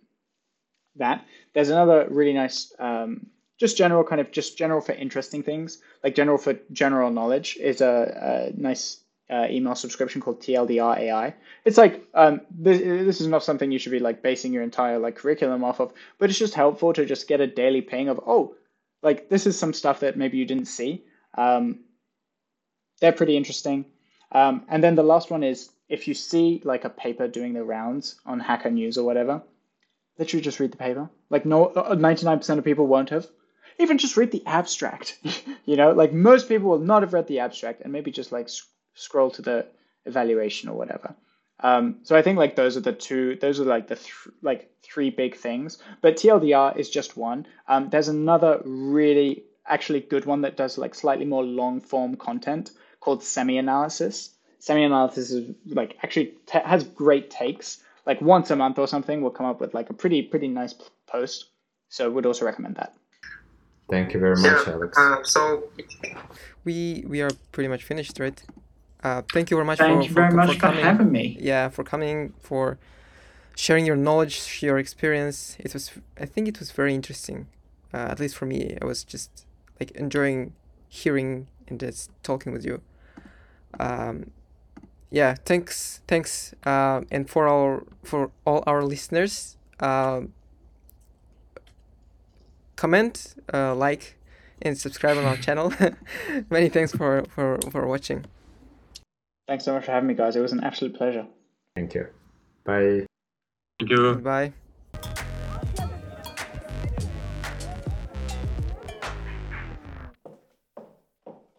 that. There's another really nice um, just general kind of just general for interesting things like general for general knowledge is a, a nice uh, email subscription called TLDR AI. It's like um, this, this is not something you should be like basing your entire like curriculum off of, but it's just helpful to just get a daily ping of oh, like this is some stuff that maybe you didn't see. Um, they're pretty interesting. Um, and then the last one is if you see like a paper doing the rounds on Hacker News or whatever, literally just read the paper. Like no, 99% uh, of people won't have. Even just read the abstract. you know, like most people will not have read the abstract and maybe just like scroll to the evaluation or whatever. Um, so I think like those are the two, those are like the th- like three big things. But TLDR is just one. Um, there's another really actually good one that does like slightly more long form content called SemiAnalysis. Semi Analysis is like actually t- has great takes. Like once a month or something, we'll come up with like a pretty pretty nice post. So would also recommend that. Thank you very much, yeah, Alex. Uh, so we we are pretty much finished, right? Uh, thank you very much. Thank for, you very for, much for, coming. for having me. Yeah, for coming, for sharing your knowledge, your experience. It was, I think, it was very interesting. Uh, at least for me, I was just like enjoying hearing and just talking with you. Um, yeah, thanks, thanks, uh, and for our for all our listeners, uh, comment, uh, like, and subscribe on our channel. Many thanks for for for watching. Thanks so much for having me, guys. It was an absolute pleasure. Thank you. Bye. Thank you. Bye.